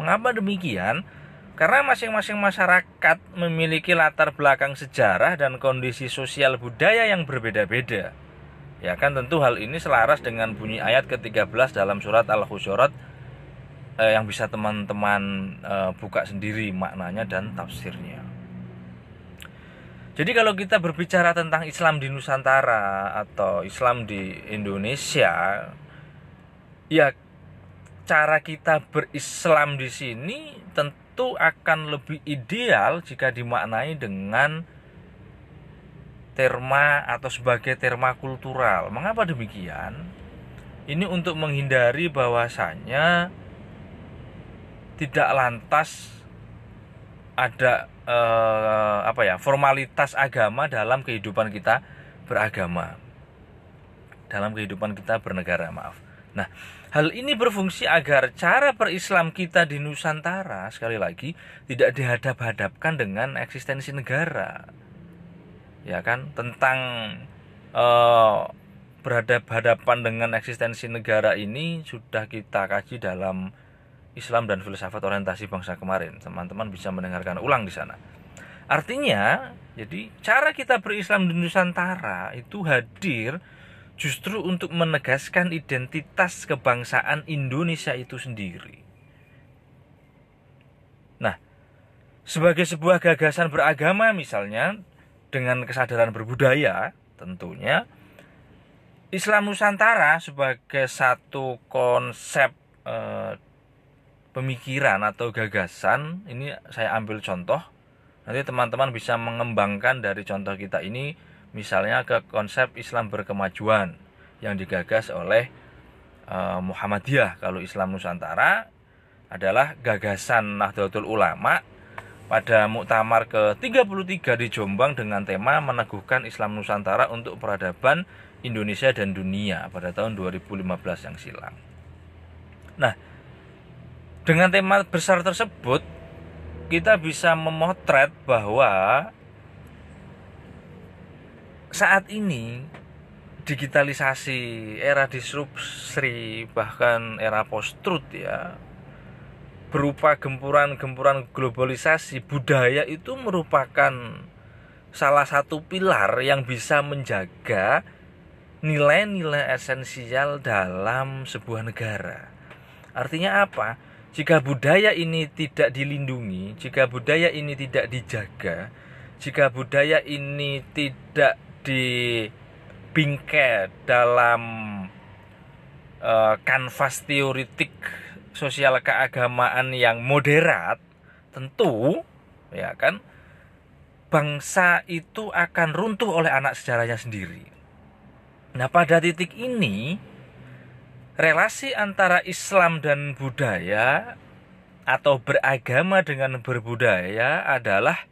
Mengapa demikian? Karena masing-masing masyarakat memiliki latar belakang sejarah dan kondisi sosial budaya yang berbeda-beda. Ya kan tentu hal ini selaras dengan bunyi ayat ke-13 dalam surat Al-Husyurat eh, yang bisa teman-teman eh, buka sendiri maknanya dan tafsirnya. Jadi kalau kita berbicara tentang Islam di Nusantara atau Islam di Indonesia, ya cara kita berislam di sini tentu akan lebih ideal jika dimaknai dengan terma atau sebagai terma kultural. Mengapa demikian? Ini untuk menghindari bahwasanya tidak lantas ada eh, apa ya formalitas agama dalam kehidupan kita beragama. Dalam kehidupan kita bernegara maaf. Nah hal ini berfungsi agar cara berislam kita di Nusantara sekali lagi tidak dihadap-hadapkan dengan eksistensi negara. Ya kan? Tentang eh, berhadap-hadapan dengan eksistensi negara ini sudah kita kaji dalam Islam dan filsafat orientasi bangsa kemarin. Teman-teman bisa mendengarkan ulang di sana. Artinya, jadi cara kita berislam di Nusantara itu hadir justru untuk menegaskan identitas kebangsaan Indonesia itu sendiri. Nah, sebagai sebuah gagasan beragama misalnya dengan kesadaran berbudaya tentunya Islam Nusantara sebagai satu konsep eh, pemikiran atau gagasan ini saya ambil contoh nanti teman-teman bisa mengembangkan dari contoh kita ini misalnya ke konsep Islam berkemajuan yang digagas oleh uh, Muhammadiyah kalau Islam Nusantara adalah gagasan Nahdlatul Ulama pada muktamar ke-33 di Jombang dengan tema meneguhkan Islam Nusantara untuk peradaban Indonesia dan dunia pada tahun 2015 yang silam. Nah, dengan tema besar tersebut kita bisa memotret bahwa saat ini digitalisasi era disrupsi bahkan era post truth ya berupa gempuran-gempuran globalisasi budaya itu merupakan salah satu pilar yang bisa menjaga nilai-nilai esensial dalam sebuah negara. Artinya apa? Jika budaya ini tidak dilindungi, jika budaya ini tidak dijaga, jika budaya ini tidak dibingkai dalam uh, kanvas teoritik sosial keagamaan yang moderat, tentu ya kan bangsa itu akan runtuh oleh anak sejarahnya sendiri. Nah, pada titik ini relasi antara Islam dan budaya atau beragama dengan berbudaya adalah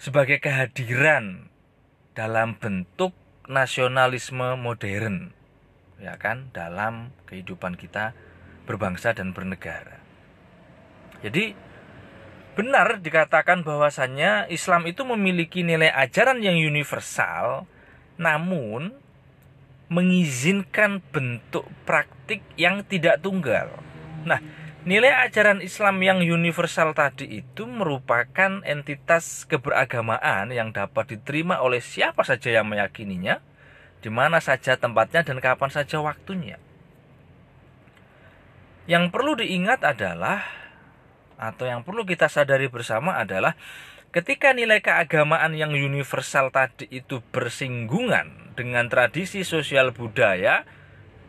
sebagai kehadiran dalam bentuk nasionalisme modern ya kan dalam kehidupan kita berbangsa dan bernegara. Jadi benar dikatakan bahwasannya Islam itu memiliki nilai ajaran yang universal namun mengizinkan bentuk praktik yang tidak tunggal. Nah, nilai ajaran Islam yang universal tadi itu merupakan entitas keberagamaan yang dapat diterima oleh siapa saja yang meyakininya, di mana saja tempatnya dan kapan saja waktunya. Yang perlu diingat adalah atau yang perlu kita sadari bersama adalah ketika nilai keagamaan yang universal tadi itu bersinggungan dengan tradisi sosial budaya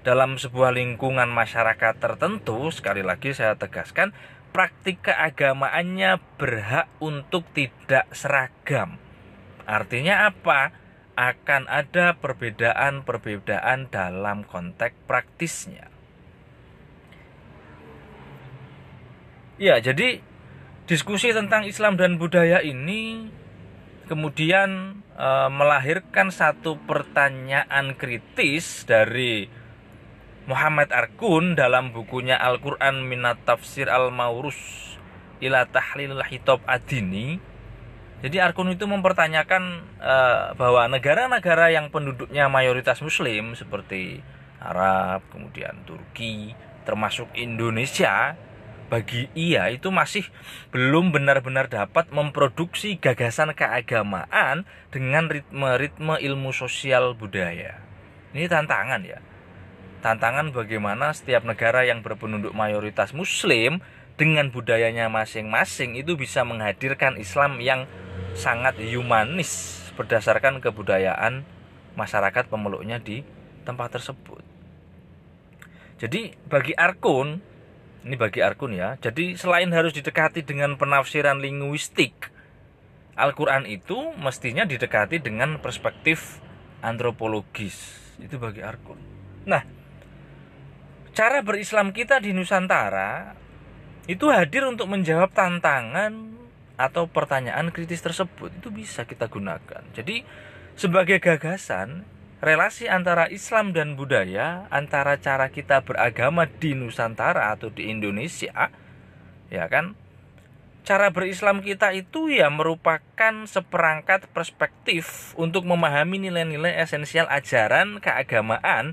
dalam sebuah lingkungan masyarakat tertentu, sekali lagi saya tegaskan, praktik keagamaannya berhak untuk tidak seragam. Artinya apa? Akan ada perbedaan-perbedaan dalam konteks praktisnya. Ya, jadi diskusi tentang Islam dan budaya ini kemudian e, melahirkan satu pertanyaan kritis dari Muhammad Arkun dalam bukunya Al-Quran Minat Tafsir Al-Maurus ila Tahlil Hitab Adini jadi Arkun itu mempertanyakan e, bahwa negara-negara yang penduduknya mayoritas muslim seperti Arab, kemudian Turki, termasuk Indonesia bagi ia itu masih belum benar-benar dapat memproduksi gagasan keagamaan dengan ritme-ritme ilmu sosial budaya. Ini tantangan ya. Tantangan bagaimana setiap negara yang berpenduduk mayoritas muslim dengan budayanya masing-masing itu bisa menghadirkan Islam yang sangat humanis berdasarkan kebudayaan masyarakat pemeluknya di tempat tersebut. Jadi bagi Arkun ini bagi Arkun ya. Jadi selain harus didekati dengan penafsiran linguistik, Al-Quran itu mestinya didekati dengan perspektif antropologis. Itu bagi Arkun. Nah, cara berislam kita di Nusantara itu hadir untuk menjawab tantangan atau pertanyaan kritis tersebut. Itu bisa kita gunakan. Jadi sebagai gagasan relasi antara Islam dan budaya, antara cara kita beragama di Nusantara atau di Indonesia, ya kan? Cara berislam kita itu ya merupakan seperangkat perspektif untuk memahami nilai-nilai esensial ajaran keagamaan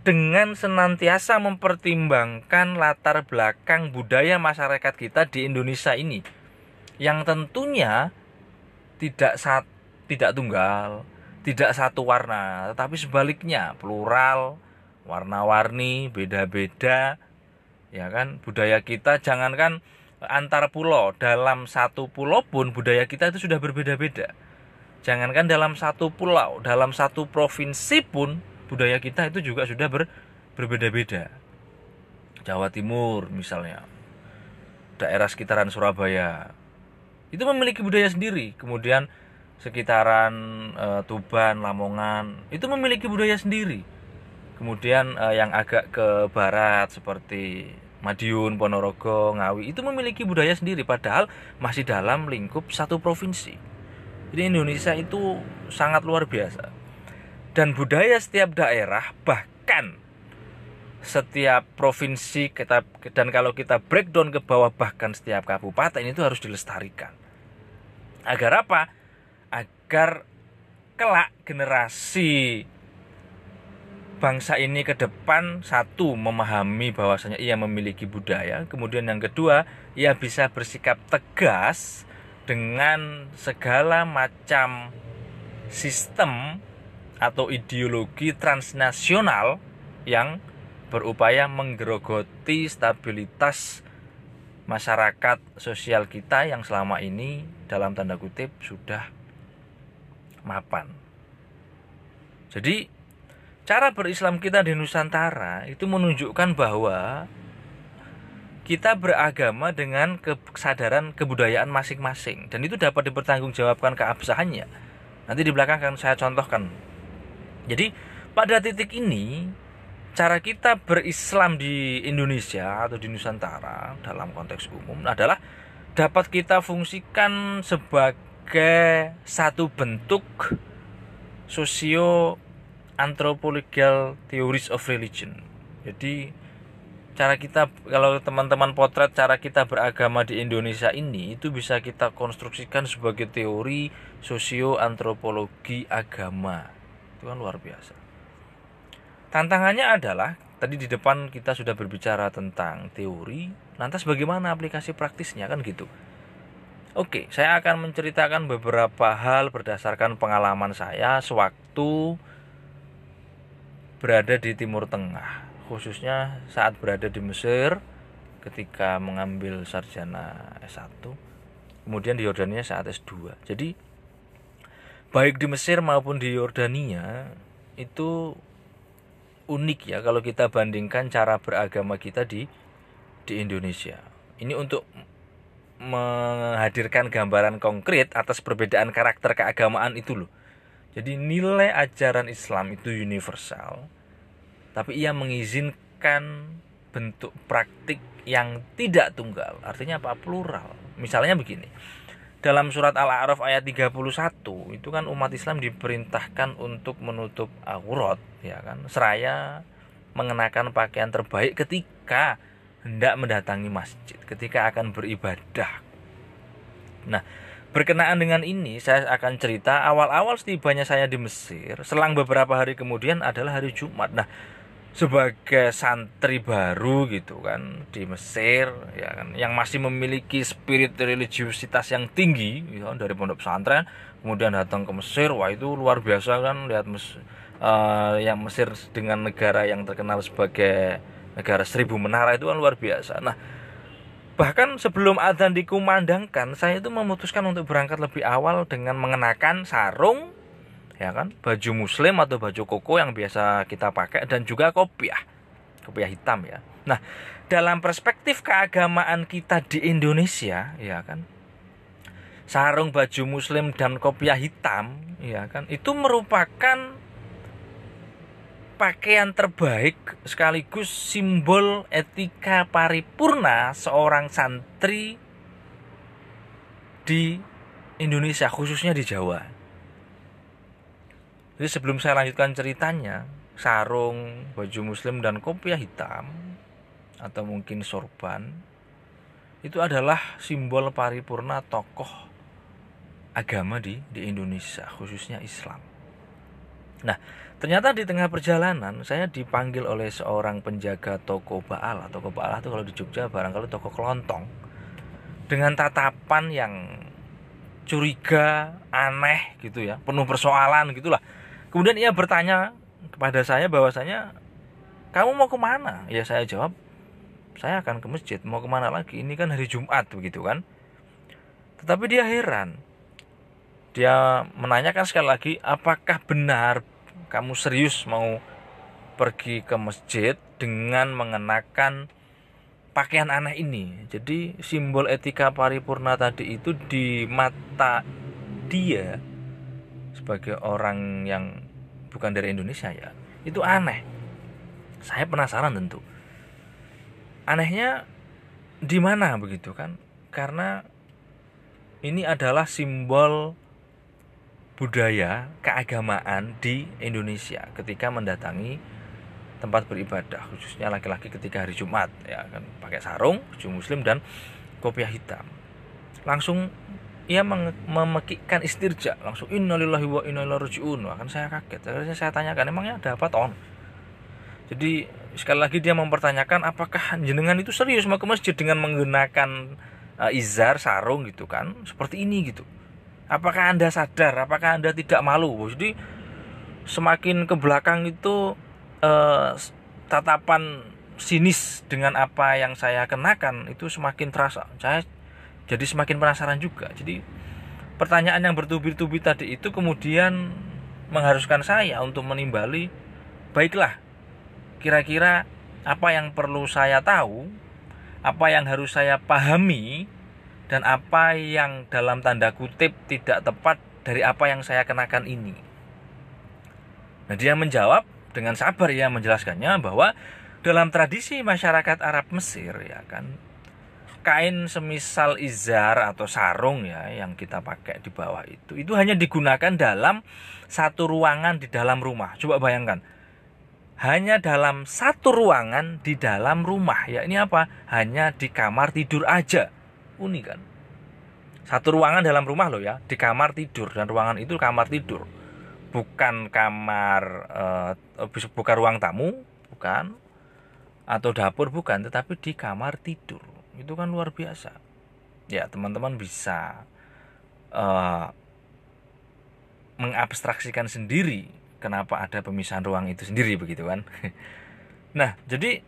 dengan senantiasa mempertimbangkan latar belakang budaya masyarakat kita di Indonesia ini yang tentunya tidak saat tidak tunggal, tidak satu warna, tetapi sebaliknya plural, warna-warni, beda-beda. Ya kan, budaya kita jangankan antar pulau, dalam satu pulau pun budaya kita itu sudah berbeda-beda. Jangankan dalam satu pulau, dalam satu provinsi pun budaya kita itu juga sudah ber, berbeda-beda. Jawa Timur misalnya, daerah sekitaran Surabaya, itu memiliki budaya sendiri. Kemudian sekitaran e, Tuban, Lamongan itu memiliki budaya sendiri. Kemudian e, yang agak ke barat seperti Madiun, Ponorogo, Ngawi itu memiliki budaya sendiri padahal masih dalam lingkup satu provinsi. Jadi Indonesia itu sangat luar biasa. Dan budaya setiap daerah bahkan setiap provinsi kita dan kalau kita breakdown ke bawah bahkan setiap kabupaten itu harus dilestarikan. Agar apa? Agar kelak generasi bangsa ini ke depan satu memahami bahwasanya ia memiliki budaya, kemudian yang kedua ia bisa bersikap tegas dengan segala macam sistem atau ideologi transnasional yang berupaya menggerogoti stabilitas masyarakat sosial kita yang selama ini dalam tanda kutip sudah mapan. Jadi cara berislam kita di Nusantara itu menunjukkan bahwa kita beragama dengan kesadaran kebudayaan masing-masing dan itu dapat dipertanggungjawabkan keabsahannya. Nanti di belakang akan saya contohkan. Jadi pada titik ini cara kita berislam di Indonesia atau di Nusantara dalam konteks umum adalah dapat kita fungsikan sebagai satu bentuk sosio anthropological theories of religion. Jadi cara kita kalau teman-teman potret cara kita beragama di Indonesia ini itu bisa kita konstruksikan sebagai teori sosio antropologi agama. Itu kan luar biasa. Tantangannya adalah tadi di depan kita sudah berbicara tentang teori, lantas bagaimana aplikasi praktisnya kan gitu. Oke, saya akan menceritakan beberapa hal berdasarkan pengalaman saya sewaktu berada di Timur Tengah, khususnya saat berada di Mesir ketika mengambil sarjana S1, kemudian di Yordania saat S2. Jadi baik di Mesir maupun di Yordania itu unik ya kalau kita bandingkan cara beragama kita di di Indonesia. Ini untuk menghadirkan gambaran konkret atas perbedaan karakter keagamaan itu loh. Jadi nilai ajaran Islam itu universal, tapi ia mengizinkan bentuk praktik yang tidak tunggal. Artinya apa? Plural. Misalnya begini. Dalam surat Al-A'raf ayat 31 itu kan umat Islam diperintahkan untuk menutup aurat ya kan, seraya mengenakan pakaian terbaik ketika hendak mendatangi masjid, ketika akan beribadah. Nah, Berkenaan dengan ini, saya akan cerita awal-awal setibanya saya di Mesir, selang beberapa hari kemudian adalah hari Jumat. Nah, sebagai santri baru gitu kan di Mesir ya kan yang masih memiliki spirit religiusitas yang tinggi gitu, dari pondok pesantren kemudian datang ke Mesir wah itu luar biasa kan lihat mes uh, yang Mesir dengan negara yang terkenal sebagai negara seribu menara itu kan luar biasa. Nah Bahkan sebelum adzan dikumandangkan, saya itu memutuskan untuk berangkat lebih awal dengan mengenakan sarung, ya kan, baju muslim atau baju koko yang biasa kita pakai dan juga kopiah, kopiah hitam ya. Nah, dalam perspektif keagamaan kita di Indonesia, ya kan, sarung baju muslim dan kopiah hitam, ya kan, itu merupakan pakaian terbaik sekaligus simbol etika paripurna seorang santri di Indonesia khususnya di Jawa. Jadi sebelum saya lanjutkan ceritanya, sarung, baju muslim dan kopiah hitam atau mungkin sorban itu adalah simbol paripurna tokoh agama di di Indonesia khususnya Islam. Nah, ternyata di tengah perjalanan saya dipanggil oleh seorang penjaga toko Baal. Toko Baal itu kalau di Jogja barangkali toko kelontong. Dengan tatapan yang curiga, aneh gitu ya, penuh persoalan gitulah. Kemudian ia bertanya kepada saya bahwasanya kamu mau ke mana? Ya saya jawab, saya akan ke masjid. Mau ke mana lagi? Ini kan hari Jumat begitu kan? Tetapi dia heran. Dia menanyakan sekali lagi, apakah benar kamu serius mau pergi ke masjid dengan mengenakan pakaian aneh ini. Jadi simbol etika paripurna tadi itu di mata dia sebagai orang yang bukan dari Indonesia ya, itu aneh. Saya penasaran tentu. anehnya di mana begitu kan karena ini adalah simbol budaya keagamaan di Indonesia ketika mendatangi tempat beribadah khususnya laki-laki ketika hari Jumat ya kan. Pakai sarung baju muslim dan kopiah hitam. Langsung ia memekikkan istirja langsung innalillahi wa inna ilaihi rajiun. Kan saya kaget. Akhirnya saya tanyakan emangnya ada apa ton? Jadi sekali lagi dia mempertanyakan apakah jenengan itu serius mau ke masjid dengan menggunakan uh, izar sarung gitu kan seperti ini gitu apakah anda sadar? Apakah anda tidak malu? Jadi semakin ke belakang itu eh, tatapan sinis dengan apa yang saya kenakan itu semakin terasa. Saya jadi semakin penasaran juga. Jadi pertanyaan yang bertubi-tubi tadi itu kemudian mengharuskan saya untuk menimbali baiklah kira-kira apa yang perlu saya tahu apa yang harus saya pahami dan apa yang dalam tanda kutip tidak tepat dari apa yang saya kenakan ini. Nah, dia menjawab dengan sabar ya menjelaskannya bahwa dalam tradisi masyarakat Arab Mesir ya kan kain semisal izar atau sarung ya yang kita pakai di bawah itu itu hanya digunakan dalam satu ruangan di dalam rumah. Coba bayangkan. Hanya dalam satu ruangan di dalam rumah. Ya ini apa? Hanya di kamar tidur aja unik kan? Satu ruangan dalam rumah loh ya di kamar tidur dan ruangan itu kamar tidur. Bukan kamar uh, bukan ruang tamu bukan atau dapur bukan tetapi di kamar tidur. Itu kan luar biasa. Ya teman-teman bisa uh, mengabstraksikan sendiri kenapa ada pemisahan ruang itu sendiri begitu kan? *laughs* Nah jadi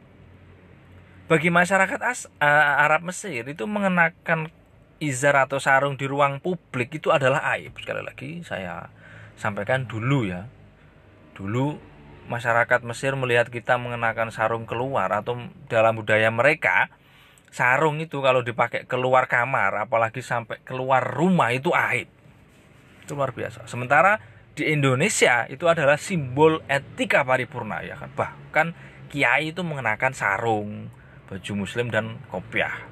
bagi masyarakat As uh, Arab Mesir itu mengenakan izar atau sarung di ruang publik itu adalah aib. Sekali lagi saya sampaikan dulu ya. Dulu masyarakat Mesir melihat kita mengenakan sarung keluar atau dalam budaya mereka sarung itu kalau dipakai keluar kamar apalagi sampai keluar rumah itu aib. Itu luar biasa. Sementara di Indonesia itu adalah simbol etika paripurna ya kan. Bahkan kiai itu mengenakan sarung baju muslim dan kopiah.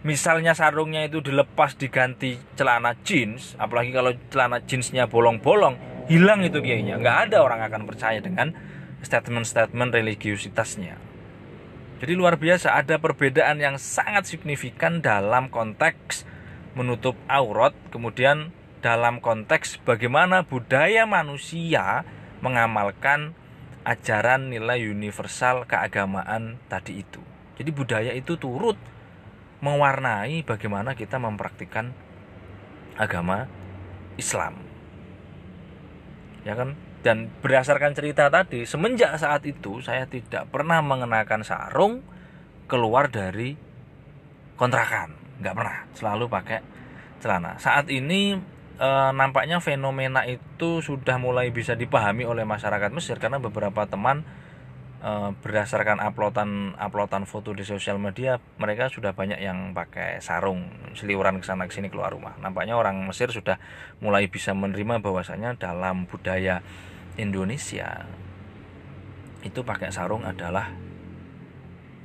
Misalnya sarungnya itu dilepas diganti celana jeans apalagi kalau celana jeansnya bolong-bolong hilang itu kiainya. Nggak ada orang akan percaya dengan statement-statement religiusitasnya jadi luar biasa ada perbedaan yang sangat signifikan dalam konteks menutup aurat kemudian dalam konteks bagaimana budaya manusia mengamalkan ajaran nilai universal keagamaan tadi itu. Jadi budaya itu turut mewarnai bagaimana kita mempraktikkan agama Islam. Ya kan? Dan berdasarkan cerita tadi, semenjak saat itu saya tidak pernah mengenakan sarung keluar dari kontrakan. Nggak pernah, selalu pakai celana. Saat ini e, nampaknya fenomena itu sudah mulai bisa dipahami oleh masyarakat Mesir karena beberapa teman e, berdasarkan uploadan uploadan foto di sosial media mereka sudah banyak yang pakai sarung seliuran ke sana ke sini keluar rumah. Nampaknya orang Mesir sudah mulai bisa menerima bahwasanya dalam budaya Indonesia itu pakai sarung adalah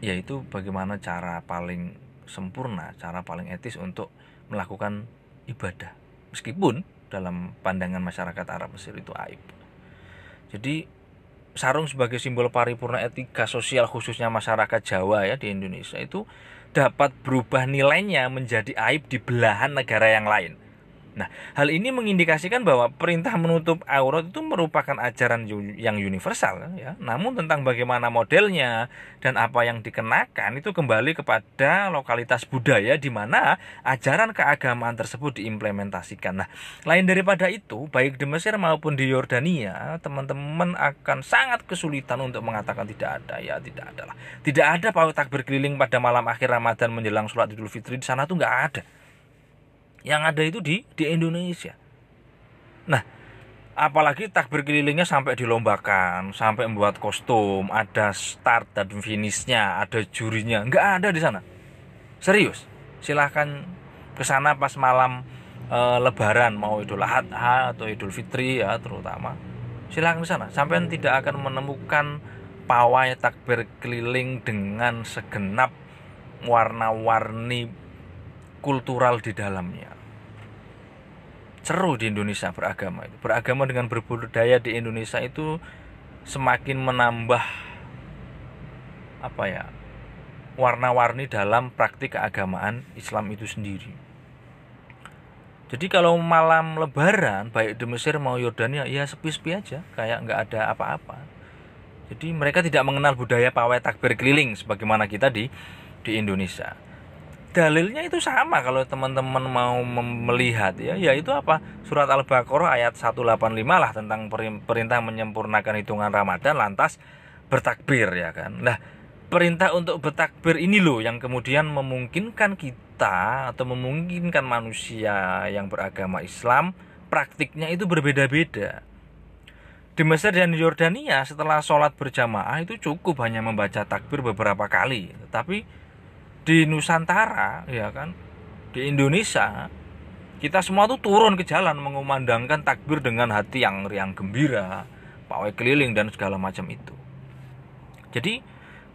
yaitu bagaimana cara paling sempurna, cara paling etis untuk melakukan ibadah meskipun dalam pandangan masyarakat Arab Mesir itu aib. Jadi sarung sebagai simbol paripurna etika sosial khususnya masyarakat Jawa ya di Indonesia itu dapat berubah nilainya menjadi aib di belahan negara yang lain. Nah, hal ini mengindikasikan bahwa perintah menutup aurat itu merupakan ajaran yang universal ya. Namun tentang bagaimana modelnya dan apa yang dikenakan itu kembali kepada lokalitas budaya di mana ajaran keagamaan tersebut diimplementasikan. Nah, lain daripada itu, baik di Mesir maupun di Yordania, teman-teman akan sangat kesulitan untuk mengatakan tidak ada. Ya, tidak ada lah. Tidak ada paut takbir keliling pada malam akhir Ramadan menjelang sholat Idul Fitri di sana tuh nggak ada yang ada itu di di Indonesia. Nah, apalagi takbir kelilingnya sampai dilombakan, sampai membuat kostum, ada start dan finishnya, ada jurinya, nggak ada di sana. Serius, silahkan ke sana pas malam e, Lebaran mau Idul Adha atau Idul Fitri ya terutama. Silahkan ke sana, sampai tidak akan menemukan pawai takbir keliling dengan segenap warna-warni kultural di dalamnya. Seru di Indonesia beragama itu. Beragama dengan berbudaya di Indonesia itu semakin menambah apa ya? warna-warni dalam praktik keagamaan Islam itu sendiri. Jadi kalau malam lebaran baik di Mesir mau Yordania ya sepi-sepi aja kayak nggak ada apa-apa. Jadi mereka tidak mengenal budaya pawai takbir keliling sebagaimana kita di di Indonesia. Dalilnya itu sama kalau teman-teman mau melihat ya, yaitu apa? Surat Al-Baqarah ayat 185 lah tentang perintah menyempurnakan hitungan Ramadan lantas bertakbir ya kan. Nah, perintah untuk bertakbir ini loh yang kemudian memungkinkan kita atau memungkinkan manusia yang beragama Islam praktiknya itu berbeda-beda. Di Mesir dan Yordania setelah sholat berjamaah itu cukup hanya membaca takbir beberapa kali. Tetapi di Nusantara ya kan di Indonesia kita semua tuh turun ke jalan mengumandangkan takbir dengan hati yang riang gembira, pawai keliling dan segala macam itu. Jadi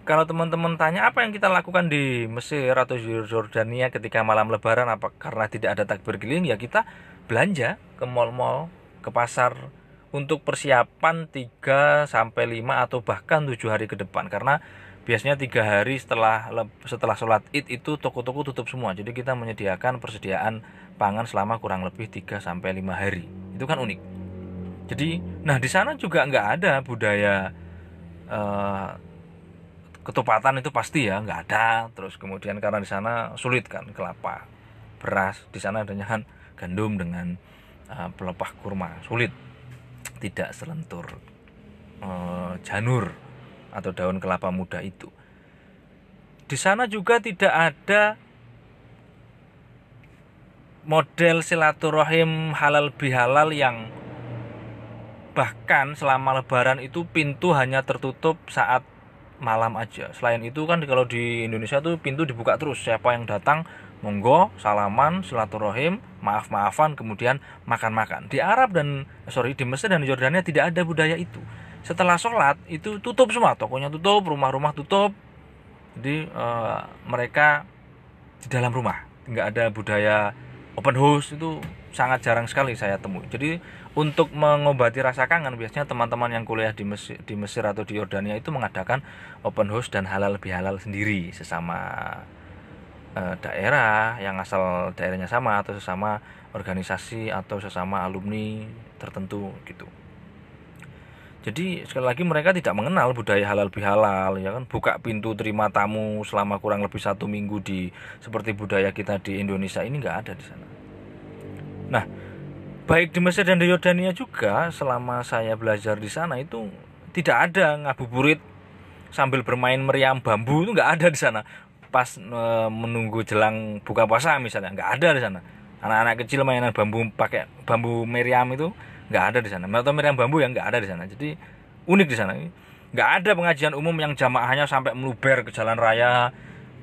kalau teman-teman tanya apa yang kita lakukan di Mesir atau Jordania ketika malam lebaran apa karena tidak ada takbir keliling ya kita belanja ke mall-mall, ke pasar untuk persiapan 3 sampai 5 atau bahkan 7 hari ke depan. Karena biasanya tiga hari setelah setelah sholat id itu toko-toko tutup semua. Jadi kita menyediakan persediaan pangan selama kurang lebih 3 sampai 5 hari. Itu kan unik. Jadi nah di sana juga nggak ada budaya uh, ketupatan itu pasti ya nggak ada. Terus kemudian karena di sana sulit kan kelapa beras di sana adanya kan gandum dengan uh, pelepah kurma. Sulit tidak selentur uh, janur atau daun kelapa muda itu di sana juga tidak ada model silaturahim halal bihalal yang bahkan selama lebaran itu pintu hanya tertutup saat malam aja. Selain itu kan kalau di Indonesia tuh pintu dibuka terus. Siapa yang datang monggo salaman silaturahim maaf maafan kemudian makan makan di Arab dan sorry di Mesir dan Jordania tidak ada budaya itu. Setelah sholat itu tutup semua tokonya tutup rumah-rumah tutup. Jadi e, mereka di dalam rumah. Nggak ada budaya open house itu sangat jarang sekali saya temui. Jadi untuk mengobati rasa kangen biasanya teman-teman yang kuliah di Mesir, di Mesir atau di Yordania itu mengadakan open house dan halal bihalal sendiri sesama e, daerah yang asal daerahnya sama atau sesama organisasi atau sesama alumni tertentu gitu. Jadi sekali lagi mereka tidak mengenal budaya halal bihalal ya kan buka pintu terima tamu selama kurang lebih satu minggu di seperti budaya kita di Indonesia ini nggak ada di sana. Nah baik di Mesir dan di Yordania juga selama saya belajar di sana itu tidak ada ngabuburit sambil bermain meriam bambu itu nggak ada di sana pas e, menunggu jelang buka puasa misalnya nggak ada di sana. Anak-anak kecil mainan bambu pakai bambu meriam itu nggak ada di sana. Atau meriam bambu yang nggak ada di sana. Jadi unik di sana. Nggak ada pengajian umum yang jamaahnya sampai meluber ke jalan raya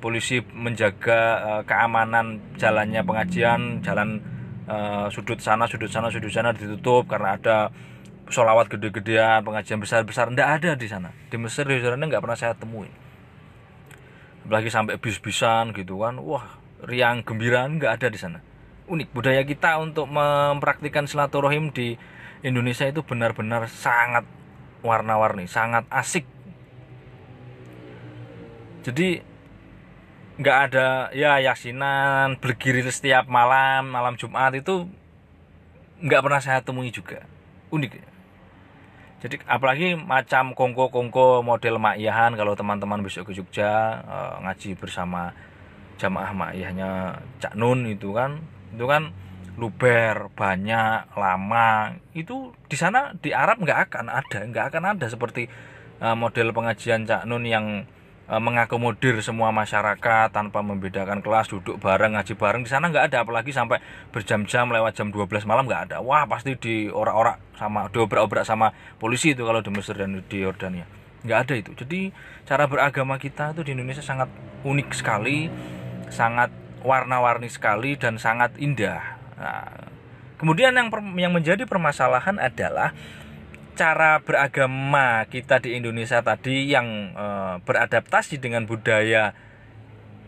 polisi menjaga e, keamanan jalannya pengajian jalan uh, sudut sana sudut sana sudut sana ditutup karena ada sholawat gede-gedean pengajian besar-besar. Tidak ada di sana. Di Mesir di sana nggak pernah saya temuin apalagi sampai bis-bisan gitu kan wah riang gembira nggak ada di sana. Unik budaya kita untuk mempraktikkan silaturahim di Indonesia itu benar-benar sangat warna-warni sangat asik. Jadi nggak ada ya yasinan bergiri setiap malam malam Jumat itu nggak pernah saya temui juga. Unik jadi apalagi macam kongko kongko model makiyahan kalau teman-teman besok ke Jogja eh, ngaji bersama jamaah makiyahnya Cak Nun itu kan itu kan luber banyak lama. Itu di sana di Arab nggak akan ada nggak akan ada seperti uh, model pengajian Cak Nun yang Eh, mengakomodir semua masyarakat tanpa membedakan kelas duduk bareng ngaji bareng. Di sana nggak ada apalagi sampai berjam-jam lewat jam 12 malam nggak ada. Wah pasti di orak-orak sama diobrak-obrak sama polisi itu kalau di Mesir dan di Yordania. Nggak ada itu. Jadi cara beragama kita itu di Indonesia sangat unik sekali sangat warna-warni sekali dan sangat indah. Nah, kemudian yang yang menjadi permasalahan adalah cara beragama kita di Indonesia tadi yang e, beradaptasi dengan budaya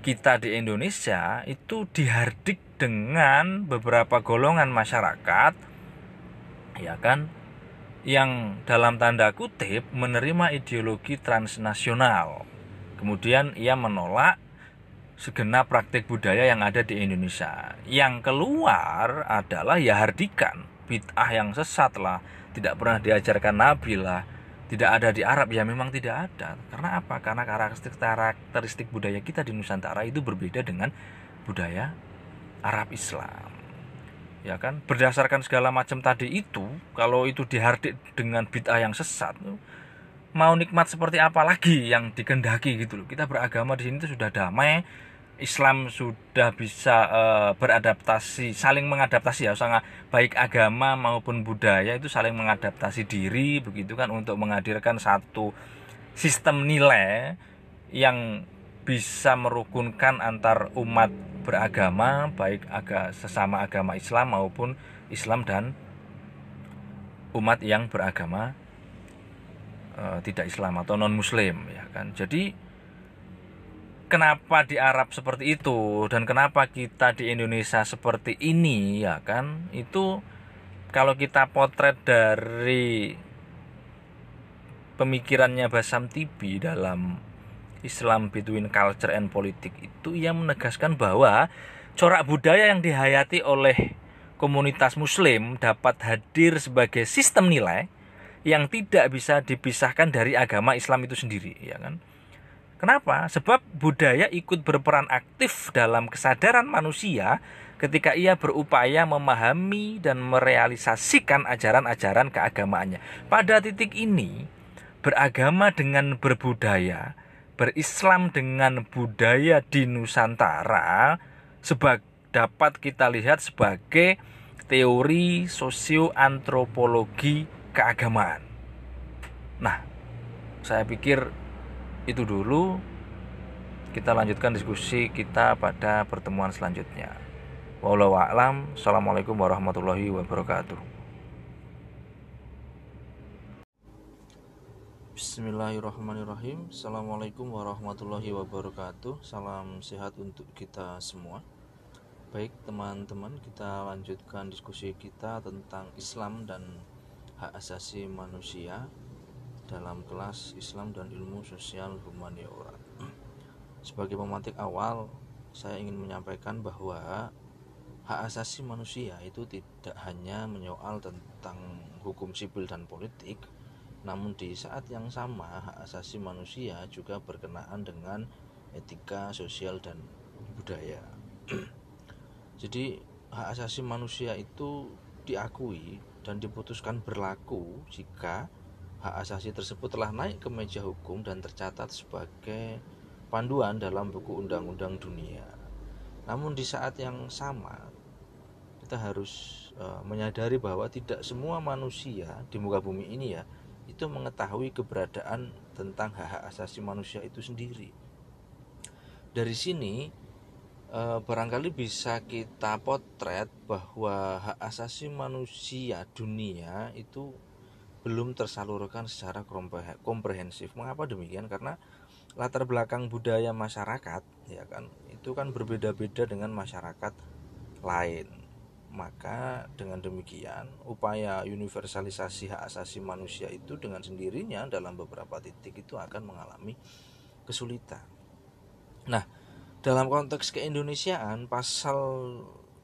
kita di Indonesia itu dihardik dengan beberapa golongan masyarakat ya kan yang dalam tanda kutip menerima ideologi transnasional. Kemudian ia menolak segenap praktik budaya yang ada di Indonesia. Yang keluar adalah ya hardikan, bid'ah yang sesat lah, tidak pernah diajarkan Nabi lah, tidak ada di Arab ya memang tidak ada. Karena apa? Karena karakteristik karakteristik budaya kita di Nusantara itu berbeda dengan budaya Arab Islam. Ya kan? Berdasarkan segala macam tadi itu, kalau itu dihardik dengan bid'ah yang sesat, mau nikmat seperti apa lagi yang dikendaki gitu loh. Kita beragama di sini itu sudah damai, Islam sudah bisa uh, beradaptasi, saling mengadaptasi ya, sangat baik agama maupun budaya itu saling mengadaptasi diri begitu kan untuk menghadirkan satu sistem nilai yang bisa merukunkan antar umat beragama baik aga, sesama agama Islam maupun Islam dan umat yang beragama uh, tidak Islam atau non Muslim ya kan. Jadi kenapa di Arab seperti itu dan kenapa kita di Indonesia seperti ini ya kan? Itu kalau kita potret dari pemikirannya Basam Tibi dalam Islam Between Culture and Politik itu ia menegaskan bahwa corak budaya yang dihayati oleh komunitas muslim dapat hadir sebagai sistem nilai yang tidak bisa dipisahkan dari agama Islam itu sendiri ya kan Kenapa? Sebab budaya ikut berperan aktif dalam kesadaran manusia ketika ia berupaya memahami dan merealisasikan ajaran-ajaran keagamaannya. Pada titik ini, beragama dengan berbudaya, berislam dengan budaya di Nusantara sebab dapat kita lihat sebagai teori sosioantropologi keagamaan. Nah, saya pikir itu dulu kita lanjutkan diskusi kita pada pertemuan selanjutnya. Wallahu a'lam. Assalamualaikum warahmatullahi wabarakatuh. Bismillahirrahmanirrahim. Assalamualaikum warahmatullahi wabarakatuh. Salam sehat untuk kita semua. Baik teman-teman, kita lanjutkan diskusi kita tentang Islam dan hak asasi manusia dalam kelas Islam dan ilmu sosial humaniora. Sebagai pemantik awal, saya ingin menyampaikan bahwa hak asasi manusia itu tidak hanya menyoal tentang hukum sipil dan politik, namun di saat yang sama hak asasi manusia juga berkenaan dengan etika, sosial dan budaya. *clears throat* Jadi hak asasi manusia itu diakui dan diputuskan berlaku jika hak asasi tersebut telah naik ke meja hukum dan tercatat sebagai panduan dalam buku undang-undang dunia. Namun di saat yang sama kita harus uh, menyadari bahwa tidak semua manusia di muka bumi ini ya itu mengetahui keberadaan tentang hak-hak asasi manusia itu sendiri. Dari sini uh, barangkali bisa kita potret bahwa hak asasi manusia dunia itu belum tersalurkan secara komprehensif. Mengapa demikian? Karena latar belakang budaya masyarakat ya kan itu kan berbeda-beda dengan masyarakat lain. Maka dengan demikian upaya universalisasi hak asasi manusia itu dengan sendirinya dalam beberapa titik itu akan mengalami kesulitan. Nah, dalam konteks keindonesiaan pasal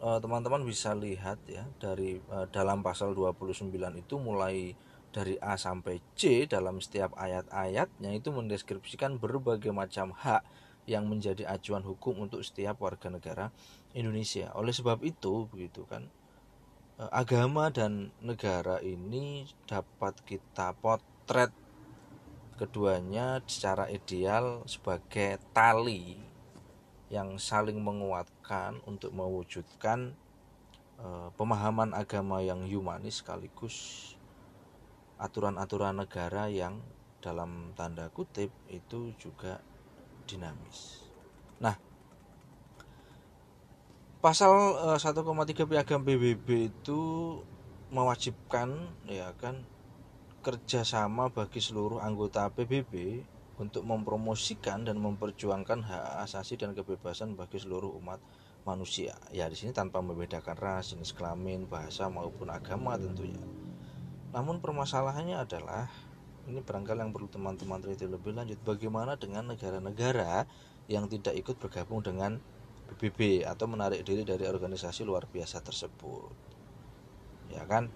eh, teman-teman bisa lihat ya dari uh, dalam pasal 29 itu mulai dari A sampai C dalam setiap ayat-ayatnya itu mendeskripsikan berbagai macam hak yang menjadi acuan hukum untuk setiap warga negara Indonesia. Oleh sebab itu, begitu kan, eh, agama dan negara ini dapat kita potret keduanya secara ideal sebagai tali yang saling menguatkan untuk mewujudkan uh, pemahaman agama yang humanis sekaligus aturan-aturan negara yang dalam tanda kutip itu juga dinamis. Nah, pasal 1,3 eh, piagam PBB itu mewajibkan ya kan kerjasama bagi seluruh anggota PBB untuk mempromosikan dan memperjuangkan hak asasi dan kebebasan bagi seluruh umat manusia. Ya di sini tanpa membedakan ras, jenis kelamin, bahasa maupun agama tentunya. Namun permasalahannya adalah ini barangkali yang perlu teman-teman teliti lebih lanjut bagaimana dengan negara-negara yang tidak ikut bergabung dengan PBB atau menarik diri dari organisasi luar biasa tersebut. Ya kan?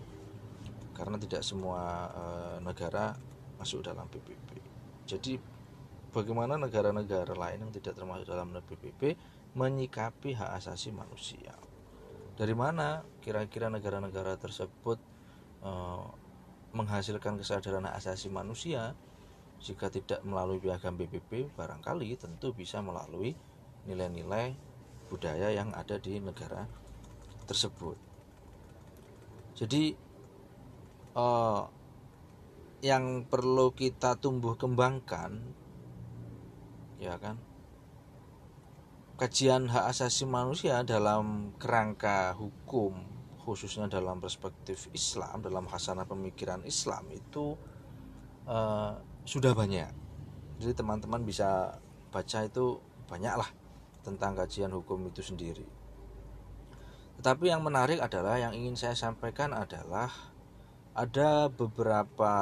Karena tidak semua e, negara masuk dalam PBB jadi bagaimana negara-negara lain yang tidak termasuk dalam PBB menyikapi hak asasi manusia? Dari mana kira-kira negara-negara tersebut e, menghasilkan kesadaran hak asasi manusia jika tidak melalui piagam PBB barangkali tentu bisa melalui nilai-nilai budaya yang ada di negara tersebut. Jadi eh, yang perlu kita tumbuh kembangkan ya kan kajian hak asasi manusia dalam kerangka hukum khususnya dalam perspektif Islam dalam khasanah pemikiran Islam itu uh, sudah banyak. Jadi teman-teman bisa baca itu banyaklah tentang kajian hukum itu sendiri. Tetapi yang menarik adalah yang ingin saya sampaikan adalah ada beberapa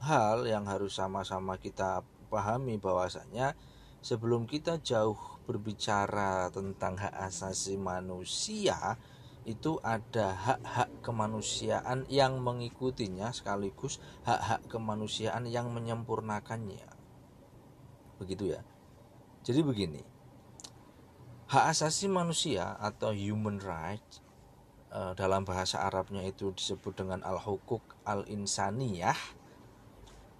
hal yang harus sama-sama kita pahami bahwasanya sebelum kita jauh berbicara tentang hak asasi manusia itu ada hak-hak kemanusiaan yang mengikutinya sekaligus hak-hak kemanusiaan yang menyempurnakannya. Begitu ya. Jadi begini. Hak asasi manusia atau human rights eh, dalam bahasa Arabnya itu disebut dengan al-hukuk al-insaniyah.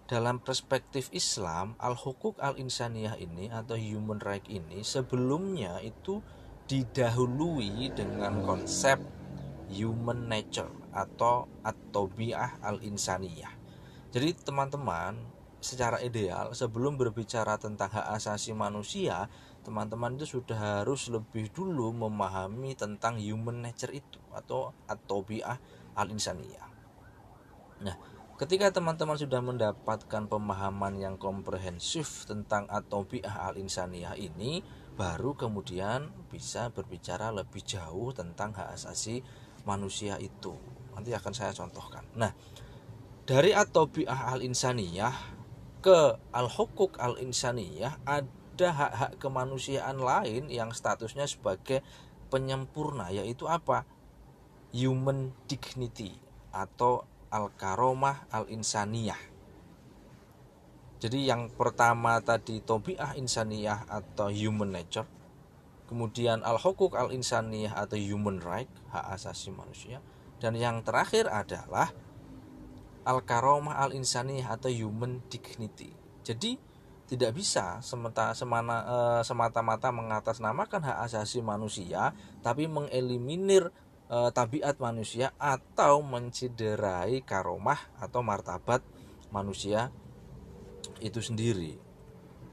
Dalam perspektif Islam, al-hukuk al-insaniyah ini atau human right ini sebelumnya itu didahului dengan konsep human nature atau atobiah al-insaniyah. Jadi teman-teman secara ideal sebelum berbicara tentang hak asasi manusia, teman-teman itu sudah harus lebih dulu memahami tentang human nature itu atau atobiah al-insaniyah. Nah, ketika teman-teman sudah mendapatkan pemahaman yang komprehensif tentang atobiah al-insaniyah ini, baru kemudian bisa berbicara lebih jauh tentang hak asasi manusia itu. Nanti akan saya contohkan. Nah, dari atobiah al-insaniyah ke al-hukuk al-insaniyah ada hak-hak kemanusiaan lain yang statusnya sebagai penyempurna yaitu apa? Human dignity atau al-karomah al-insaniyah jadi yang pertama tadi tobiah insaniyah atau human nature, kemudian al-hukuk al-insaniyah atau human right, hak asasi manusia, dan yang terakhir adalah al-karomah al-insaniyah atau human dignity. Jadi tidak bisa semata semana e, semata-mata mengatasnamakan hak asasi manusia tapi mengeliminir e, tabiat manusia atau mencederai karomah atau martabat manusia itu sendiri.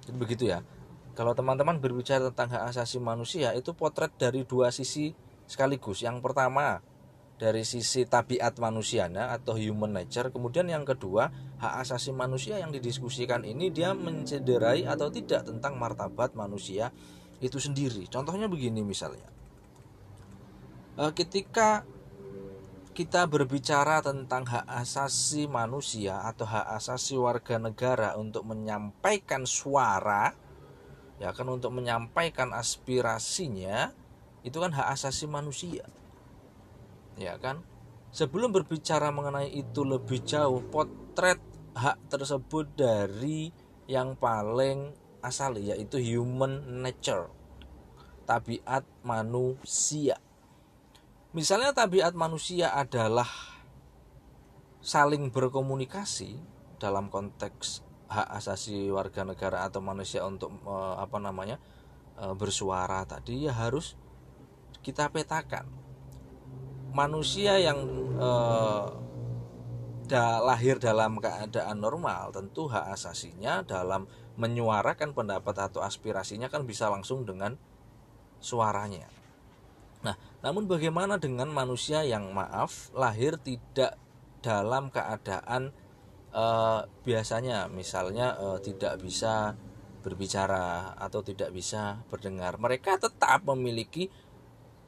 Jadi begitu ya. Kalau teman-teman berbicara tentang hak asasi manusia itu potret dari dua sisi sekaligus. Yang pertama dari sisi tabiat manusianya atau human nature. Kemudian yang kedua hak asasi manusia yang didiskusikan ini dia mencederai atau tidak tentang martabat manusia itu sendiri. Contohnya begini misalnya. Eh, ketika kita berbicara tentang hak asasi manusia atau hak asasi warga negara untuk menyampaikan suara ya kan untuk menyampaikan aspirasinya itu kan hak asasi manusia. Ya kan? Sebelum berbicara mengenai itu lebih jauh potret hak tersebut dari yang paling asal yaitu human nature tabiat manusia Misalnya tabiat manusia adalah saling berkomunikasi dalam konteks hak asasi warga negara atau manusia untuk apa namanya bersuara tadi ya harus kita petakan. Manusia yang eh, lahir dalam keadaan normal tentu hak asasinya dalam menyuarakan pendapat atau aspirasinya kan bisa langsung dengan suaranya Nah, namun bagaimana dengan manusia yang maaf lahir tidak dalam keadaan uh, biasanya misalnya uh, tidak bisa berbicara atau tidak bisa berdengar. Mereka tetap memiliki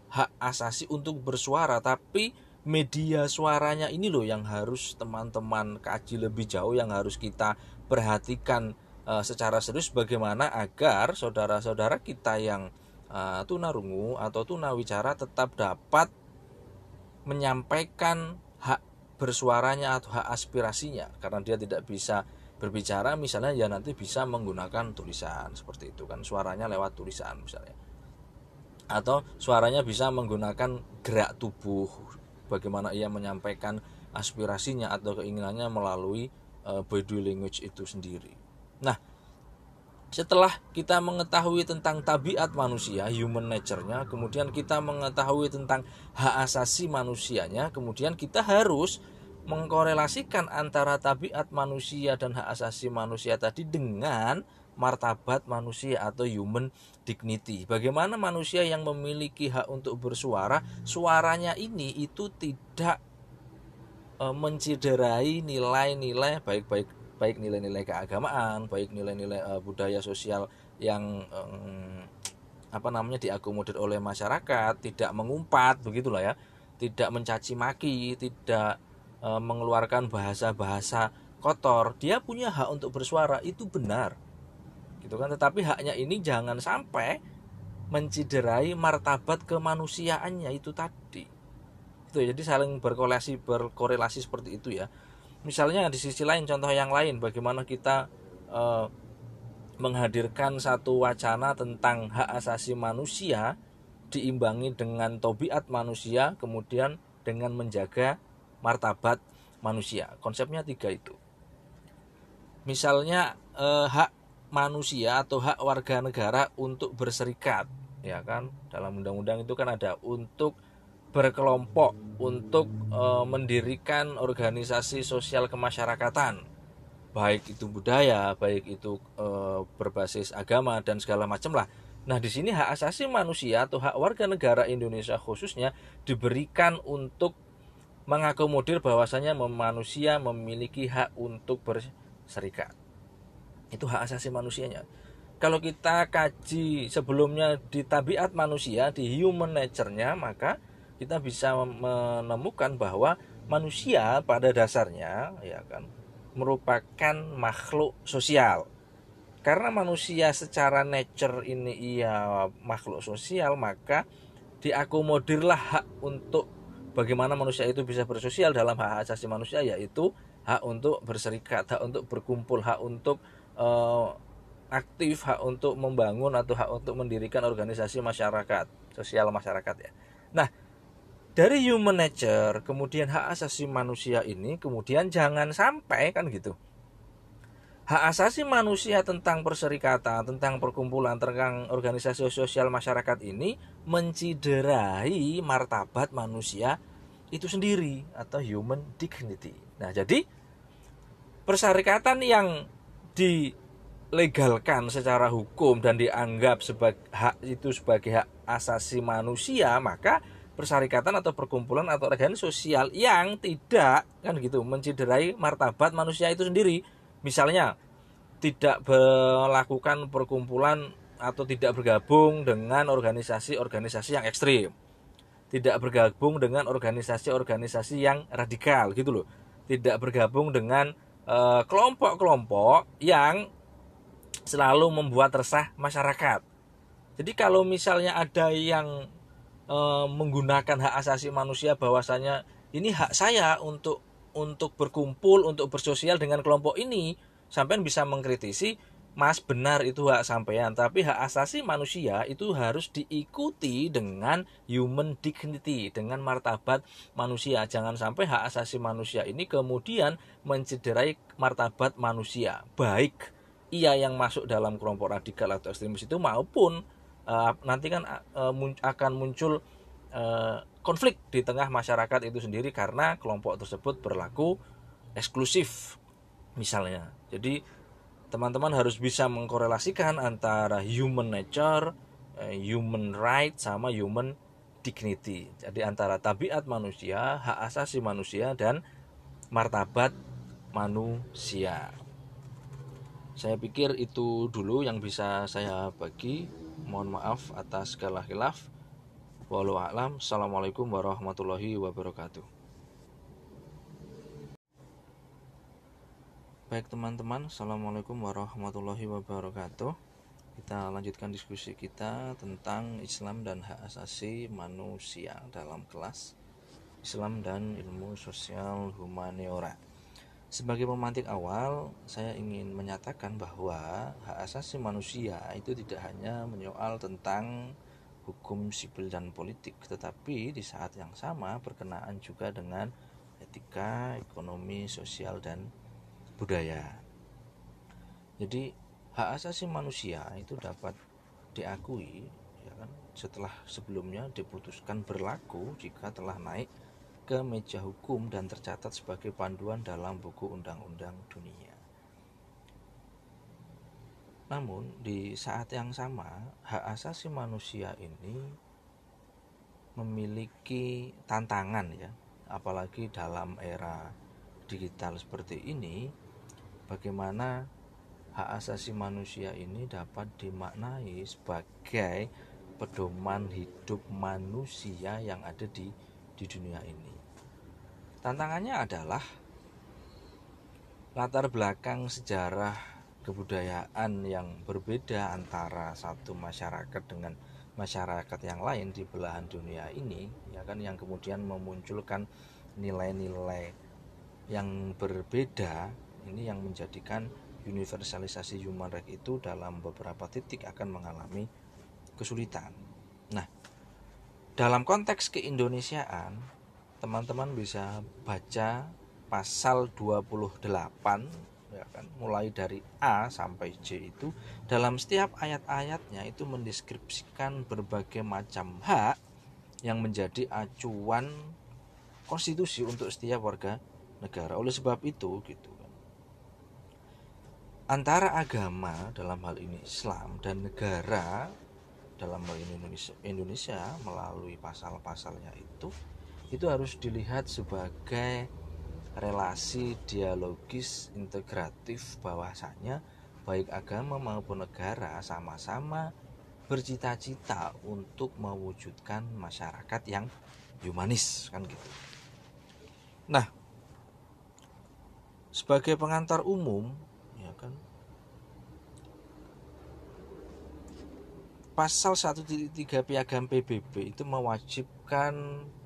hak asasi untuk bersuara, tapi media suaranya ini loh yang harus teman-teman kaji lebih jauh, yang harus kita perhatikan uh, secara serius bagaimana agar saudara-saudara kita yang uh, tunarungu atau tunawicara tetap dapat menyampaikan hak bersuaranya atau hak aspirasinya karena dia tidak bisa berbicara misalnya ya nanti bisa menggunakan tulisan seperti itu kan suaranya lewat tulisan misalnya atau suaranya bisa menggunakan gerak tubuh bagaimana ia menyampaikan aspirasinya atau keinginannya melalui uh, body language itu sendiri. Nah, setelah kita mengetahui tentang tabiat manusia, human nature-nya, kemudian kita mengetahui tentang hak asasi manusianya, kemudian kita harus mengkorelasikan antara tabiat manusia dan hak asasi manusia tadi dengan martabat manusia atau human dignity. Bagaimana manusia yang memiliki hak untuk bersuara, suaranya ini itu tidak e, menciderai nilai-nilai baik-baik baik nilai-nilai keagamaan, baik nilai-nilai e, budaya sosial yang e, apa namanya diakomodir oleh masyarakat, tidak mengumpat begitulah ya, tidak mencaci maki, tidak e, mengeluarkan bahasa-bahasa kotor, dia punya hak untuk bersuara itu benar. Gitu kan? Tetapi haknya ini jangan sampai menciderai martabat kemanusiaannya itu tadi. Itu ya, jadi saling berkorelasi berkorelasi seperti itu ya. Misalnya di sisi lain contoh yang lain bagaimana kita e, menghadirkan satu wacana tentang hak asasi manusia diimbangi dengan tobiat manusia kemudian dengan menjaga martabat manusia. Konsepnya tiga itu. Misalnya eh, hak manusia atau hak warga negara untuk berserikat, ya kan? Dalam undang-undang itu kan ada untuk berkelompok, untuk eh, mendirikan organisasi sosial kemasyarakatan, baik itu budaya, baik itu eh, berbasis agama dan segala macam lah. Nah, di sini hak asasi manusia atau hak warga negara Indonesia khususnya diberikan untuk mengakomodir bahwasanya manusia memiliki hak untuk berserikat. Itu hak asasi manusianya. Kalau kita kaji sebelumnya di tabiat manusia, di human nature-nya, maka kita bisa menemukan bahwa manusia pada dasarnya ya kan merupakan makhluk sosial. Karena manusia secara nature ini ia makhluk sosial, maka diakomodirlah hak untuk bagaimana manusia itu bisa bersosial dalam hak asasi manusia yaitu hak untuk berserikat, hak untuk berkumpul, hak untuk uh, aktif, hak untuk membangun atau hak untuk mendirikan organisasi masyarakat, sosial masyarakat ya. Nah, dari human nature, kemudian hak asasi manusia ini kemudian jangan sampai kan gitu. Hak asasi manusia tentang perserikatan, tentang perkumpulan, tentang organisasi sosial masyarakat ini menciderai martabat manusia itu sendiri atau human dignity. Nah, jadi perserikatan yang dilegalkan secara hukum dan dianggap sebagai hak itu sebagai hak asasi manusia, maka persyarikatan atau perkumpulan atau organisasi sosial yang tidak kan gitu menciderai martabat manusia itu sendiri. Misalnya tidak melakukan perkumpulan atau tidak bergabung dengan organisasi-organisasi yang ekstrim. Tidak bergabung dengan organisasi-organisasi yang radikal gitu loh. Tidak bergabung dengan eh, kelompok-kelompok yang selalu membuat resah masyarakat. Jadi kalau misalnya ada yang e, menggunakan hak asasi manusia bahwasanya ini hak saya untuk untuk berkumpul untuk bersosial dengan kelompok ini. Sampean bisa mengkritisi Mas benar itu hak sampean. Tapi hak asasi manusia itu harus diikuti dengan human dignity dengan martabat manusia. Jangan sampai hak asasi manusia ini kemudian mencederai martabat manusia. Baik ia yang masuk dalam kelompok radikal atau ekstremis itu maupun uh, nanti kan uh, akan muncul uh, konflik di tengah masyarakat itu sendiri karena kelompok tersebut berlaku eksklusif misalnya. Jadi teman-teman harus bisa mengkorelasikan antara human nature, human right sama human dignity. Jadi antara tabiat manusia, hak asasi manusia dan martabat manusia. Saya pikir itu dulu yang bisa saya bagi. Mohon maaf atas segala khilaf. Walau alam. Assalamualaikum warahmatullahi wabarakatuh. Baik teman-teman, Assalamualaikum warahmatullahi wabarakatuh Kita lanjutkan diskusi kita tentang Islam dan hak asasi manusia dalam kelas Islam dan ilmu sosial humaniora sebagai pemantik awal, saya ingin menyatakan bahwa hak asasi manusia itu tidak hanya menyoal tentang hukum sipil dan politik, tetapi di saat yang sama berkenaan juga dengan etika, ekonomi, sosial, dan budaya. Jadi, hak asasi manusia itu dapat diakui ya kan, setelah sebelumnya diputuskan berlaku jika telah naik ke meja hukum dan tercatat sebagai panduan dalam buku undang-undang dunia. Namun, di saat yang sama, hak asasi manusia ini memiliki tantangan ya, apalagi dalam era digital seperti ini, bagaimana hak asasi manusia ini dapat dimaknai sebagai pedoman hidup manusia yang ada di di dunia ini. Tantangannya adalah latar belakang sejarah kebudayaan yang berbeda antara satu masyarakat dengan masyarakat yang lain di belahan dunia ini ya kan yang kemudian memunculkan nilai-nilai yang berbeda ini yang menjadikan universalisasi human rights itu dalam beberapa titik akan mengalami kesulitan. Nah, dalam konteks keindonesiaan teman-teman bisa baca pasal 28 ya kan mulai dari A sampai J itu dalam setiap ayat-ayatnya itu mendeskripsikan berbagai macam hak yang menjadi acuan konstitusi untuk setiap warga negara. Oleh sebab itu gitu kan. Antara agama dalam hal ini Islam dan negara dalam ini Indonesia, Indonesia melalui pasal-pasalnya itu itu harus dilihat sebagai relasi dialogis integratif bahwasanya baik agama maupun negara sama-sama bercita-cita untuk mewujudkan masyarakat yang humanis kan gitu. Nah, sebagai pengantar umum ya kan pasal 1.3 piagam PBB itu mewajibkan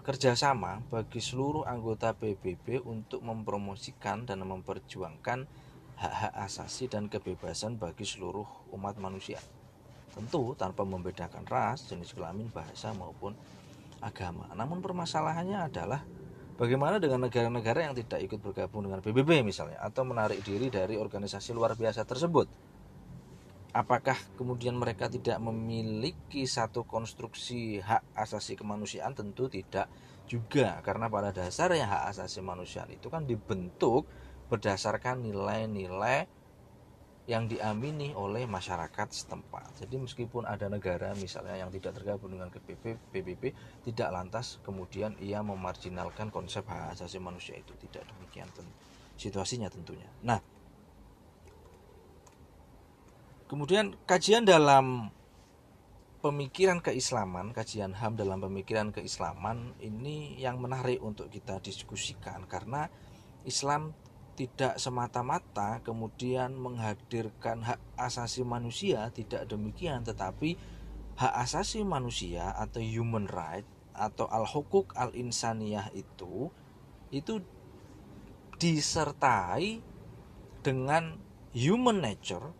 kerjasama bagi seluruh anggota PBB untuk mempromosikan dan memperjuangkan hak-hak asasi dan kebebasan bagi seluruh umat manusia. Tentu tanpa membedakan ras, jenis kelamin, bahasa maupun agama. Namun permasalahannya adalah bagaimana dengan negara-negara yang tidak ikut bergabung dengan PBB misalnya atau menarik diri dari organisasi luar biasa tersebut apakah kemudian mereka tidak memiliki satu konstruksi hak asasi kemanusiaan tentu tidak juga karena pada dasarnya hak asasi manusia itu kan dibentuk berdasarkan nilai-nilai yang diamini oleh masyarakat setempat. Jadi meskipun ada negara misalnya yang tidak tergabung dengan PBB, PBB tidak lantas kemudian ia memarginalkan konsep hak asasi manusia itu tidak demikian situasinya tentunya. Nah, Kemudian kajian dalam pemikiran keislaman, kajian HAM dalam pemikiran keislaman ini yang menarik untuk kita diskusikan karena Islam tidak semata-mata kemudian menghadirkan hak asasi manusia, tidak demikian tetapi hak asasi manusia atau human right atau al-hukuk al-insaniyah itu itu disertai dengan human nature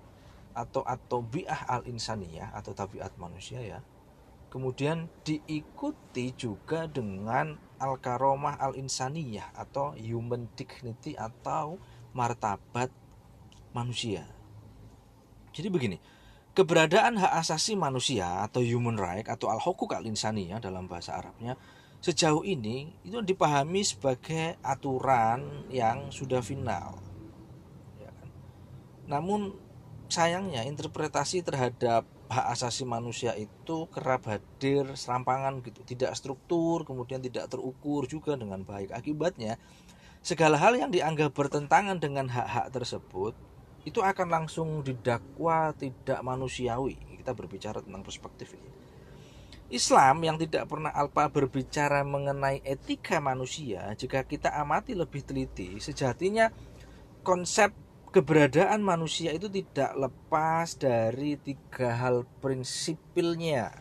atau atau biah al insaniyah atau tabiat manusia ya kemudian diikuti juga dengan al karomah al insaniyah atau human dignity atau martabat manusia jadi begini keberadaan hak asasi manusia atau human right atau al hukuk al insaniyah dalam bahasa Arabnya sejauh ini itu dipahami sebagai aturan yang sudah final ya kan? namun sayangnya interpretasi terhadap hak asasi manusia itu kerap hadir serampangan gitu tidak struktur kemudian tidak terukur juga dengan baik akibatnya segala hal yang dianggap bertentangan dengan hak-hak tersebut itu akan langsung didakwa tidak manusiawi. Kita berbicara tentang perspektif ini. Islam yang tidak pernah alpa berbicara mengenai etika manusia, jika kita amati lebih teliti, sejatinya konsep keberadaan manusia itu tidak lepas dari tiga hal prinsipilnya.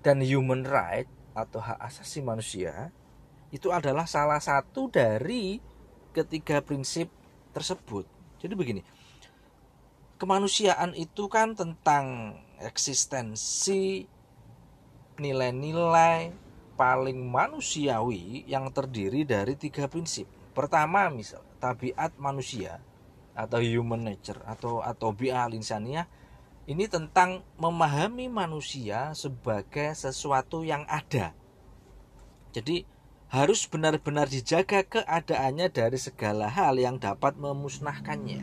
Dan human right atau hak asasi manusia itu adalah salah satu dari ketiga prinsip tersebut. Jadi begini, kemanusiaan itu kan tentang eksistensi nilai-nilai paling manusiawi yang terdiri dari tiga prinsip. Pertama, misal tabiat manusia atau human nature atau atau bi'al insaniyah ini tentang memahami manusia sebagai sesuatu yang ada. Jadi harus benar-benar dijaga keadaannya dari segala hal yang dapat memusnahkannya.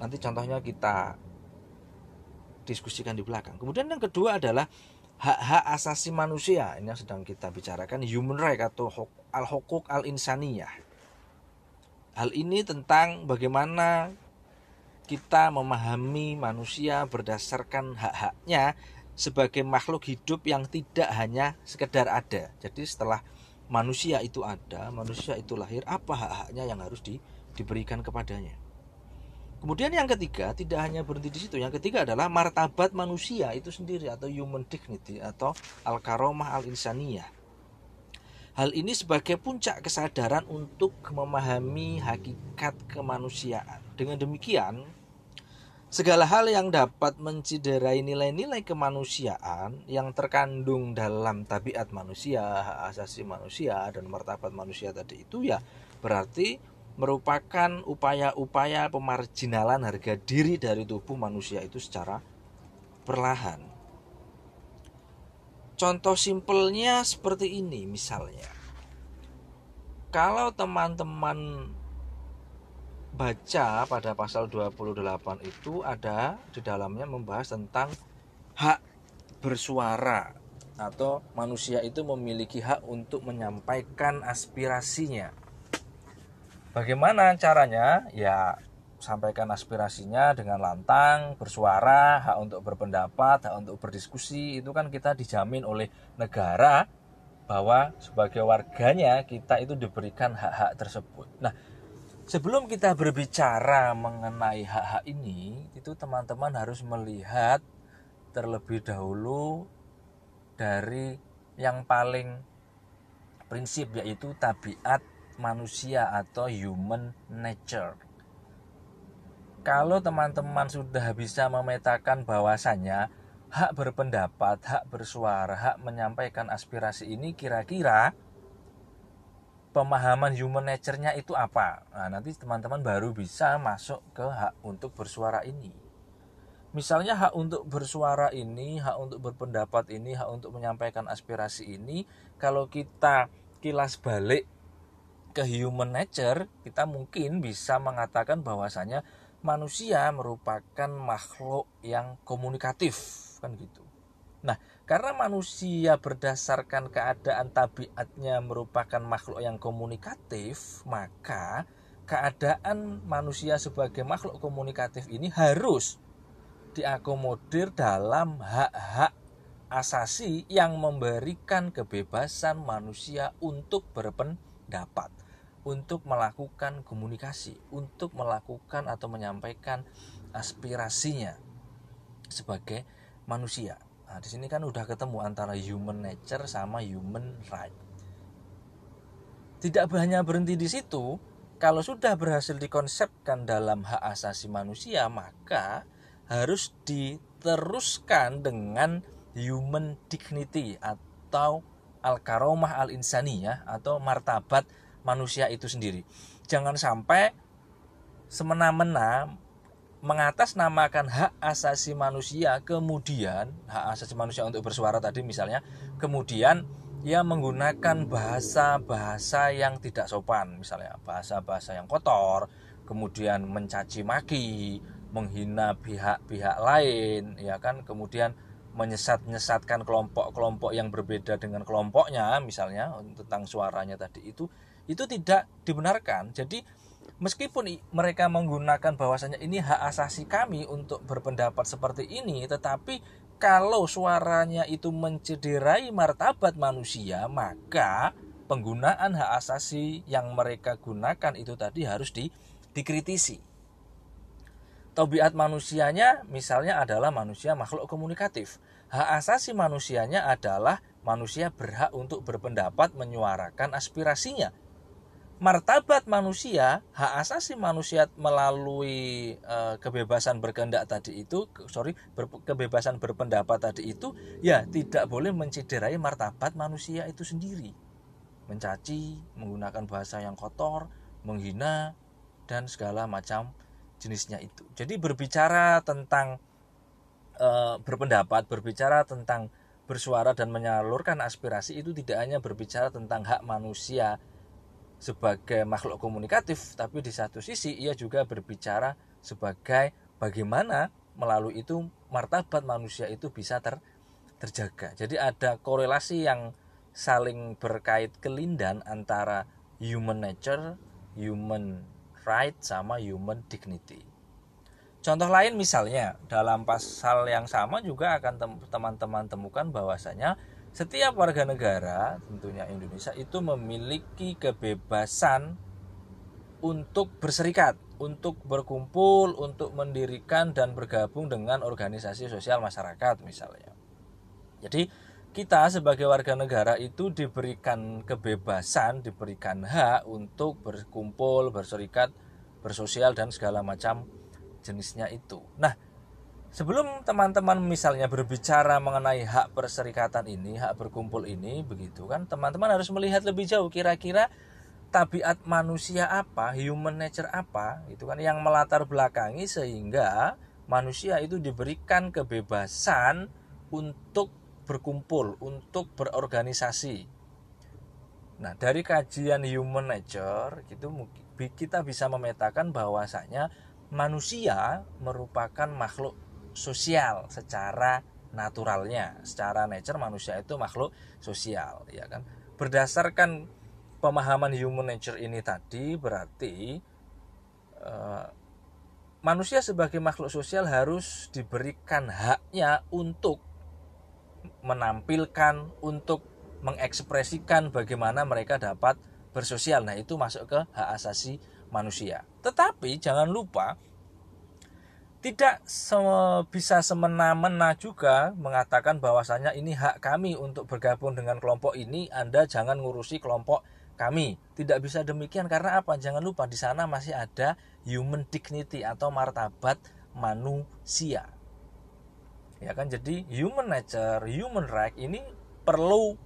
Nanti contohnya kita diskusikan di belakang. Kemudian yang kedua adalah hak-hak asasi manusia. Ini yang sedang kita bicarakan human right atau al-hukuk al-insaniyah. Hal ini tentang bagaimana kita memahami manusia berdasarkan hak-haknya sebagai makhluk hidup yang tidak hanya sekedar ada. Jadi setelah manusia itu ada, manusia itu lahir, apa hak-haknya yang harus di, diberikan kepadanya. Kemudian yang ketiga tidak hanya berhenti di situ. Yang ketiga adalah martabat manusia itu sendiri atau human dignity atau al-karomah al-insaniyah. Hal ini sebagai puncak kesadaran untuk memahami hakikat kemanusiaan. Dengan demikian, Segala hal yang dapat menciderai nilai-nilai kemanusiaan yang terkandung dalam tabiat manusia, hak asasi manusia, dan martabat manusia tadi itu ya berarti merupakan upaya-upaya pemarginalan harga diri dari tubuh manusia itu secara perlahan. Contoh simpelnya seperti ini misalnya. Kalau teman-teman baca pada pasal 28 itu ada di dalamnya membahas tentang hak bersuara atau manusia itu memiliki hak untuk menyampaikan aspirasinya. Bagaimana caranya? Ya sampaikan aspirasinya dengan lantang, bersuara, hak untuk berpendapat, hak untuk berdiskusi itu kan kita dijamin oleh negara bahwa sebagai warganya kita itu diberikan hak-hak tersebut. Nah, sebelum kita berbicara mengenai hak-hak ini, itu teman-teman harus melihat terlebih dahulu dari yang paling prinsip yaitu tabiat manusia atau human nature. Kalau teman-teman sudah bisa memetakan bahwasannya hak berpendapat, hak bersuara, hak menyampaikan aspirasi ini kira-kira pemahaman human nature-nya itu apa. Nah, nanti teman-teman baru bisa masuk ke hak untuk bersuara ini. Misalnya hak untuk bersuara ini, hak untuk berpendapat ini, hak untuk menyampaikan aspirasi ini, kalau kita kilas balik ke human nature, kita mungkin bisa mengatakan bahwasanya manusia merupakan makhluk yang komunikatif, kan gitu. Nah, karena manusia berdasarkan keadaan tabiatnya merupakan makhluk yang komunikatif, maka keadaan manusia sebagai makhluk komunikatif ini harus diakomodir dalam hak-hak asasi yang memberikan kebebasan manusia untuk berpendapat, untuk melakukan komunikasi, untuk melakukan atau menyampaikan aspirasinya sebagai manusia. Nah, di sini kan udah ketemu antara human nature sama human right. Tidak hanya berhenti di situ, kalau sudah berhasil dikonsepkan dalam hak asasi manusia, maka harus diteruskan dengan human dignity atau al-karomah al-insaniyah atau martabat manusia itu sendiri. Jangan sampai semena-mena mengatasnamakan hak asasi manusia kemudian hak asasi manusia untuk bersuara tadi misalnya kemudian ia menggunakan bahasa-bahasa yang tidak sopan misalnya bahasa-bahasa yang kotor kemudian mencaci maki menghina pihak-pihak lain ya kan kemudian menyesat-nyesatkan kelompok-kelompok yang berbeda dengan kelompoknya misalnya tentang suaranya tadi itu itu tidak dibenarkan. Jadi meskipun mereka menggunakan bahwasanya ini hak asasi kami untuk berpendapat seperti ini tetapi kalau suaranya itu mencederai martabat manusia maka penggunaan hak asasi yang mereka gunakan itu tadi harus di, dikritisi. Tobiat manusianya misalnya adalah manusia makhluk komunikatif. Hak asasi manusianya adalah manusia berhak untuk berpendapat menyuarakan aspirasinya. Martabat manusia, hak asasi manusia melalui e, kebebasan berkehendak tadi itu, sorry, ber, kebebasan berpendapat tadi itu, ya tidak boleh menciderai martabat manusia itu sendiri mencaci, menggunakan bahasa yang kotor, menghina, dan segala macam jenisnya itu. Jadi berbicara tentang e, berpendapat, berbicara tentang bersuara dan menyalurkan aspirasi itu tidak hanya berbicara tentang hak manusia sebagai makhluk komunikatif, tapi di satu sisi ia juga berbicara sebagai bagaimana melalui itu martabat manusia itu bisa ter, terjaga. Jadi ada korelasi yang saling berkait kelindan antara human nature, human right sama human dignity. Contoh lain misalnya dalam pasal yang sama juga akan teman-teman temukan bahwasanya setiap warga negara tentunya Indonesia itu memiliki kebebasan untuk berserikat, untuk berkumpul, untuk mendirikan dan bergabung dengan organisasi sosial masyarakat misalnya. Jadi kita sebagai warga negara itu diberikan kebebasan, diberikan hak untuk berkumpul, berserikat, bersosial dan segala macam jenisnya itu. Nah, sebelum teman-teman misalnya berbicara mengenai hak perserikatan ini, hak berkumpul ini begitu kan, teman-teman harus melihat lebih jauh kira-kira tabiat manusia apa, human nature apa, itu kan yang melatar belakangi sehingga manusia itu diberikan kebebasan untuk berkumpul, untuk berorganisasi. Nah, dari kajian human nature gitu kita bisa memetakan bahwasanya manusia merupakan makhluk sosial secara naturalnya. Secara nature manusia itu makhluk sosial, ya kan? Berdasarkan pemahaman human nature ini tadi berarti uh, manusia sebagai makhluk sosial harus diberikan haknya untuk menampilkan untuk mengekspresikan bagaimana mereka dapat bersosial. Nah, itu masuk ke hak asasi manusia. Tetapi jangan lupa tidak bisa semena-mena juga mengatakan bahwasanya ini hak kami untuk bergabung dengan kelompok ini, Anda jangan ngurusi kelompok kami. Tidak bisa demikian karena apa? Jangan lupa di sana masih ada human dignity atau martabat manusia ya kan jadi human nature human right ini perlu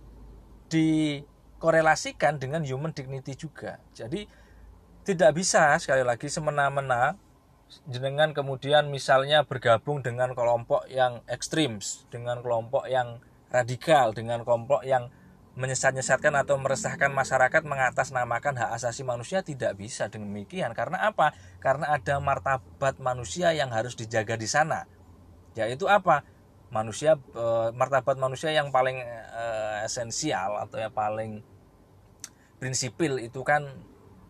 dikorelasikan dengan human dignity juga jadi tidak bisa sekali lagi semena-mena dengan kemudian misalnya bergabung dengan kelompok yang ekstrim dengan kelompok yang radikal dengan kelompok yang menyesat-nyesatkan atau meresahkan masyarakat mengatasnamakan hak asasi manusia tidak bisa demikian. Karena apa? Karena ada martabat manusia yang harus dijaga di sana. Yaitu apa? Manusia e, martabat manusia yang paling e, esensial atau yang paling prinsipil itu kan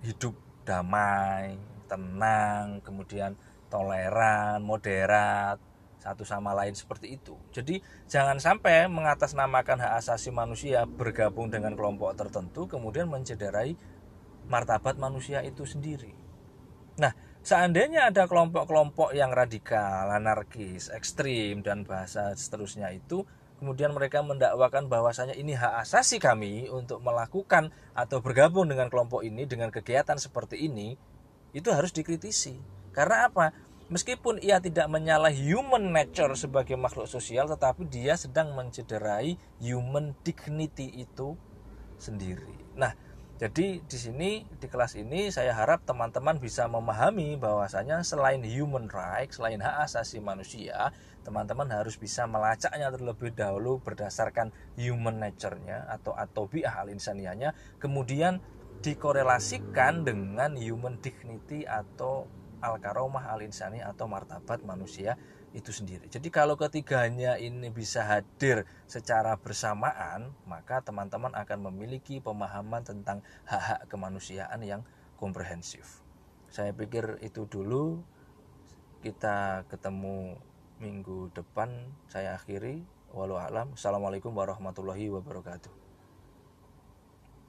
hidup damai tenang kemudian toleran moderat satu sama lain seperti itu. Jadi jangan sampai mengatasnamakan hak asasi manusia bergabung dengan kelompok tertentu kemudian mencederai martabat manusia itu sendiri. Nah Seandainya ada kelompok-kelompok yang radikal, anarkis, ekstrim dan bahasa seterusnya itu kemudian mereka mendakwakan bahwasanya ini hak asasi kami untuk melakukan atau bergabung dengan kelompok ini dengan kegiatan seperti ini itu harus dikritisi. Karena apa? Meskipun ia tidak menyalahi human nature sebagai makhluk sosial tetapi dia sedang mencederai human dignity itu sendiri. Nah, jadi di sini di kelas ini saya harap teman-teman bisa memahami bahwasanya selain human right, selain hak asasi manusia, teman-teman harus bisa melacaknya terlebih dahulu berdasarkan human nature-nya atau atobiah al insanianya, kemudian dikorelasikan dengan human dignity atau al karomah al insani atau martabat manusia itu sendiri. Jadi kalau ketiganya ini bisa hadir secara bersamaan, maka teman-teman akan memiliki pemahaman tentang hak-hak kemanusiaan yang komprehensif. Saya pikir itu dulu. Kita ketemu minggu depan. Saya akhiri. Walau alam. Assalamualaikum warahmatullahi wabarakatuh